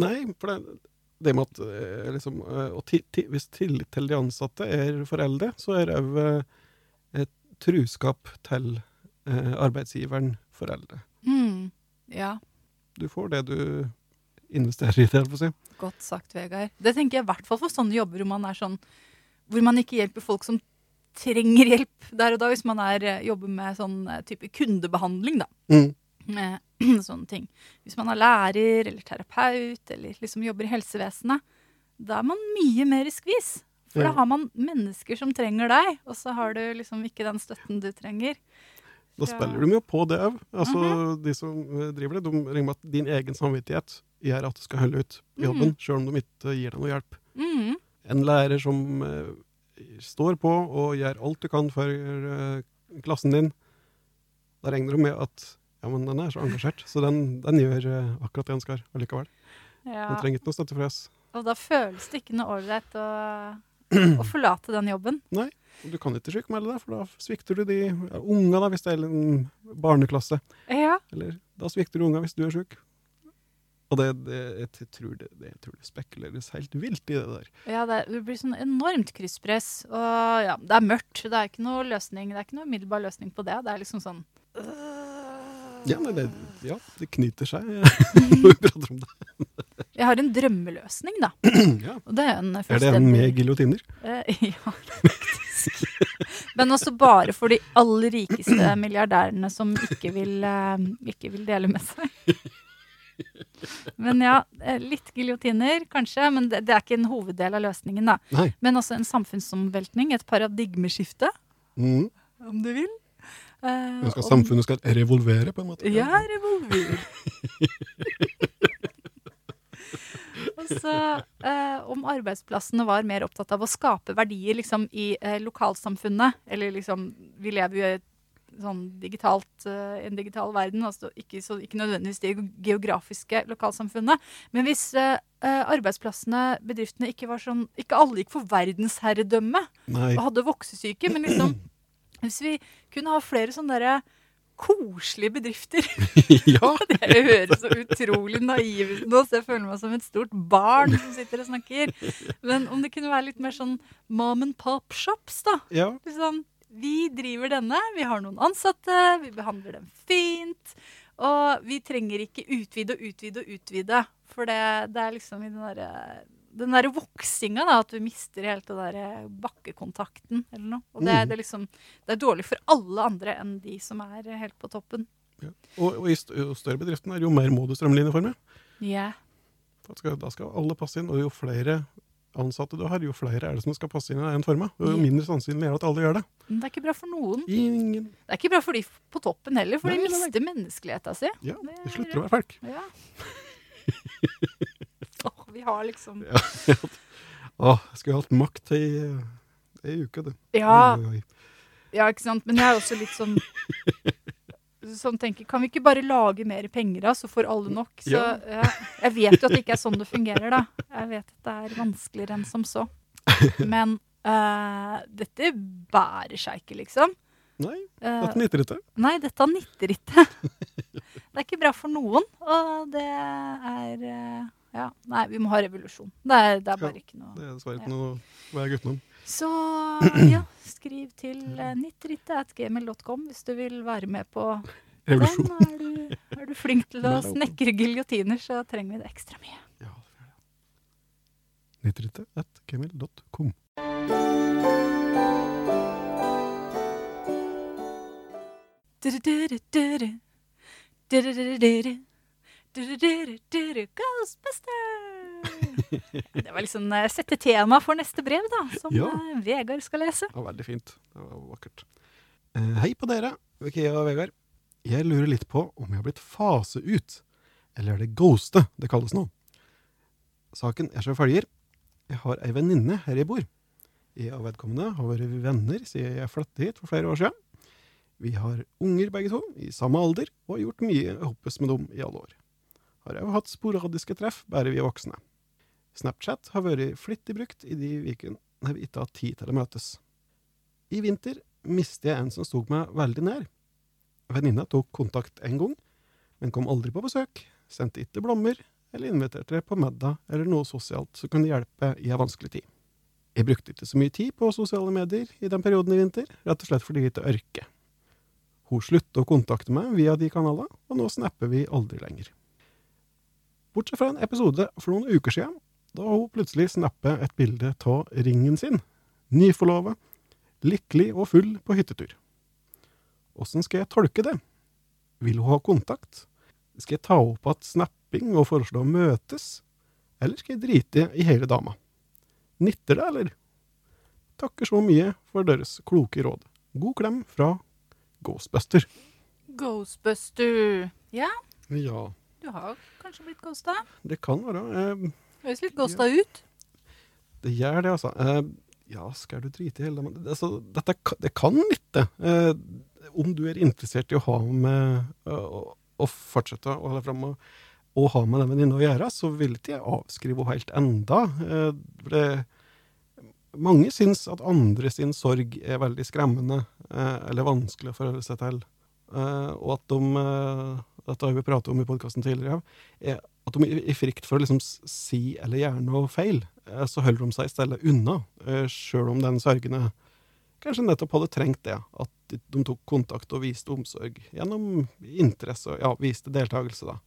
Nei, for det, det med at eh, liksom, eh, og ti, ti, Hvis tillit til de ansatte er foreldre, så er òg et truskap til eh, arbeidsgiveren foreldre. Mm. Ja, Du får det du investerer i, det, holdt på å si. godt sagt, Vegard. Det tenker jeg i hvert fall for sånne jobber hvor man er sånn hvor man ikke hjelper folk som trenger hjelp der og da, hvis man er, eh, jobber med sånn eh, type kundebehandling, da. Mm. Med sånne ting. Hvis man er lærer eller terapeut eller liksom jobber i helsevesenet, da er man mye mer i skvis. For da har man mennesker som trenger deg, og så har du liksom ikke den støtten du trenger. Da spiller de jo på det òg. Altså, Mhm. De som eh, driver det, de regner med at din egen samvittighet gjør at du skal holde ut i jobben, sjøl om de ikke gir deg noe hjelp. Mm. En lærer som uh, står på og gjør alt du kan for uh, klassen din, da regner du med at ja, men den er så engasjert, så den, den gjør eh, akkurat det den skal allikevel. Ja. Den trenger ikke noe støtte fra oss. Og da føles det ikke noe ålreit å, å forlate den jobben. Nei, Du kan ikke sykmelde deg, for da svikter du de unga, da, hvis det er en barneklasse. Ja. Eller da svikter du unga hvis du er syk. Og det, det, jeg, tror det, det, jeg tror det spekuleres helt vilt i det der. ja det, det blir sånn enormt krysspress. Og ja, det er mørkt. Det er ikke noe løsning. Det er ikke noe umiddelbar løsning på det. Det er liksom sånn Ja, nei, det, ja, det knyter seg når vi prater om det. Jeg har en drømmeløsning, da. Ja. Og det er en Er det en med giljotiner? Eh, ja, faktisk. Men også bare for de aller rikeste milliardærene som ikke vil, eh, ikke vil dele med seg. Men ja, eh, litt giljotiner kanskje, men det, det er ikke en hoveddel av løsningen. da. Nei. Men også en samfunnsomveltning, et paradigmeskifte, Mm. om du vil. Nå skal samfunnet skal revolvere, på en måte. Ja, revolver. Og så eh, om arbeidsplassene var mer opptatt av å skape verdier liksom, i eh, lokalsamfunnet, eller liksom Vi lever jo i sånn digitalt, en digital verden, altså ikke, så, ikke nødvendigvis det geografiske lokalsamfunnet. Men hvis arbeidsplassene, bedriftene, ikke var sånn Ikke alle gikk for verdensherredømme Nei. og hadde voksesyke, men liksom Hvis vi kunne ha flere sånne derre koselige bedrifter ja. Det høres så utrolig naiv ut nå, så jeg føler meg som et stort barn som sitter og snakker. Men om det kunne være litt mer sånn mom and pop shops, da. ja. Sånn, vi driver denne, vi har noen ansatte, vi behandler dem fint. Og vi trenger ikke utvide og utvide og utvide. For det, det er liksom i den derre den der voksinga, da, at du mister helt den der bakkekontakten eller noe. Og det, mm. det, er liksom, det er dårlig for alle andre enn de som er helt på toppen. ja. Og, og i større bedriften er, jo mer må du strømlinjeforme. Yeah. Da skal, da skal alle passe inn, og jo flere ansatte du har, jo flere er det som skal passe inn i den forma. Jo mindre sannsynlig er det at alle gjør det. Men det er ikke bra for noen. Ingen Det er ikke bra for de på toppen heller, for Nei, de mister menneskeligheta si. Ja, de er- slutter å være folk. Ja. Åh, vi har liksom Ja. Å, jeg skulle hatt makt i ei uke, du. Ja, ja, ikke sant. Men jeg er også litt sånn Sånn tenker, Kan vi ikke bare lage mer penger, da, så får alle nok? Så, Ja. ja. Jeg vet jo at det ikke er sånn det fungerer, da. Jeg vet at det er vanskeligere enn som så. Men uh, dette bærer seg ikke, liksom. Nei, Eh, dette nytter ikke. Nei, dette nytter ikke. Det er ikke bra for noen, og det er eh, Ja, nei, vi må ha revolusjon. Det er, det er bare ikke noe Det er dessverre ikke noe å være gutten. Så ja, skriv til uh, nittritte.gmail.com hvis du vil være med på den. Er du, er du flink til å snekre giljotiner, så trenger vi det ekstra mye. Ja, du, du, du, 93.gmail.com. Du-du-du-du-du. Ghostbuster! Det var liksom sette tema for neste brev, da, som Ja. Vegard skal lese. Ja, veldig fint. Det var vakkert. Hei på dere, Vikia og Vegard. Jeg lurer litt på om jeg har blitt fase ut, eller er det ghoste det kalles nå? Saken er som følger. Jeg har ei venninne her jeg bor. Jeg og vedkommende har vært venner siden jeg flyttet hit for flere år siden. Vi har unger begge to, i samme alder, og har gjort mye hoppes med dem i alle år. Har òg hatt sporadiske treff, bare vi er voksne. Snapchat har vært flittig brukt i de ukene vi ikke har tid til å møtes. I vinter mistet jeg en som sto meg veldig nær. Venninna tok kontakt en gang, men kom aldri på besøk, sendte ikke blomster eller inviterte på middag eller noe sosialt som kunne hjelpe i en vanskelig tid. Jeg brukte ikke så mye tid på sosiale medier i den perioden i vinter, rett og slett fordi jeg ikke orker. Hun sluttet å kontakte meg via de kanalene, og nå snapper vi aldri lenger. Bortsett fra en episode for noen uker siden, da hun plutselig snappet et bilde av ringen sin, nyforlova, lykkelig og full på hyttetur. Åssen skal jeg tolke det? Vil hun ha kontakt? Skal jeg ta opp igjen snapping og foreslå å møtes? Eller skal jeg drite i hele dama? Nytter det, eller? Takker så mye for deres kloke råd. God klem fra Ghostbuster. Ghostbuster. Ja, Ja, du har kanskje blitt ghosta? det kan være. Eh, Høres litt ghosta ut. Det gjør det, altså. Eh, ja, skal du drite i hele det, altså, Dette det kan nytte. Eh, om du er interessert i å ha med å, å fortsette å holde fram og, og ha med den venninna å gjøre, så vil ikke jeg avskrive henne helt enda. Eh, det, mange syns at andre sin sorg er veldig skremmende eh, eller vanskelig å forholde seg til. Eh, og at de Dette har vi pratet om i podkasten tidligere. Er at de i, i frykt for å liksom si eller gjøre noe feil, eh, så holder de seg i stedet unna. Eh, Sjøl om den sørgende kanskje nettopp hadde trengt det. At de, tok kontakt og viste omsorg gjennom interesse og ja, viste deltakelse, da.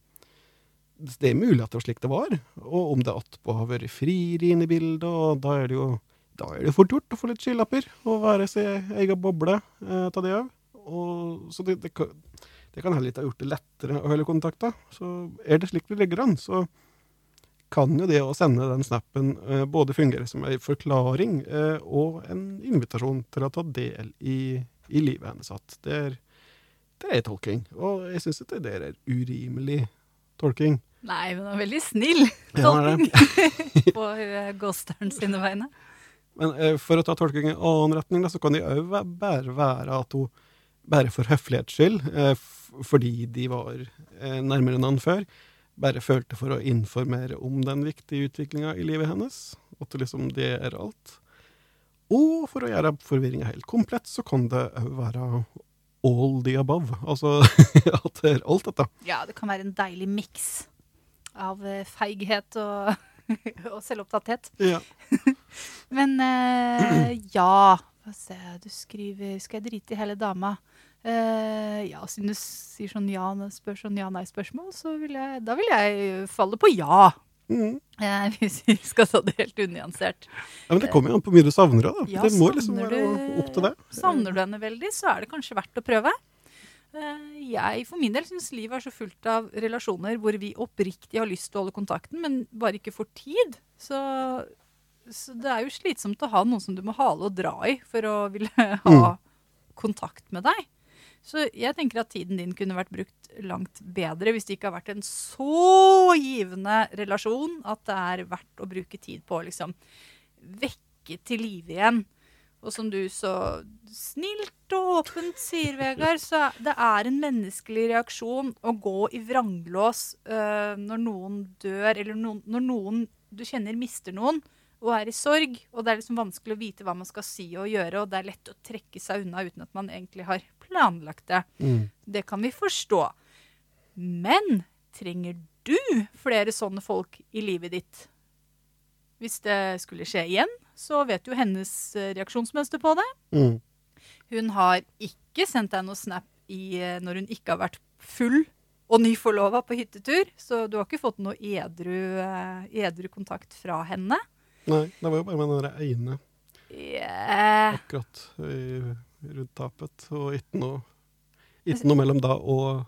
Det er mulig at det var slik det var, og om det attpå har vært frieri inne i bildet, og da er det jo da er det fort gjort å få litt skylapper og være sin egen boble eh, av det òg. Så det, det, det kan heller ikke ha gjort det lettere å holde kontakt. da. Så er det slik vi ligger an, så kan jo det å sende den snappen eh, både fungere som en forklaring eh, og en invitasjon til å ta del i, i livet hennes. At det er, det er tolking. Og jeg syns ikke det er urimelig tolking. Nei, men det er veldig snill Ja, tolking på uh, sine vegne. Men eh, for å ta tolking i annen retning, da, så kan det òg bare være at hun bare for høflighets skyld, eh, fordi de var eh, nærmere enn han før, bare følte for å informere om den viktige utviklinga i livet hennes. At liksom det er alt. Og for å gjøre forvirringa helt komplett, så kan det òg være all the above. Altså at det er alt dette. Ja, det kan være en deilig miks av eh, feighet og, og selvopptatthet. Ja. Men eh, ja du skriver Skal jeg drite i hele dama? Eh, ja, siden du sier sånn ja, spør sånn ja-nei-spørsmål, så vil jeg, da vil jeg falle på ja. Mm. Uh, hvis vi skal ta det helt unyansert. ja, Men det kommer jo an på hvor mye du savner henne. Ja, det må liksom være du- opp til deg. Savner du henne veldig, så er det kanskje verdt å prøve. Uh, Jeg for min del syns livet er så fullt av relasjoner hvor vi oppriktig har lyst til å holde kontakten, men bare ikke får tid. Så, så det er jo slitsomt å ha noen som du må hale og dra i for å ville ha Mm. kontakt med deg. Så jeg tenker at tiden din kunne vært brukt langt bedre hvis det ikke har vært en så givende relasjon at det er verdt å bruke tid på å liksom vekke til live igjen. Og som du så snilt og åpent sier, Vegard, så det er en menneskelig reaksjon å gå i vranglås øh, når noen dør, eller noen, når noen du kjenner mister noen og er i sorg, og det er liksom vanskelig å vite hva man skal si og gjøre, og det er lett å trekke seg unna uten at man egentlig har planlagt det. Mm. Det kan vi forstå. Men trenger du flere sånne folk i livet ditt? Hvis det skulle skje igjen, så vet du hennes eh, reaksjonsmønster på det. Mm. Hun har ikke sendt deg noe snap i, eh, når hun ikke har vært full og nyforlova på hyttetur, så du har ikke fått noe edru, eh, edru kontakt fra henne. Nei, det var jo bare med den ene Yeah. akkurat rundt tapet, og ikke noe, ikke noe mellom da og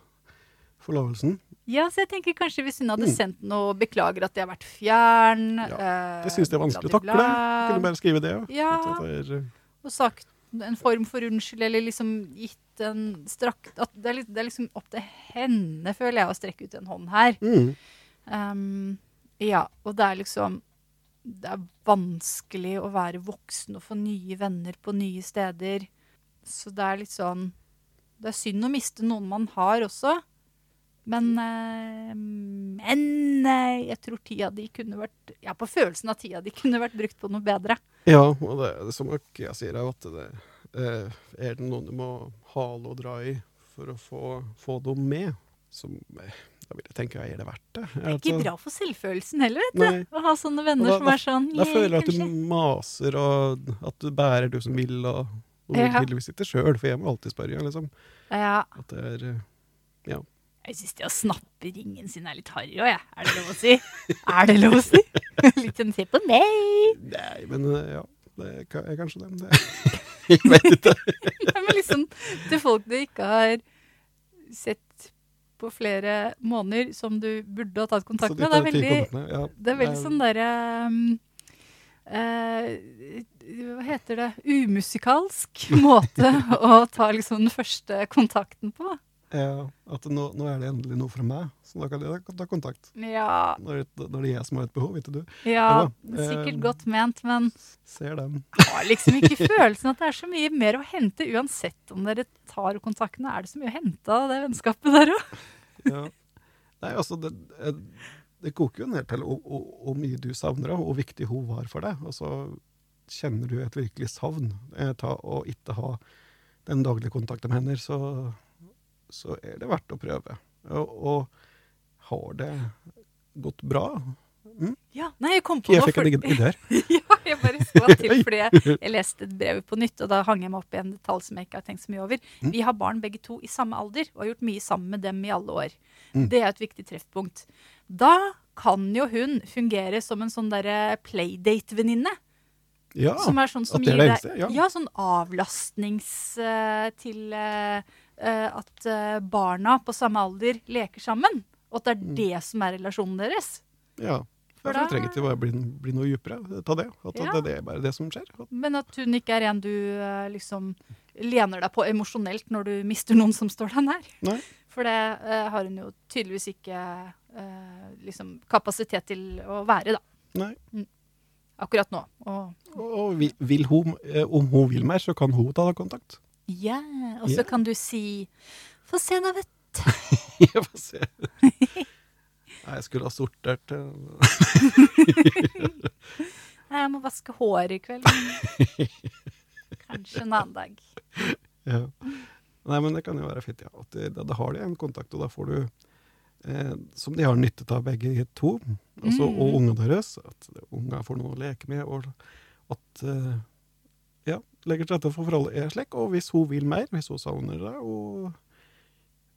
forlovelsen. Ja, så jeg tenker kanskje hvis hun hadde Mm. sendt noe 'beklager at jeg har vært fjern', ja, Det syns jeg er vanskelig å takle. Kunne bare skrive det Ja. Ja. Er, og sagt en form for unnskyld, eller liksom gitt en strakk at det, er det er liksom opp til henne, føler jeg, å strekke ut en hånd her. mm. Um, ja, og det er liksom Det er vanskelig å være voksen og få nye venner på nye steder. Så det er litt sånn Det er synd å miste noen man har også. Men eh, Men eh, jeg tror tida di kunne vært Jeg har på følelsen at tida di kunne vært brukt på noe bedre. Ja, og det, det som jeg sier, er at det eh, er det noen du må hale og dra i for å få, få dem med, eh, da vil jeg tenke er det verdt det. Det er ikke bra for selvfølelsen heller, vet du. Å ha sånne venner da- som er sånn Da føler jeg at du maser, og at du bærer du som vil, og, og Ja. tydeligvis ikke sjøl, for jeg må alltid spørre, liksom. Ja, At det er Ja. Jeg syns det å snappe ringen sin er litt harry òg, jeg. Er det lov å si? er det lov å si? litt sånn se på meg. Nei, men eh, ja. Det er kanskje det. det. Jeg vet ikke. Nei, men liksom til folk du ikke har sett på flere måneder, som du burde ha tatt kontakt med. Det er veldig, med, ja. det er veldig sånn derre um, eh, Hva heter det? Umusikalsk måte å ta liksom den første kontakten på. Ja, at nå, nå er det endelig noe fra meg, så da kan jeg ta kontakt. Ja, Når, det- når det er jeg som har et behov, vet du. ja Ja, sikkert eh, godt ment, men Ser den. har liksom ikke følelsen at det er så mye mer å hente. Uansett om dere tar kontaktene, er det så mye å hente av det vennskapet der òg? Ja. Nei, altså, det, det, koker jo ned til hvor- mye du savner henne, og hvor viktig hun var for deg. Og så kjenner du et virkelig savn eh, ta å ikke ha den daglige kontakten med henne, så, så er det verdt å prøve. Og, og har det gått bra? Ja, nei, jeg kom på Jeg noe. fikk en idé her. ja, jeg bare skvatt til fordi jeg, jeg leste et brev på nytt, og da hang jeg meg opp i en detalj som jeg ikke har tenkt så mye over. Mm. Vi har barn begge to i samme alder, og har gjort mye sammen med dem i alle år. Mm. Det er et viktig treffpunkt. Da kan jo hun fungere som en sånn derre playdate-venninne. Ja, som er sånn som at gir deg ja. ja, sånn avlastnings uh, til eh, at barna på samme alder leker sammen. Og at det er Mm. det som er relasjonen deres. ja. For da- trenger ikke bare bli, bli noe dypere ta det. At Ja. det, det er bare det som skjer. Men at hun ikke er en du liksom lener deg på emosjonelt når du mister noen som står deg nær. Nei. For det uh, har hun jo tydeligvis ikke uh, liksom, kapasitet til å være, da. Nei. Akkurat nå. Og Og vil, vil hun, eh, om hun vil mer, så kan hun ta kontakt. ja, og så yeah. kan du si Få se, da, vet Jeg få se. Nei, jeg skulle ha sortert Nei. Jeg må vaske håret i kveld. Kanskje en annen dag. ja. Nei, men det kan jo være fint, ja. At de, da, har de en kontakt, og da får du eh, Som de har nytte av begge to, altså, Mm. og ungene deres. At unga får noe å leke med, og at eh, Ja, legger til rette for forholdet er slik. Og hvis hun vil mer, hvis hun savner det og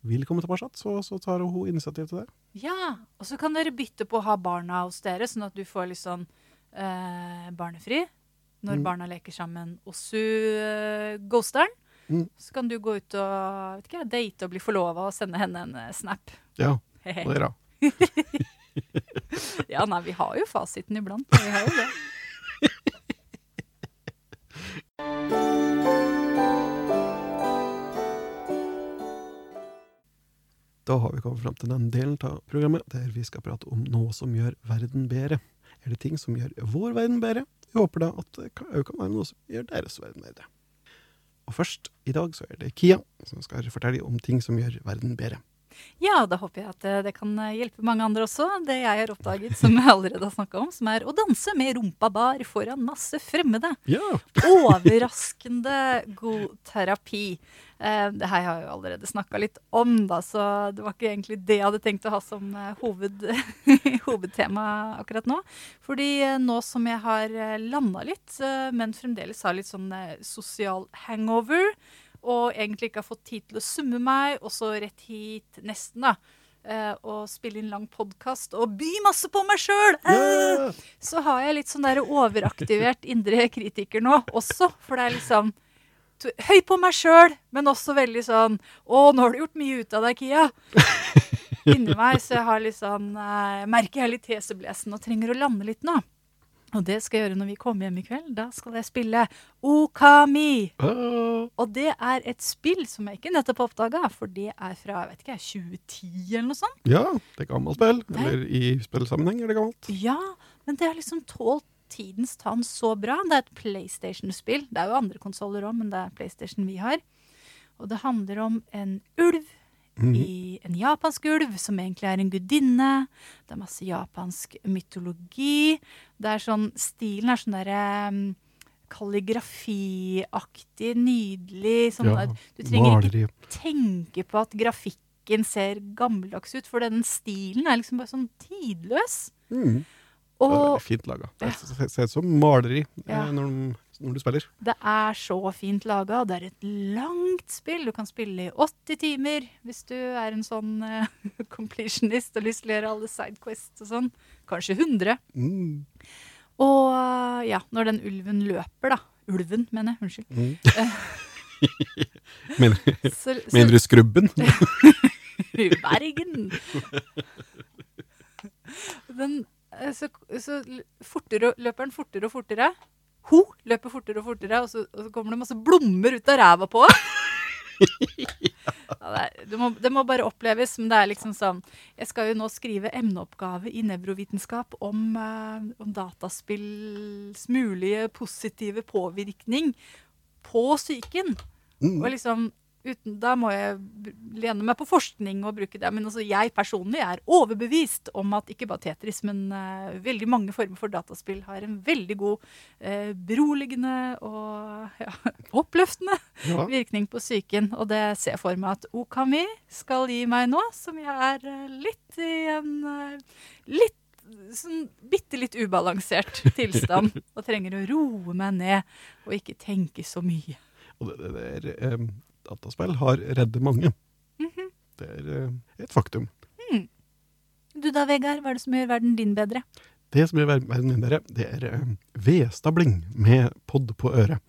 vil komme tilbake, så, så tar hun initiativ til det. Ja, og så kan dere bytte på å ha barna hos dere, sånn at du får litt sånn eh, barnefri. Når Mm. barna leker sammen hos uh, ghosteren. Mm. Så kan du gå ut og vet ikke, date og bli forlova og sende henne en eh, snap. Ja, og det er bra. ja, nei, vi har jo fasiten iblant. Vi har jo det. Da har vi kommet fram til den delen av programmet der vi skal prate om noe som gjør verden bedre. Er det ting som gjør vår verden bedre? Vi håper da at det kan være noe som gjør deres verden bedre. Og først i dag så er det Kia som skal fortelle om ting som gjør verden bedre. Ja, da håper jeg at eh, det kan eh, hjelpe mange andre også. Det jeg har oppdaget, som jeg allerede har snakka om, som er å danse med rumpa bar foran masse fremmede. Ja! Overraskende god terapi. Eh, det her har jeg jo allerede snakka litt om, da, så det var ikke egentlig det jeg hadde tenkt å ha som hoved, hovedtema akkurat nå. Fordi nå som jeg har landa litt, men fremdeles har litt sånn sosial hangover, og egentlig ikke har fått tid til å summe meg, og så rett hit nesten, da. eh, og spille inn lang podkast og by masse på meg sjøl! Yeah! så har jeg litt sånn der overaktivert indre kritiker nå også. For det er liksom høy på meg sjøl, men også veldig sånn Å, nå har du gjort mye ut av deg, Kia. Inni meg. Så jeg har litt sånn eh, Merker jeg litt heseblesen og trenger å lande litt nå. Og det skal jeg gjøre når vi kommer hjem i kveld. Da skal jeg spille Okami. Ah, Og det er et spill som jeg ikke nettopp oppdaga, for det er fra jeg vet ikke, 2010 eller noe sånt. ja, det er gammelt spill. Det... Eller i spillsammenheng er det gammelt. Ja, men det har liksom tålt tidens tann så bra. Det er et PlayStation-spill. Det er jo andre konsoller òg, men det er PlayStation vi har. Og det handler om en ulv Mhm. i en japansk ulv, som egentlig er en gudinne. Det er masse japansk mytologi. Det er sånn, Stilen er sånn derre um, kalligrafiaktig, nydelig. Sånn Ja, du trenger ikke tenke på at grafikken ser gammeldags ut, for den stilen er liksom bare sånn tidløs. Mm. Det er fint laga. Det ser- ut som maleri Ja. eh, når, de, når du spiller. det er så fint laga, det er et langt spill. Du kan spille i 80 timer hvis du er en sånn uh, completionist og lyst til å gjøre alle sidequests og sånn. Kanskje 100. Mm. Og eh, ja, når den ulven løper, da. Ulven, mener jeg. Unnskyld. Mm. mener, Så, mener du skrubben? Bergen. Den, eh, så, så fortere, løper den fortere og fortere. Ho løper fortere og fortere, og så, og så kommer det masse blommer ut av ræva på ja, det, er- må, det må bare oppleves, men det er liksom sånn Jeg skal jo nå skrive emneoppgave i nevrovitenskap om, eh, om dataspills mulige positive påvirkning på psyken. Mm. Og liksom, uten, da må jeg lene meg på forskning og bruke det. Men altså, jeg personlig er overbevist om at ikke bare Tetris, men uh, veldig mange former for dataspill har en veldig god uh, beroligende og ja, oppløftende Ja. virkning på psyken. Og det ser jeg for meg at Okami skal gi meg nå, som jeg er uh, litt i en litt sånn bitte litt ubalansert tilstand. og trenger å roe meg ned og ikke tenke så mye. Og det, det, det er, eh, dataspill har reddet mange. Mhm. Det er eh, et faktum. Du da, Vegard, hva er det som gjør verden din bedre? Det som gjør verden min bedre, det er eh, vedstabling med podd på øret.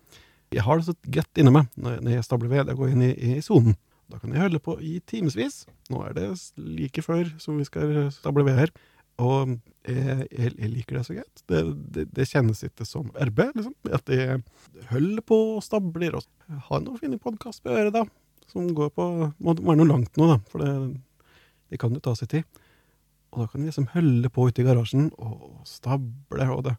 Jeg har det så greit inni meg når jeg stabler ved. Jeg går inn i, i sonen. Da kan jeg holde på i timevis. Nå er det like før som vi skal stable ved her. Og jeg, jeg, jeg liker det så greit. Det, det, det kjennes ikke som arbeid, liksom. At jeg holder på og stabler. Og har noe fin podkast på øret, da. Som går på Må være noe langt nå, da. For det, det kan jo ta sin tid. Og da kan vi liksom holde på ute i garasjen og stable, og det,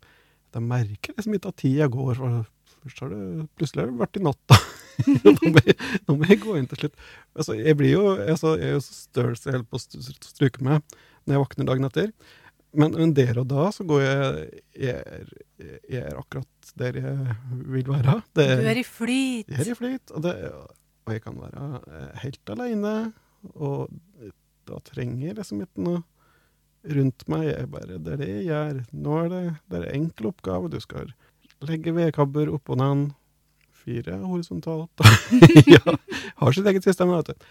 det merker liksom ikke at tida går. for Først har det plutselig vært i natta. nå, må jeg, nå må jeg gå inn til slutt. Altså, jeg blir jo altså, jeg er jo så støl så jeg holder på å struke med når jeg våkner dagen etter. Men, men der og da så går jeg Jeg er, jeg er akkurat der jeg vil være. Det Du er i flyt. jeg er i flyt, og, det, og jeg kan være eh, helt alene. Og da trenger jeg liksom ikke noe rundt meg. Jeg bare, det er det jeg gjør. Nå er det, det er en enkel oppgave. Du skal legge vedkabber oppå den. Fire horisontalt. ja, har sitt eget system, vet du.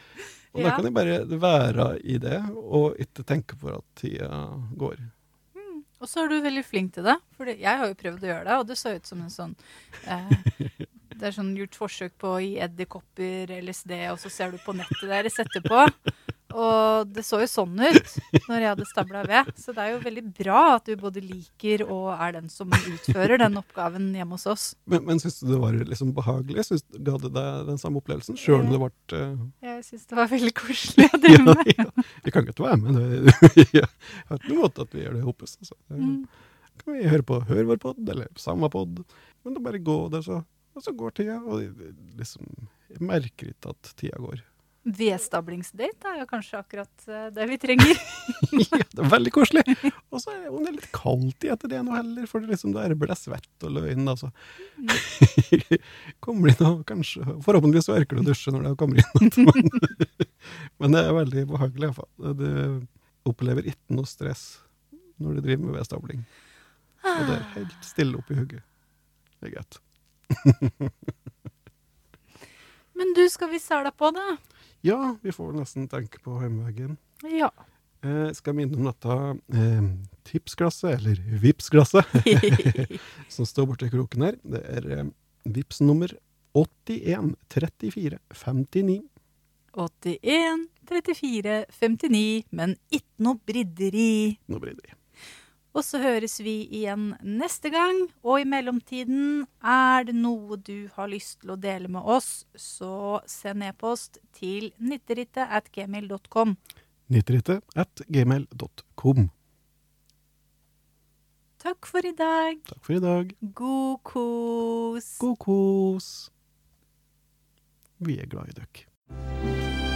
Og da kan jeg bare være i det, og ikke tenke på at tida går. Og så er du veldig flink til det. For jeg har jo prøvd å gjøre det, og det så ut som en sånn eh, Det er sånn gjort forsøk på i edderkopper, LSD, og så ser du på nettet deres etterpå. Og det så jo sånn ut når jeg hadde stabla ved. Så det er jo veldig bra at du både liker og er den som utfører den oppgaven hjemme hos oss. Men, men syns du det var liksom behagelig? Synes, ga det deg den samme opplevelsen? Sjøl om det ble uh... Jeg syns det var veldig koselig å drive ja, med. ja. Vi kan godt være med. Det, jeg har ikke noen måte at vi gjør det sammen. Altså. Mm. kan vi høre på Hør vår pod, eller samme pod. Men da bare går der, så, og så går tida. Og liksom, jeg merker ikke at tida går. Vedstablingsdate er jo kanskje akkurat eh, det vi trenger. ja, det er veldig koselig. Og så er det, det er litt kaldt i etter det nå heller, for det liksom, da er det svett og løgn. Altså. kommer inn og kanskje Forhåpentligvis så orker du å dusje når du kommer inn. Men, men det er veldig behagelig iallfall. Du opplever ikke noe stress når du driver med vedstabling. Og det er helt stille oppi hugget. Det er greit. Men du, skal vi sæla på, da? Ja, vi får nesten tenke på heimeveggen. Ja. Eh, skal minne om dette eh, tipsglasset, eller Vipps-glasset, som står borti kroken her. Det er eh, Vipps nummer 81 34 59. 81, 34, 59, men ikke noe bridderi. Noe blir det Og så høres vi igjen neste gang. Og i mellomtiden, er det noe du har lyst til å dele med oss, så send e-post til nytterittet at gmail.com. 90 at gmail.com. Takk for i dag. Takk for i dag. God kos. God kos. Vi er glad i dere.